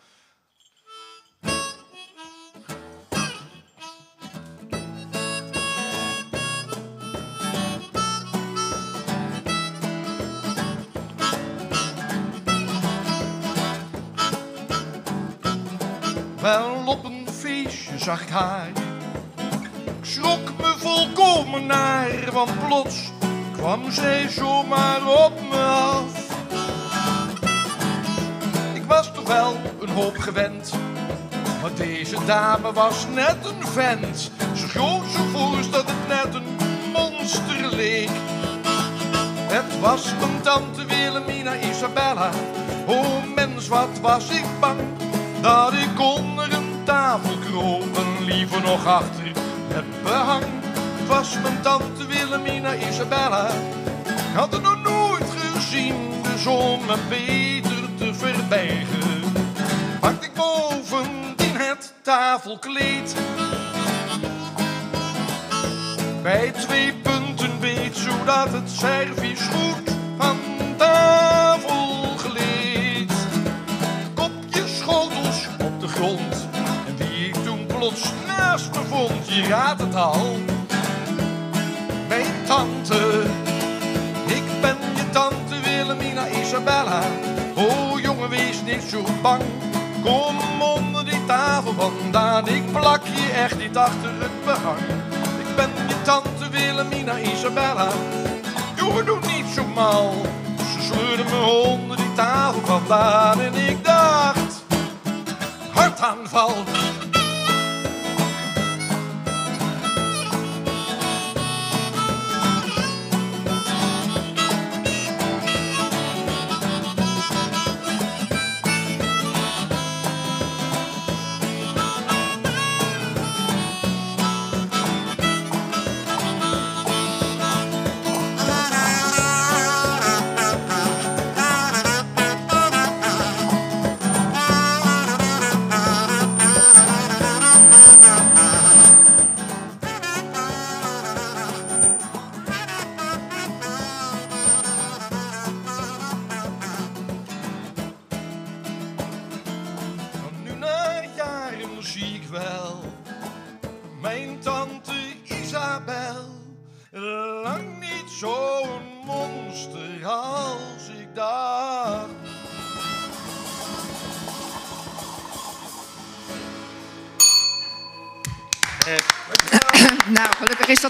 Wel op een feestje zag ik haar. Ik schrok volkomen naar, want plots kwam zij zomaar op me af. Ik was toch wel een hoop gewend, maar deze dame was net een vent. Zo groot, zo voorst dat het net een monster leek. Het was mijn tante Wilhelmina Isabella. O mens, wat was ik bang dat ik onder een tafel kroop en liever nog achter het behang. Was mijn tante Wilhelmina Isabella. Ik had het nog nooit gezien, dus om me beter te verbergen, pakte ik bovendien het tafelkleed. Bij twee punten beet zodat het servies goed van tafel gleed. Kopjes schotels op de grond en wie ik toen plots naast me vond, je raadt het al. Tante, ik ben je tante Wilhelmina Isabella. Oh jongen, wees niet zo bang. Kom onder die tafel vandaan, ik plak je echt niet achter het behang. Ik ben je tante Wilhelmina Isabella. Jongen, doe niet zo mal. Ze sleurde me onder die tafel vandaan en ik dacht, hartaanval.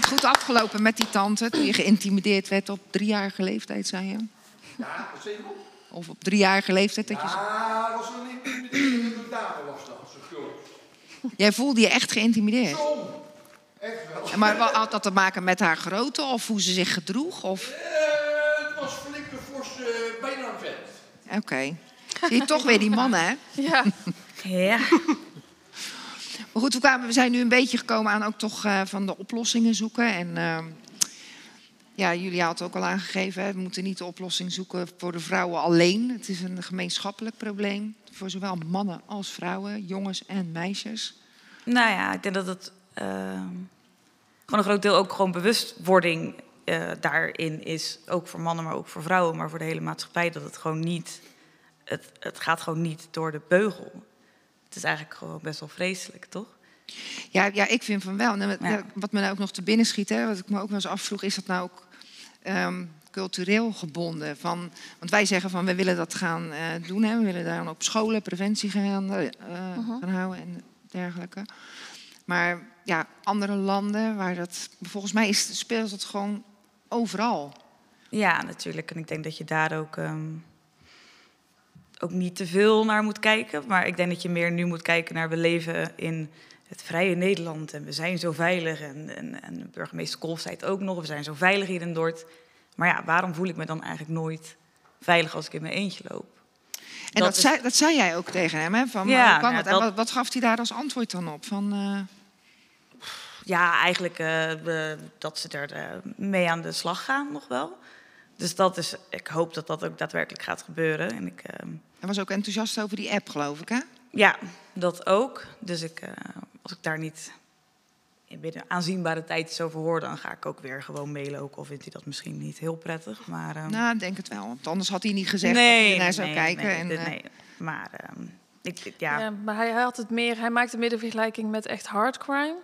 Dat goed afgelopen met die tante. Toen je geïntimideerd werd op driejarige leeftijd, zei je. Ja, dat zeker. Of op driejarige leeftijd. Dat je... Ja, dat was een intimiderende dame was dat, zo. Jij voelde je echt geïntimideerd. Zo, echt wel. Maar wat had dat te maken met haar grootte of hoe ze zich gedroeg? Of... Eh, het was flink een fors, eh, bijna een vent. Oké. Zie je toch weer die mannen, hè? Ja. Ja. Goed, we, we zijn nu een beetje gekomen aan ook toch eh, van de oplossingen zoeken. En eh, ja, Julia had ook al aangegeven, hè, we moeten niet de oplossing zoeken voor de vrouwen alleen. Het is een gemeenschappelijk probleem voor zowel mannen als vrouwen, jongens en meisjes. Nou ja, ik denk dat het ehm, gewoon een groot deel ook gewoon bewustwording eh, daarin is. Ook voor mannen, maar ook voor vrouwen, maar voor de hele maatschappij. Dat het gewoon niet, het, het gaat gewoon niet door de beugel. Het is eigenlijk gewoon best wel vreselijk, toch? Ja, ja ik vind van wel. Wat- Ja. Wat me nou ook nog te binnen schiet, hè, wat ik me ook wel eens afvroeg, is dat nou ook ehm, cultureel gebonden? Van, want wij zeggen van we willen dat gaan eh, doen, hè, we willen daar op scholen preventie gaan, eh, gaan houden en dergelijke. Maar ja, andere landen waar dat, volgens mij is, speelt het gewoon overal. Ja, natuurlijk. En ik denk dat je daar ook, ehm, ook niet te veel naar moet kijken. Maar ik denk dat je meer nu moet kijken naar we leven in het vrije Nederland. En we zijn zo veilig. En, en, en burgemeester Kolf zei het ook nog. We zijn zo veilig hier in Dordt. Maar ja, waarom voel ik me dan eigenlijk nooit veilig als ik in mijn eentje loop? En dat, Dat is- zei, dat zei jij ook tegen hem, hè? Van, Ja, hoe kan ja, het? En dat- wat, wat gaf hij daar als antwoord dan op? Van, eh, Ja, eigenlijk eh, dat ze er eh, mee aan de slag gaan nog wel. Dus dat is, ik hoop dat dat ook daadwerkelijk gaat gebeuren. En ik, ehm, hij was ook enthousiast over die app, geloof ik, hè? Ja, dat ook. Dus ik, eh, als ik daar niet in binnen aanzienbare tijd iets over hoor, dan ga ik ook weer gewoon mailen. Ook al vindt hij dat misschien niet heel prettig. Maar, ehm, Nou, ik denk het wel. Want anders had hij niet gezegd dat hij ernaar zou kijken. Nee, en, eh, nee. Maar ehm, ik, ja, Ja, maar hij, hij had het meer, hij maakte meer de vergelijking met echt hard crime.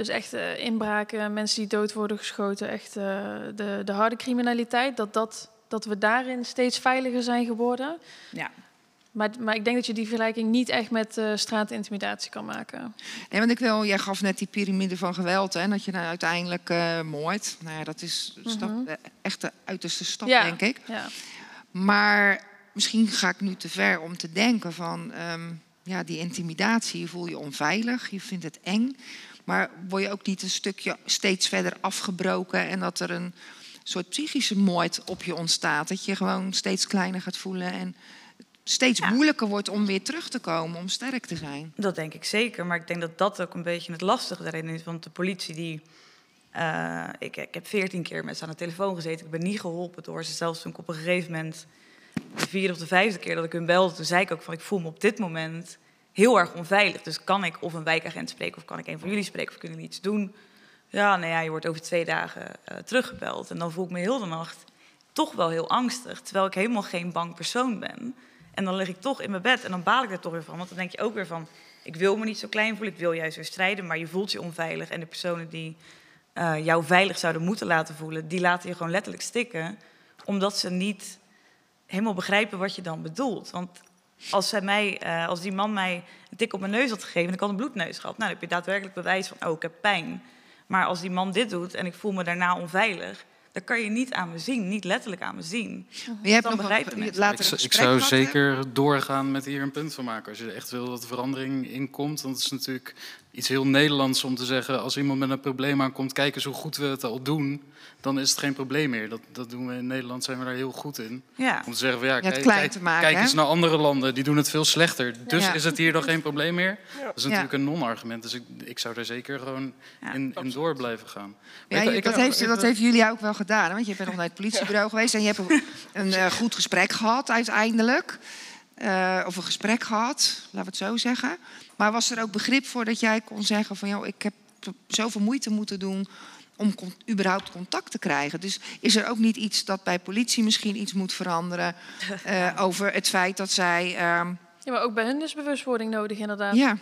Dus echt eh, inbraken, mensen die dood worden geschoten, echt eh, de, de harde criminaliteit. Dat, dat, dat we daarin steeds veiliger zijn geworden. ja. Maar, maar ik denk dat je die vergelijking niet echt met eh straatintimidatie kan maken. Nee, want ik wil, jij gaf net die piramide van geweld, hè? Dat je nou uiteindelijk moordt. Nou ja, dat is de stap, Mhm. de uiterste stap, ja, denk ik. Ja. Maar misschien ga ik nu te ver om te denken van... ehm, ja, die intimidatie, je voel je onveilig, je vindt het eng. Maar word je ook niet een stukje steeds verder afgebroken... en dat er een soort psychische moord op je ontstaat? Dat je gewoon steeds kleiner gaat voelen... en steeds moeilijker wordt om weer terug te komen, om sterk te zijn. Dat denk ik zeker. Maar ik denk dat dat ook een beetje het lastige daarin is. Want de politie die... eh, ik, ik heb veertien keer met ze aan de telefoon gezeten. Ik ben niet geholpen door ze. Zelfs toen ik op een gegeven moment... de vierde of de vijfde keer dat ik hun belde... toen zei ik ook van ik voel me op dit moment heel erg onveilig. Dus kan ik of een wijkagent spreken... of kan ik een van jullie spreken of kunnen jullie iets doen? Ja, nou ja, je wordt over twee dagen eh, teruggebeld. En dan voel ik me heel de nacht toch wel heel angstig. Terwijl ik helemaal geen bang persoon ben. En dan lig ik toch in mijn bed en dan baal ik er toch weer van. Want dan denk je ook weer van, ik wil me niet zo klein voelen. Ik wil juist weer strijden, maar je voelt je onveilig. En de personen die eh, jou veilig zouden moeten laten voelen... die laten je gewoon letterlijk stikken. Omdat ze niet helemaal begrijpen wat je dan bedoelt. Want als, zij mij, eh, als die man mij een tik op mijn neus had gegeven... en ik had een bloedneus gehad, nou, dan heb je daadwerkelijk bewijs van... oh, ik heb pijn. Maar als die man dit doet en ik voel me daarna onveilig... dan kan je niet aan me zien, niet letterlijk aan me zien. Maar je hebt Dan nog begrijpen wat, mensen. later Ik, een zou- ik zou zeker doorgaan met hier een punt van maken. Als je echt wil dat er verandering in komt. Want het is natuurlijk iets heel Nederlands om te zeggen... als iemand met een probleem aankomt, kijk eens hoe goed we het al doen... dan is het geen probleem meer. Dat, dat doen we in Nederland, zijn we daar heel goed in. Ja. Om te zeggen, van, ja, kijk, kijk, te maken, kijk hè? eens naar andere landen, die doen het veel slechter. Dus Ja. is het hier dan geen probleem meer? Dat is Ja. natuurlijk een non-argument. Dus ik, ik zou daar zeker gewoon Ja, in, in door blijven gaan. Maar Ja, ik- je- ik dat, heeft, ik- dat heeft jullie ook wel gedaan. hè? Want je bent nog naar het politiebureau geweest en je hebt een, een eh, goed gesprek gehad uiteindelijk. Eh, of een gesprek gehad, laten we het zo zeggen. Maar was er ook begrip voor dat jij kon zeggen van... Joh, ik heb zoveel moeite moeten doen om con- überhaupt contact te krijgen. Dus is er ook niet iets dat bij politie misschien iets moet veranderen... eh, over het feit dat zij... ehm, Ja, maar ook bij hun is bewustwording nodig, inderdaad. ja,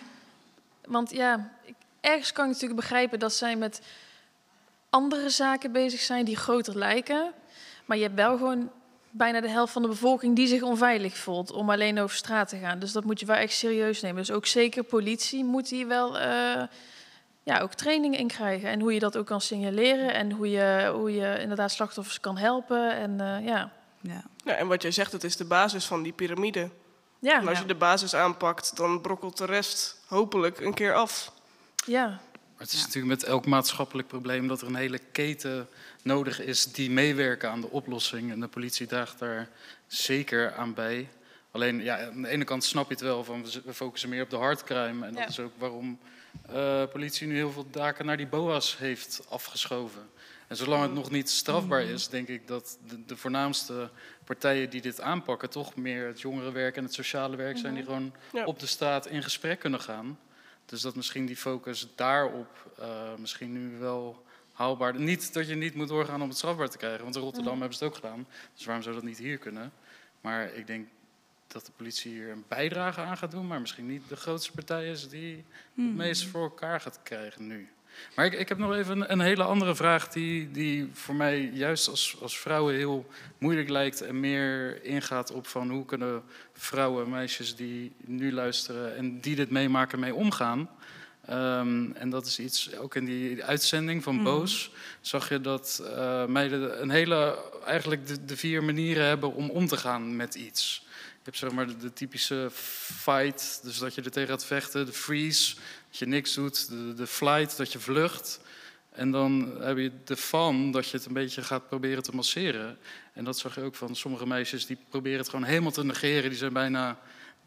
Want ja, ik- ergens kan ik natuurlijk begrijpen dat zij met andere zaken bezig zijn die groter lijken. Maar je hebt wel gewoon bijna de helft van de bevolking die zich onveilig voelt om alleen over straat te gaan. Dus dat moet je wel echt serieus nemen. Dus ook zeker politie moet hier wel eh, ja, ook training in krijgen. En hoe je dat ook kan signaleren en hoe je, hoe je inderdaad slachtoffers kan helpen. En eh, ja. Ja. Ja, en wat jij zegt, het is de basis van die piramide. Ja, En als je de basis aanpakt, dan brokkelt de rest hopelijk een keer af. ja. Maar het is natuurlijk met elk maatschappelijk probleem dat er een hele keten nodig is die meewerken aan de oplossing. En de politie draagt daar zeker aan bij. Alleen, ja, aan de ene kant snap je het wel van we focussen meer op de hardcrime. En dat Ja. is ook waarom eh politie nu heel veel taken naar die BOA's heeft afgeschoven. En zolang het nog niet strafbaar is, denk ik dat de, de voornaamste partijen die dit aanpakken toch meer het jongerenwerk en het sociale werk zijn die gewoon Ja. op de straat in gesprek kunnen gaan. Dus dat misschien die focus daarop eh, misschien nu wel haalbaar... Niet dat je niet moet doorgaan om het strafbaar te krijgen, want in Rotterdam hebben ze het ook gedaan. Dus waarom zou dat niet hier kunnen? Maar ik denk dat de politie hier een bijdrage aan gaat doen, maar misschien niet de grootste partij is die het meest voor elkaar gaat krijgen nu. Maar ik, ik heb nog even een, een hele andere vraag die, die voor mij juist als, als vrouwen heel moeilijk lijkt en meer ingaat op van hoe kunnen vrouwen, meisjes die nu luisteren en die dit meemaken mee omgaan. Ehm, en dat is iets, ook in die uitzending van Boos, zag je dat eh, meiden een hele, eigenlijk de, de vier manieren hebben om om te gaan met iets. Je hebt zeg maar de, de typische fight, dus dat je er tegen gaat vechten, de freeze, dat je niks doet, de, de flight, dat je vlucht. En dan heb je de fan, dat je het een beetje gaat proberen te masseren. En dat zag je ook van sommige meisjes, die proberen het gewoon helemaal te negeren. Die zijn bijna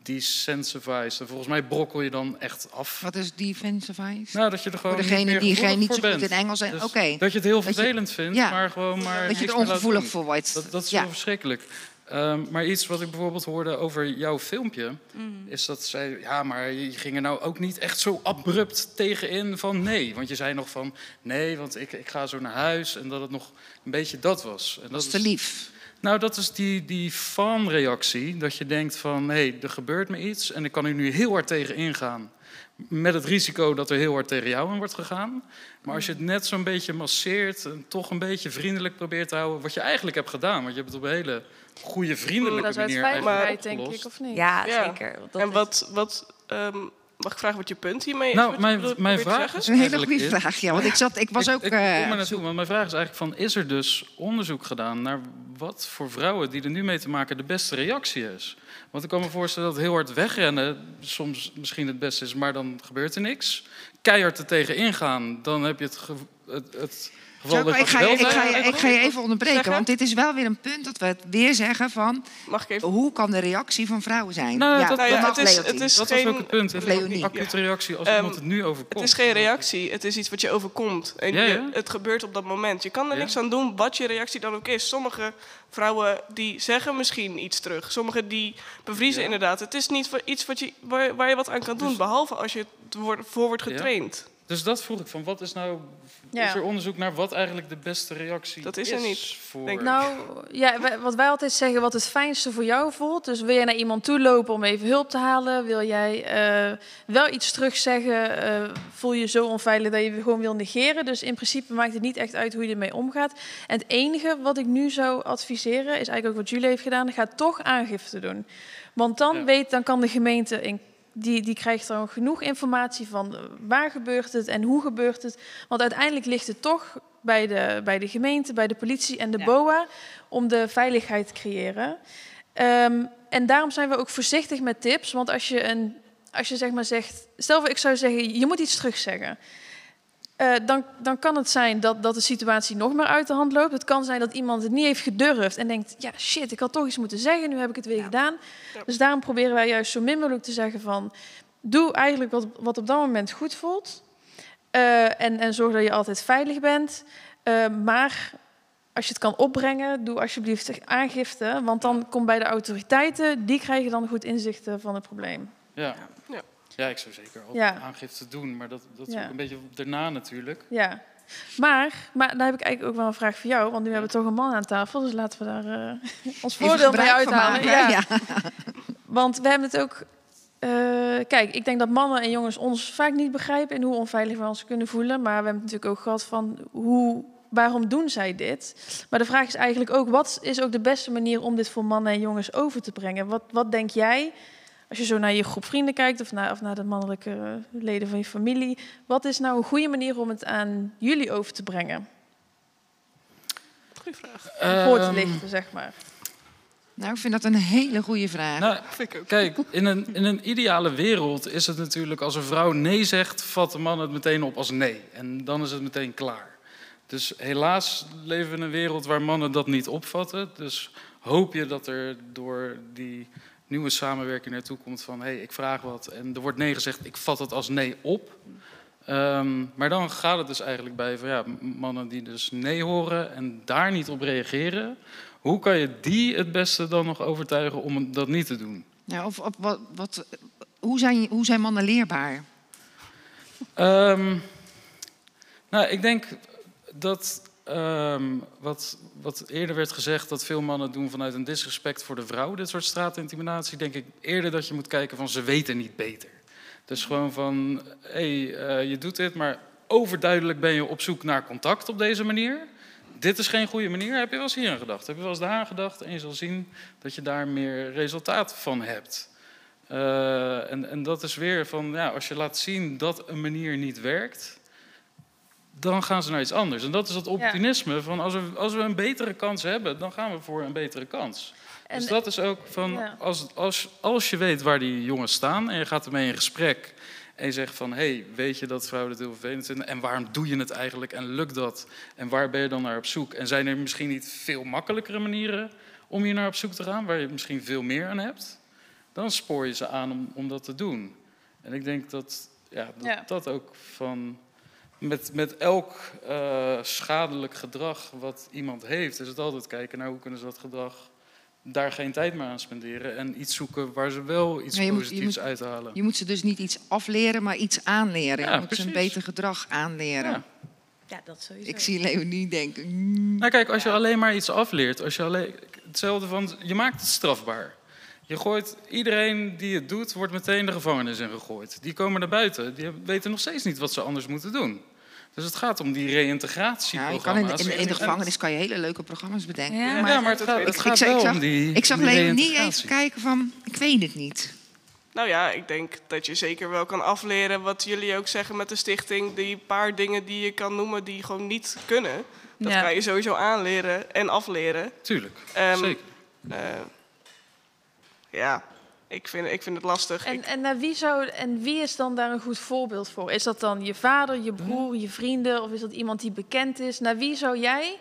desensitized. En volgens mij brokkel je dan echt af. wat is defensive Nou, dat je er gewoon Voor degene niet meer die geen niet zo goed in Engels zijn. Dus Oké. Dat je het heel je- vervelend vindt, ja. maar gewoon maar Dat je er ongevoelig voor wordt. Dat, dat is ja. wel verschrikkelijk. Ehm, maar iets wat ik bijvoorbeeld hoorde over jouw filmpje, Mhm. is dat zij, ja, maar je ging er nou ook niet echt zo abrupt tegenin van nee. Want je zei nog van nee, want ik, ik ga zo naar huis en dat het nog een beetje dat was. En Dat is te is- lief. Nou, dat is die, die fanreactie. Dat je denkt van, hé, hey, er gebeurt me iets en ik kan er nu heel hard tegen ingaan. Met het risico dat er heel hard tegen jou in wordt gegaan. Maar als je het net zo'n beetje masseert en toch een beetje vriendelijk probeert te houden... wat je eigenlijk hebt gedaan, want je hebt het op een hele goede, vriendelijke Dat is uit manier veiligheid, denk ik, of niet? Ja, Ja. zeker. dat en wat, wat ehm, mag ik vragen wat je punt hiermee is? Nou, mijn, mijn vraag is Dat is een hele eigenlijk goede vraag, ja. Want ik, zat, ik was ik, ook... Ik, eh, kom er naartoe, want mijn vraag is eigenlijk van... is er dus onderzoek gedaan naar wat voor vrouwen die er nu mee te maken de beste reactie is? Want ik kan me voorstellen dat heel hard wegrennen soms misschien het beste is... maar dan gebeurt er niks. Keihard er tegen ingaan, dan heb je het, ge- het, het dat ik, ga je, ik, ga je, ik ga je even onderbreken, Zeggen? want dit is wel weer een punt dat we het weer zeggen van... Mag ik even? hoe kan de reactie van vrouwen zijn? Nou, dat- Nou ja, mag het is- het is- Dat was geen- ook het punt. Het is Leonie. een acute reactie als Ehm, iemand het nu overkomt. Het is geen reactie, het is iets wat je overkomt. En Ja, je- ja. het gebeurt op dat moment. Je kan er Ja. niks aan doen wat je reactie dan ook is. Sommige vrouwen die zeggen misschien iets terug. Sommige die bevriezen Ja. inderdaad. Het is niet iets wat je, waar, waar je wat aan kan doen. Dus- behalve als je het wordt- voor wordt Ja. getraind. Dus dat vroeg ik van, wat is nou... Ja. Is er onderzoek naar wat eigenlijk de beste reactie Dat is er niet, voor... denk. Nou, ja, wat wij altijd zeggen, wat het fijnste voor jou voelt. Dus wil jij naar iemand toe lopen om even hulp te halen? Wil jij eh, wel iets terugzeggen? eh voel je je zo onveilig dat je gewoon wil negeren? Dus in principe maakt het niet echt uit hoe je ermee omgaat. En het enige wat ik nu zou adviseren, is eigenlijk ook wat jullie heeft gedaan. Ga toch aangifte doen. Want dan, Ja. weet, dan kan de gemeente... In, die, die krijgt dan genoeg informatie van waar gebeurt het en hoe gebeurt het. Want uiteindelijk ligt het toch bij de, bij de gemeente, bij de politie en de Ja. BOA om de veiligheid te creëren. Ehm, en daarom zijn we ook voorzichtig met tips. Want als je, een, als je zeg maar zegt, stel voor ik zou zeggen, je moet iets terugzeggen. Eh, dan, dan kan het zijn dat, dat de situatie nog meer uit de hand loopt. Het kan zijn dat iemand het niet heeft gedurfd en denkt, ja shit, ik had toch iets moeten zeggen, nu heb ik het weer gedaan. Ja. Dus daarom proberen wij juist zo min mogelijk te zeggen van, doe eigenlijk wat, wat op dat moment goed voelt. Eh, en, en zorg dat je altijd veilig bent. Eh, maar als je het kan opbrengen, doe alsjeblieft aangifte. Want dan komt bij de autoriteiten, die krijgen dan goed inzichten van het probleem. Ja. Ja. ik zou zeker altijd Ja. aangifte doen, maar dat, dat is Ja. ook een beetje daarna natuurlijk. Ja. Maar, maar daar heb ik eigenlijk ook wel een vraag voor jou. Want nu hebben we toch een man aan tafel. Dus laten we daar eh, ons voordeel bij uithalen. Ja. ja. Want we hebben het ook... eh, kijk, ik denk dat mannen en jongens ons vaak niet begrijpen... en hoe onveilig we ons kunnen voelen. Maar we hebben het natuurlijk ook gehad van... Hoe, waarom doen zij dit? Maar de vraag is eigenlijk ook... wat is ook de beste manier om dit voor mannen en jongens over te brengen? Wat, wat denk jij... Als je zo naar je groep vrienden kijkt of naar, of naar de mannelijke eh, leden van je familie, wat is nou een goede manier om het aan jullie over te brengen? Goeie vraag. Voor te Ehm, lichten, zeg maar. Nou, ik vind dat een hele goede vraag. Nou, Vind ik ook. kijk, in een, in een ideale wereld is het natuurlijk als een vrouw nee zegt, vat de man het meteen op als nee. En dan is het meteen klaar. Dus helaas leven we in een wereld waar mannen dat niet opvatten. Dus hoop je dat er door die nieuwe samenwerking naartoe komt van... hé, hey, ik vraag wat en er wordt nee gezegd, ik vat het als nee op. Ehm, maar dan gaat het dus eigenlijk bij van, ja, mannen die dus nee horen en daar niet op reageren... Hoe kan je die het beste dan nog overtuigen om dat niet te doen? Ja, of, of wat, wat, hoe, zijn, hoe zijn mannen leerbaar? Ehm, nou, ik denk dat ehm, wat, wat eerder werd gezegd, dat veel mannen doen vanuit een disrespect voor de vrouw, dit soort straatintimidatie, denk ik eerder dat je moet kijken van ze weten niet beter. Dus gewoon van, hé, hey, eh, je doet dit, maar overduidelijk ben je op zoek naar contact op deze manier. Dit is geen goede manier. Heb je wel eens hier aan gedacht? Heb je wel eens daar aan gedacht? En je zal zien dat je daar meer resultaat van hebt. Eh, en, en dat is weer van, ja, als je laat zien dat een manier niet werkt, dan gaan ze naar iets anders. En dat is dat optimisme van, als we, als we een betere kans hebben, dan gaan we voor een betere kans. En, dus dat is ook van, Ja. als, als, als je weet waar die jongens staan en je gaat ermee in gesprek en je zegt van, hey, weet je dat vrouwen dit heel vervelend vinden en waarom doe je het eigenlijk en lukt dat en waar ben je dan naar op zoek? En zijn er misschien niet veel makkelijkere manieren om hier naar op zoek te gaan, waar je misschien veel meer aan hebt? Dan spoor je ze aan om, om dat te doen. En ik denk dat ja, dat, Ja. dat ook van met, met elk eh, schadelijk gedrag wat iemand heeft, is het altijd kijken naar hoe kunnen ze dat gedrag daar geen tijd meer aan spenderen en iets zoeken waar ze wel iets positiefs moet- uithalen. Je moet ze dus niet iets afleren, maar iets aanleren. Ja, je moet ze een beter gedrag aanleren. Ja. Ja, dat sowieso. Ik zie Leonie denken. mm, Nou kijk, als je alleen maar iets afleert, als je alleen, hetzelfde van, je maakt het strafbaar. Je gooit, iedereen die het doet, wordt meteen de gevangenis in gegooid. Die komen naar buiten, die weten nog steeds niet wat ze anders moeten doen. Dus het gaat om die Ja, reïntegratieprogramma's. kan in, de, in, de, in de gevangenis kan je hele leuke programma's bedenken. Ja. Ja, maar maar het gaat, het ik, gaat wel ik zag, om die ik zag Leonie even kijken van, ik weet het niet. Nou ja, ik denk dat je zeker wel kan afleren wat jullie ook zeggen met de stichting. Die paar dingen die je kan noemen die gewoon niet kunnen. Dat Ja. kan je sowieso aanleren en afleren. Tuurlijk, Ehm, zeker. Eh, ja, ik vind, ik vind het lastig. En, Ik- en, naar wie zou, en wie is dan daar een goed voorbeeld voor? Is dat dan je vader, je broer, je vrienden? Of is dat iemand die bekend is? Naar wie zou jij,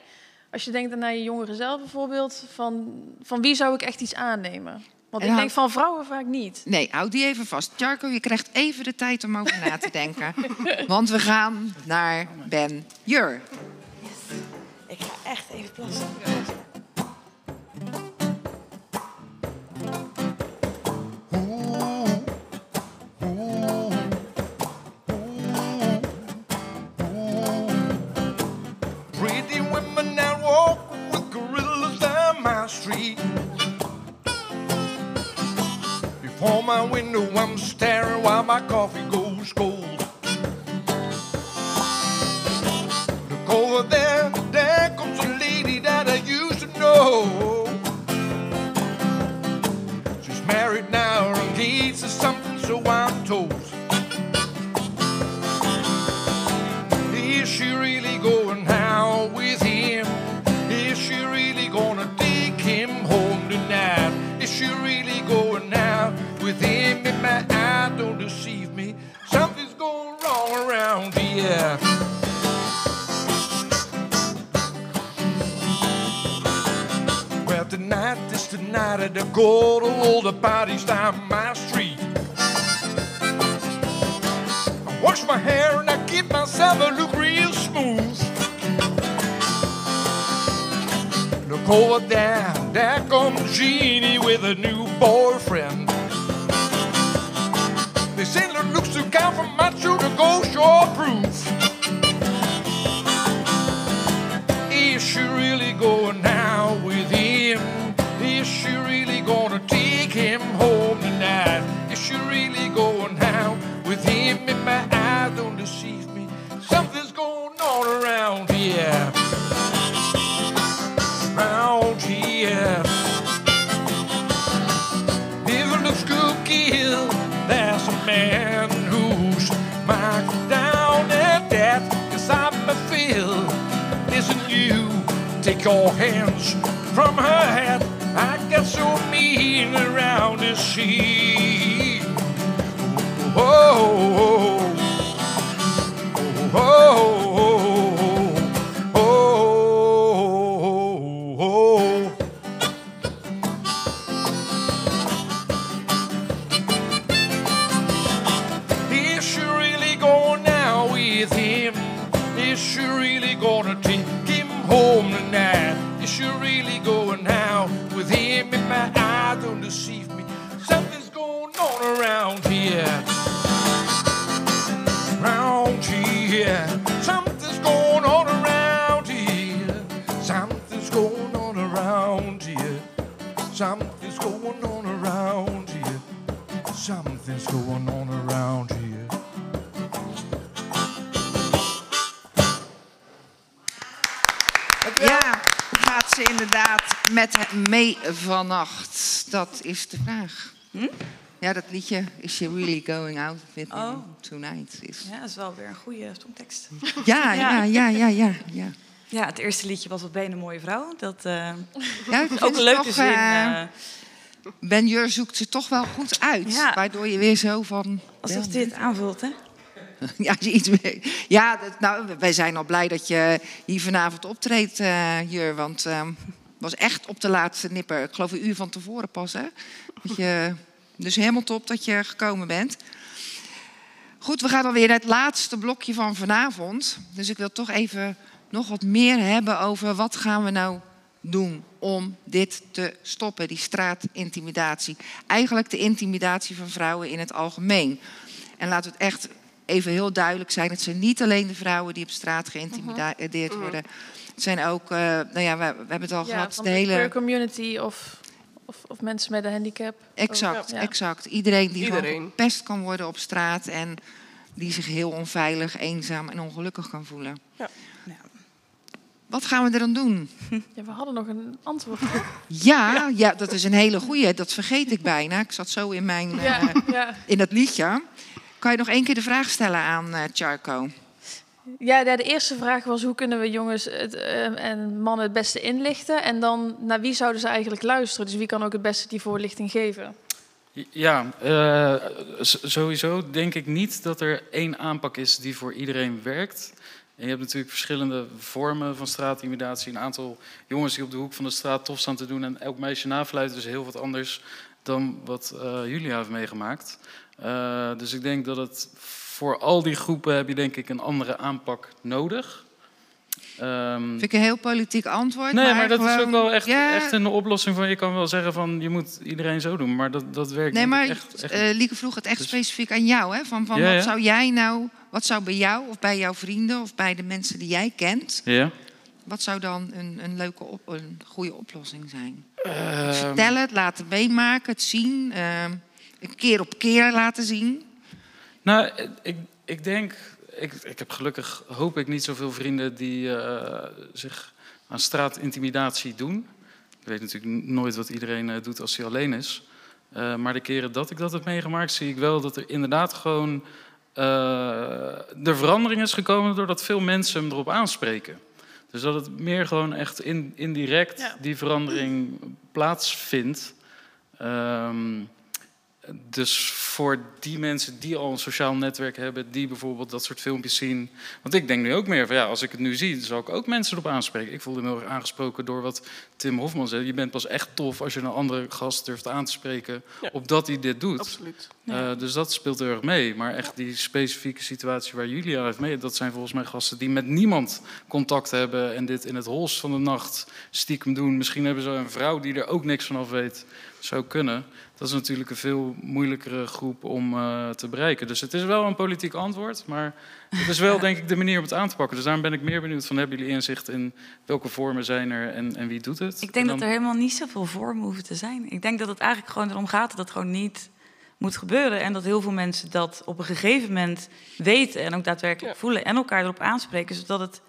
als je denkt aan naar je jongeren zelf bijvoorbeeld... van, van wie zou ik echt iets aannemen? Want En ik denk van vrouwen vaak niet. Nee, houd die even vast. Jarko, je krijgt even de tijd om over na te denken. Want we gaan naar Ben Jur. Ik ga echt even plassen. Street. Before my window, I'm staring while my coffee goes cold. Look over there, there comes a lady that I used to know. She's married now, engaged to something, so I'm told. My eye don't deceive me, something's going wrong around here. Well, tonight is the night of the good old the parties down my street. I wash my hair and I keep myself a look real smooth. Look over there, there comes Jeannie with a new boyfriend. They say the looks to count from macho to go shore proof. Is she really going out take your hands from her head. I get so mean around the sea. Oh, oh, oh, on around here. Around here, something's going on around here. Something's going on around here. Something's going on around here. Something's going on around here. Ja, gaat ze inderdaad met hem mee vannacht? Dat is de vraag. Ja, dat liedje Is She Really Going Out With Oh. Tonight? Is... Ja, dat is wel weer een goede songtekst. Ja, ja, ja, ja, ja. ja. Ja, het eerste liedje was je een mooie vrouw. Dat Ja, vind ook een leuke toch, zin. eh, eh, Ben Jur zoekt ze toch wel goed uit. Ja. Waardoor je weer zo van... alsof dit aanvult, hè? Ja, iets mee. Ja, dat, nou, wij zijn al blij dat je hier vanavond optreedt, Jur. Want het was echt op de laatste nipper. Ik geloof een uur van tevoren pas, hè? Dat je, dus helemaal top dat je gekomen bent. Goed, we gaan alweer naar het laatste blokje van vanavond. Dus ik wil toch even nog wat meer hebben over wat gaan we nou doen om dit te stoppen, die straatintimidatie. Eigenlijk de intimidatie van vrouwen in het algemeen. En laat het echt even heel duidelijk zijn: het zijn niet alleen de vrouwen die op straat geïntimideerd worden. Het zijn ook, eh, nou ja, we, we hebben het al Ja, gehad, van de de hele. community of, of, of mensen met een handicap. Exact, Ja. exact. Iedereen die Iedereen. gepest kan worden op straat en die zich heel onveilig, eenzaam en ongelukkig kan voelen. Ja. Wat gaan we er dan doen? Ja, we hadden nog een antwoord. Ja, ja, dat is een hele goeie. Dat vergeet ik bijna. Ik zat zo in mijn eh, Ja, ja. in dat liedje. Kan je nog één keer de vraag stellen aan eh Charco? Ja, de eerste vraag was hoe kunnen we jongens het, eh, en mannen het beste inlichten? En dan naar wie zouden ze eigenlijk luisteren? Dus wie kan ook het beste die voorlichting geven? Ja, eh, sowieso denk ik niet dat er één aanpak is die voor iedereen werkt. Je hebt natuurlijk verschillende vormen van straatintimidatie. Een aantal jongens die op de hoek van de straat tof staan te doen en elk meisje nafluiten, is heel wat anders dan wat eh, Julia heeft meegemaakt. Eh, dus ik denk dat het voor al die groepen heb je denk ik een andere aanpak nodig. Ehm, Vind ik een heel politiek antwoord. Nee, maar, dat is ook wel echt, Ja, echt een oplossing van. Je kan wel zeggen van je moet iedereen zo doen, maar dat, dat werkt Nee, maar echt. echt eh, Lieke vroeg het echt Dus- specifiek aan jou. Hè? Van, van Ja, wat ja. zou jij nou, wat zou bij jou of bij jouw vrienden of bij de mensen die jij kent, Ja. Wat zou dan een, een leuke, op, een goede oplossing zijn? Ehm, Vertellen, het laten meemaken, het zien. ehm, een keer op keer laten zien. Nou, ik, ik denk, ik, ik heb gelukkig, hoop ik, niet zoveel vrienden die eh, zich aan straatintimidatie doen. Ik weet natuurlijk nooit wat iedereen eh, doet als hij alleen is. Eh, maar de keren dat ik dat heb meegemaakt, zie ik wel dat er inderdaad gewoon de verandering is gekomen doordat veel mensen hem erop aanspreken. Dus dat het meer gewoon echt in, indirect Ja. die verandering plaatsvindt. Ehm, dus voor die mensen die al een sociaal netwerk hebben, die bijvoorbeeld dat soort filmpjes zien. Want ik denk nu ook meer van ja, als ik het nu zie, dan zal ik ook mensen erop aanspreken. Ik voelde me heel erg aangesproken door wat Tim Hofman zei. Je bent pas echt tof als je een andere gast durft aan te spreken Ja. op dat hij dit doet. Absoluut. Eh, dus dat speelt heel erg mee. Maar echt die specifieke situatie waar Julia heeft mee, dat zijn volgens mij gasten die met niemand contact hebben en dit in het hols van de nacht stiekem doen. Misschien hebben ze een vrouw die er ook niks van af weet. Zou kunnen. Dat is natuurlijk een veel moeilijkere groep om eh, te bereiken. Dus het is wel een politiek antwoord, maar het is wel denk ik de manier om het aan te pakken. Dus daarom ben ik meer benieuwd van hebben jullie inzicht in welke vormen zijn er en, en wie doet het? Ik denk En dat er helemaal niet zoveel vormen hoeven te zijn. Ik denk dat het eigenlijk gewoon erom gaat dat het gewoon niet moet gebeuren. En dat heel veel mensen dat op een gegeven moment weten en ook daadwerkelijk Ja. voelen en elkaar erop aanspreken. Zodat het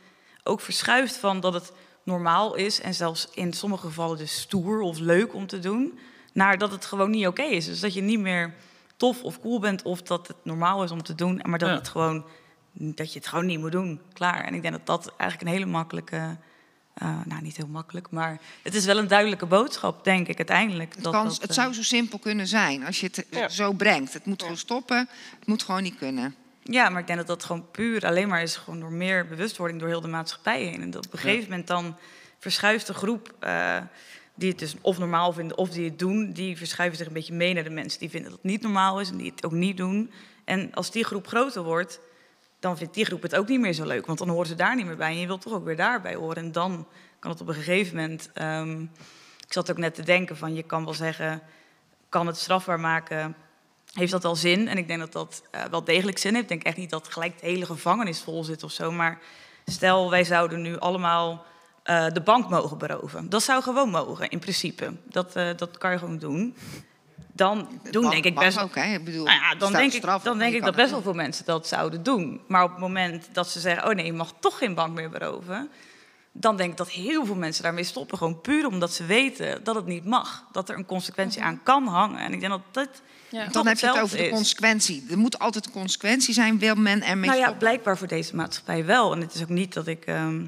ook verschuift van dat het normaal is en zelfs in sommige gevallen dus stoer of leuk om te doen. Naar dat het gewoon niet oké is. Dus dat je niet meer tof of cool bent of dat het normaal is om te doen. Maar dat, Ja. het gewoon, dat je het gewoon niet moet doen. Klaar. En ik denk dat dat eigenlijk een hele makkelijke... eh, nou, niet heel makkelijk, maar het is wel een duidelijke boodschap, denk ik, uiteindelijk. Het, dat kan, dat, het eh, zou zo simpel kunnen zijn als je het eh, Ja. zo brengt. Het moet Ja. gewoon stoppen. Het moet gewoon niet kunnen. Ja, maar ik denk dat dat gewoon puur alleen maar is gewoon door meer bewustwording door heel de maatschappij heen. En dat op een gegeven moment dan verschuift de groep eh, die het dus of normaal vinden of die het doen, die verschuiven zich een beetje mee naar de mensen die vinden dat het niet normaal is en die het ook niet doen. En als die groep groter wordt, dan vindt die groep het ook niet meer zo leuk, want dan horen ze daar niet meer bij en je wilt toch ook weer daarbij horen. En dan kan het op een gegeven moment. ehm, ik zat ook net te denken van je kan wel zeggen, kan het strafbaar maken heeft dat wel zin. En ik denk dat dat eh, wel degelijk zin heeft. Ik denk echt niet dat gelijk de hele gevangenis vol zit of zo. Maar stel, wij zouden nu allemaal eh, de bank mogen beroven. Dat zou gewoon mogen, in principe. Dat, eh, dat kan je gewoon doen. Dan doen Mag- denk ik mag best... ook, hè? Ik bedoel, Nou ja, dan denk ik, straf, dan denk ik dat best wel veel mensen dat zouden doen. Maar op het moment dat ze zeggen... oh nee, je mag toch geen bank meer beroven... dan denk ik dat heel veel mensen daarmee stoppen. Gewoon puur omdat ze weten dat het niet mag. Dat er een consequentie aan kan hangen. En ik denk dat dat... Ja. Dan heb je het over de consequentie. Er moet altijd een consequentie zijn, wil men ermee Nou ja, stoppen. blijkbaar voor deze maatschappij wel. En het is ook niet dat ik... ehm,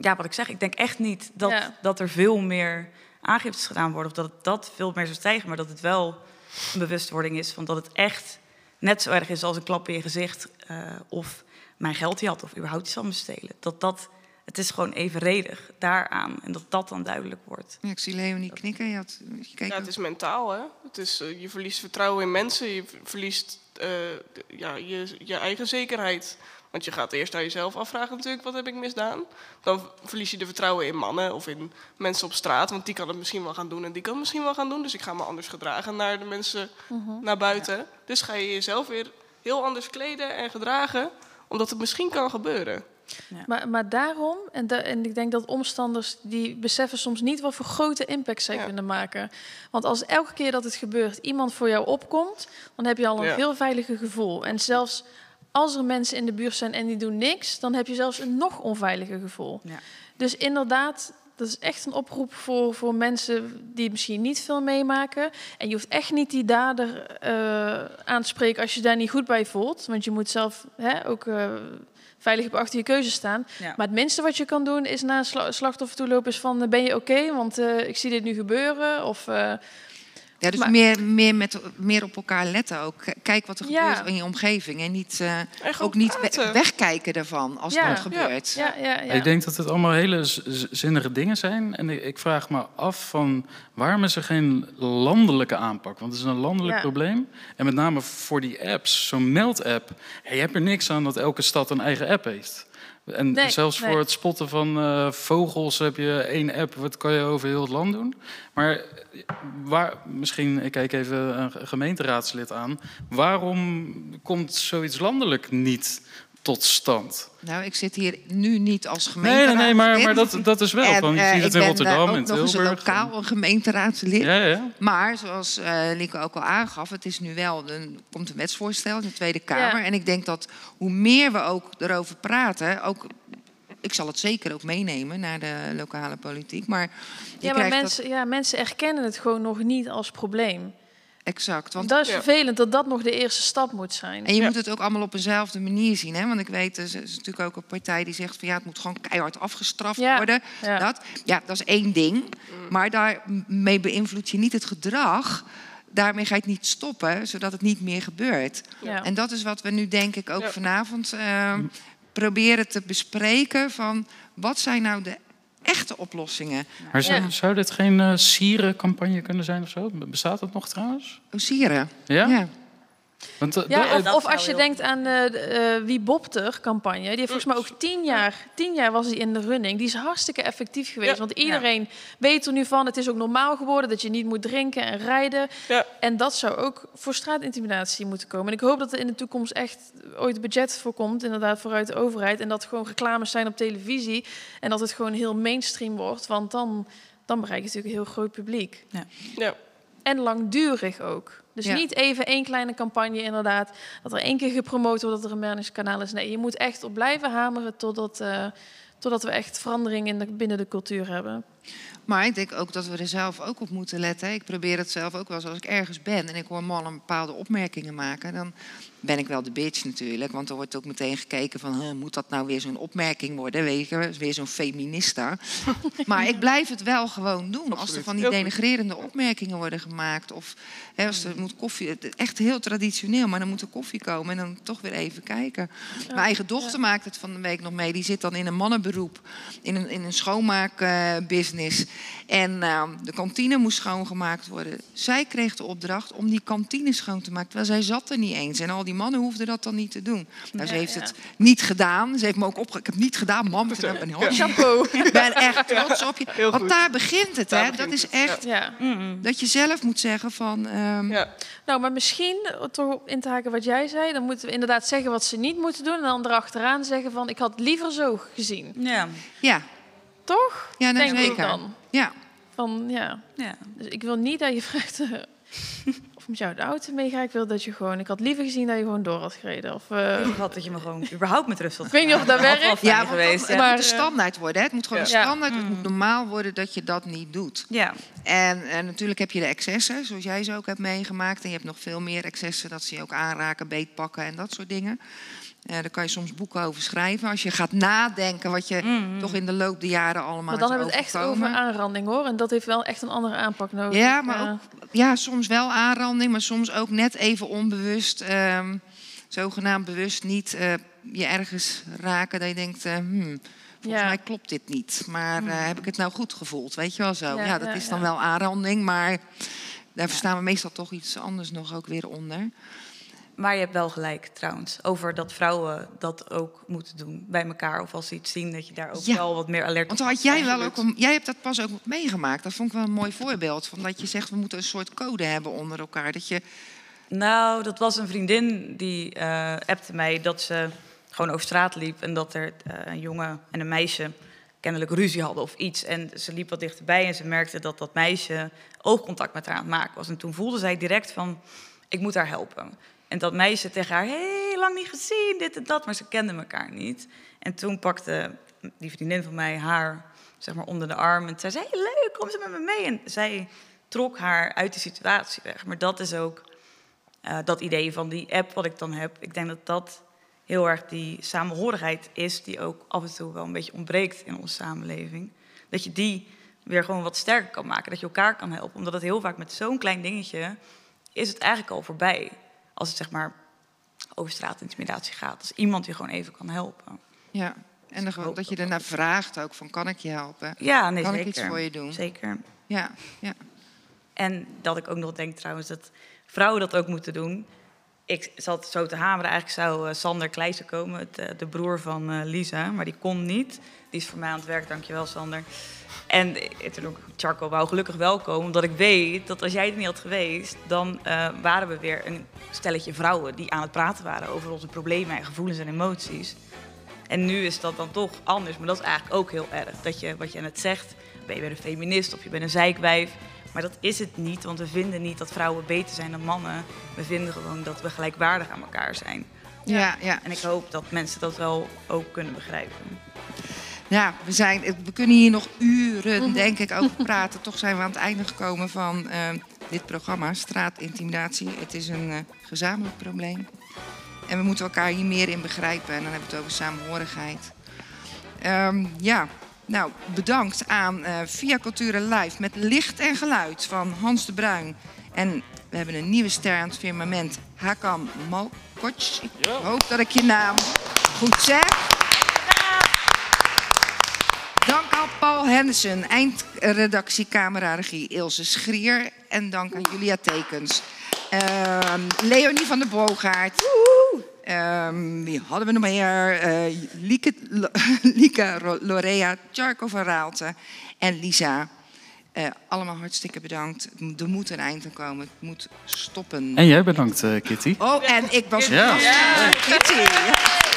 ja, wat ik zeg, ik denk echt niet dat, Ja. dat er veel meer aangiftes gedaan worden... of dat het dat veel meer zou stijgen, maar dat het wel een bewustwording is... van dat het echt net zo erg is als een klap in je gezicht... eh, of mijn geld had of überhaupt iets van me stelen. Dat dat... Het is gewoon evenredig daaraan. En dat dat dan duidelijk wordt. Ja, ik zie Leonie knikken. Je had, je Ja, het is mentaal, hè. Het is, eh, je verliest vertrouwen in mensen. Je verliest eh, ja, je, je eigen zekerheid. Want je gaat eerst aan jezelf afvragen natuurlijk, wat heb ik misdaan? Dan verlies je de vertrouwen in mannen of in mensen op straat. Want die kan het misschien wel gaan doen en die kan het misschien wel gaan doen. Dus ik ga me anders gedragen naar de mensen naar buiten. Dus ga je jezelf weer heel anders kleden en gedragen. Omdat het misschien kan gebeuren. Maar, maar daarom, en, da- en ik denk dat omstanders die beseffen soms niet wat voor grote impact zij Ja. kunnen maken. Want als elke keer dat het gebeurt iemand voor jou opkomt, dan heb je al een Ja. veel veiliger gevoel. En zelfs als er mensen in de buurt zijn en die doen niks, dan heb je zelfs een nog onveiliger gevoel. Ja. Dus inderdaad, dat is echt een oproep voor, voor mensen die misschien niet veel meemaken. En je hoeft echt niet die dader eh, aan te spreken als je daar niet goed bij voelt. Want je moet zelf hè, ook eh, veilig op achter je keuze staan. Ja. Maar het minste wat je kan doen is naar een slachtoffer toe lopen is van... eh, ben je oké, want ik zie dit nu gebeuren. Of, Ja, dus Maar- meer, meer, met, meer op elkaar letten ook. Kijk wat er Ja. gebeurt in je omgeving. En niet, eh, ook niet praten. wegkijken daarvan als Ja. het Ja. gebeurt. ja, ja, ja. Ik denk dat het allemaal hele zinnige dingen zijn. En ik, vraag me af van waarom is er geen landelijke aanpak? Want het is een landelijk Ja. probleem. En met name voor die apps, zo'n meld-app. Hey, je hebt er niks aan dat elke stad een eigen app heeft. En Nee, zelfs nee. voor het spotten van eh, vogels heb je één app. Wat kan je over heel het land doen? Maar waar, misschien, ik kijk even een ge- gemeenteraadslid aan. Waarom komt zoiets landelijk niet tot stand? Nou, ik zit hier nu niet als Nee, gemeenteraadslid. nee, nee, maar, maar dat, dat is wel. En, van, je eh, ziet het ik in ben, Rotterdam, eh, in ook nog eens een Tilburg. lokaal een gemeenteraadslid. Ja, ja. Maar zoals eh Lieke ook al aangaf, het is nu wel een, komt een wetsvoorstel in de Tweede Kamer. Ja. En ik denk dat hoe meer we ook erover praten, ook, ik zal het zeker ook meenemen naar de lokale politiek. Maar, je Ja, maar mensen, ja, mensen erkennen het gewoon nog niet als probleem. Dat exact. Want dat is Ja. vervelend dat dat nog de eerste stap moet zijn. En je Ja. moet het ook allemaal op eenzelfde manier zien. Hè? Want ik weet, er is is natuurlijk ook een partij die zegt van ja, het moet gewoon keihard afgestraft Ja, worden. ja. Dat, ja, dat is één ding. Maar daarmee beïnvloed je niet het gedrag. Daarmee ga je het niet stoppen, zodat het niet meer gebeurt. Ja. En dat is wat we nu denk ik ook Ja. vanavond eh, proberen te bespreken. Van wat zijn nou de echte oplossingen? Maar zou, Ja. zou dit geen eh sierencampagne kunnen zijn of zo? Bestaat dat nog trouwens? Osieren. Ja? Ja. Want, eh, Ja, da- of, als je denkt aan de, de, eh, Wie Bopter campagne. Die heeft volgens mij ook tien jaar, tien jaar was die in de running. Die is hartstikke effectief geweest. Ja. Want iedereen weet er nu van. Het is ook normaal geworden dat je niet moet drinken en rijden. Ja. En dat zou ook voor straatintimidatie moeten komen. En ik hoop dat er in de toekomst echt ooit budget voor komt. Inderdaad, vooruit de overheid. En dat gewoon reclames zijn op televisie. En dat het gewoon heel mainstream wordt. Want dan, dan bereik je natuurlijk een heel groot publiek. Ja. En langdurig ook. Dus Ja. niet even één kleine campagne inderdaad. Dat er één keer gepromoot wordt dat er een awareness-kanaal is. Nee, je moet echt op blijven hameren totdat, eh, totdat we echt verandering in de, binnen de cultuur hebben. Maar ik denk ook dat we er zelf ook op moeten letten. Ik probeer het zelf ook wel eens als ik ergens ben en ik hoor mannen bepaalde opmerkingen maken. Dan ben ik wel de bitch natuurlijk. Want er wordt ook meteen gekeken van, huh, moet dat nou weer zo'n opmerking worden? Weet je, weer zo'n feminista. maar ik blijf het wel gewoon doen. Als er van die denigrerende opmerkingen worden gemaakt. Of hè, als er moet koffie, echt heel traditioneel, maar dan moet er koffie komen en dan toch weer even kijken. Mijn eigen dochter maakt het van de week nog mee. Die zit dan in een mannenberoep, in een, in een schoonmaakbusiness. En eh, de kantine moest schoongemaakt worden. Zij kreeg de opdracht om die kantine schoon te maken. Terwijl zij zat er niet eens. En al die mannen hoefden dat dan niet te doen. Nou, ze heeft ja. het niet gedaan. Ze heeft me ook opge... Ik heb het niet gedaan, mam. Ik ben heel Chapeau. ik ben echt trots op je. Heel Want goed. daar begint het, Daar hè? begint Dat is echt Ja. dat je zelf moet zeggen van... ehm, Ja. Nou, maar misschien, toch op in te haken wat jij zei... dan moeten we inderdaad zeggen wat ze niet moeten doen... en dan erachteraan zeggen van... ik had het liever zo gezien. Ja, ja, Toch? ja Denk ik zeker. dan. Ja. Van, ja. ja. Dus ik wil niet dat je vraagt... eh, of met jou de auto meegaat. Ik wil dat je gewoon... Ik had liever gezien dat je gewoon door had gereden. Of, eh, Ik had dat je me gewoon überhaupt met rust had Ik weet niet of dat werkt. Ja, geweest. het Maar, moet een eh, standaard worden. Hè? Het moet gewoon Ja. een standaard. Het moet normaal worden dat je dat niet doet. ja. En, en natuurlijk heb je de excessen, zoals jij ze ook hebt meegemaakt. En je hebt nog veel meer excessen, dat ze je ook aanraken, beetpakken en dat soort dingen. Eh, daar kan je soms boeken over schrijven. Als je gaat nadenken wat je toch in de loop der jaren allemaal maar dan hebben we het echt over aanranding, hoor. En dat heeft wel echt een andere aanpak nodig. Ja, maar ook, ja, soms wel aanranding, maar soms ook net even onbewust, ehm, zogenaamd bewust niet eh, je ergens raken dat je denkt, eh, hmm, volgens Ja. mij klopt dit niet. Maar eh, heb ik het nou goed gevoeld? Weet je wel zo? Ja, Ja, dat ja, is dan ja. wel aanranding, maar daar verstaan we meestal toch iets anders nog ook weer onder. Maar je hebt wel gelijk trouwens, over dat vrouwen dat ook moeten doen bij elkaar. Of als ze iets zien, dat je daar ook Ja. wel wat meer alert Want had jij wel ook, een, jij hebt dat pas ook meegemaakt. Dat vond ik wel een mooi voorbeeld. Van dat je zegt, we moeten een soort code hebben onder elkaar. Dat je, Nou, dat was een vriendin die eh appte mij dat ze gewoon over straat liep en dat er eh, een jongen en een meisje kennelijk ruzie hadden of iets. En ze liep wat dichterbij en ze merkte dat dat meisje oogcontact met haar aan het maken was. En toen voelde zij direct van, ik moet haar helpen. En dat meisje tegen haar, heel lang niet gezien, dit en dat, maar ze kenden elkaar niet. En toen pakte die vriendin van mij haar zeg maar, onder de arm en zei, hey, leuk, kom ze met me mee. En zij trok haar uit de situatie weg. Maar dat is ook eh, dat idee van die app wat ik dan heb. Ik denk dat dat heel erg die samenhorigheid is die ook af en toe wel een beetje ontbreekt in onze samenleving. Dat je die weer gewoon wat sterker kan maken, dat je elkaar kan helpen. Omdat het heel vaak met zo'n klein dingetje is het eigenlijk al voorbij. Als het zeg maar over straatintimidatie gaat. Als iemand je gewoon even kan helpen. ja, en gewoon, dat je ernaar vraagt ook van, kan ik je helpen? Ja, nee, Kan ik iets voor je doen? Zeker. Ja, ja. En dat ik ook nog denk trouwens dat vrouwen dat ook moeten doen. ik zat zo te hameren. Eigenlijk zou eh, Sander Kleijsen komen, eh, de broer van eh, Lisa. Maar die kon niet. Die is voor mij aan het werk, dankjewel Sander. En eh, toen ook Charco wou gelukkig wel komen. Omdat ik weet dat als jij er niet had geweest... dan eh, waren we weer een stelletje vrouwen die aan het praten waren... over onze problemen en gevoelens en emoties. En nu is dat dan toch anders. Maar dat is eigenlijk ook heel erg. Dat je, wat je net zegt, ben je weer een feminist of je bent een zeikwijf. Maar dat is het niet, want we vinden niet dat vrouwen beter zijn dan mannen. We vinden gewoon dat we gelijkwaardig aan elkaar zijn. Ja, ja. En ik hoop dat mensen dat wel ook kunnen begrijpen. Ja, we, zijn, we kunnen hier nog uren, denk ik, over praten. Toch zijn we aan het einde gekomen van eh, dit programma, Straatintimidatie. Het is een eh, gezamenlijk probleem. En we moeten elkaar hier meer in begrijpen. En dan hebben we het over samenhorigheid. Ehm, ja, nou, bedankt aan eh, Via Cultura Live met licht en geluid van Hans de Bruin. En we hebben een nieuwe ster aan het firmament, Hakan Malkoc. Ik hoop dat ik je naam goed zeg. Dank aan Paul Henderson, eindredactie cameraregie Ilse Schrier. En dank aan Julia Tekens. Ehm, Leonie van der Boogaard. Ehm, wie hadden we nog meer? Eh, Lieke, Lorea, Charco van Raalte en Lisa. Eh, allemaal hartstikke bedankt. Er moet een eind aan komen. Het moet stoppen. En jij bedankt, eh, Kitty. Oh, en ik was... Ja. Kitty.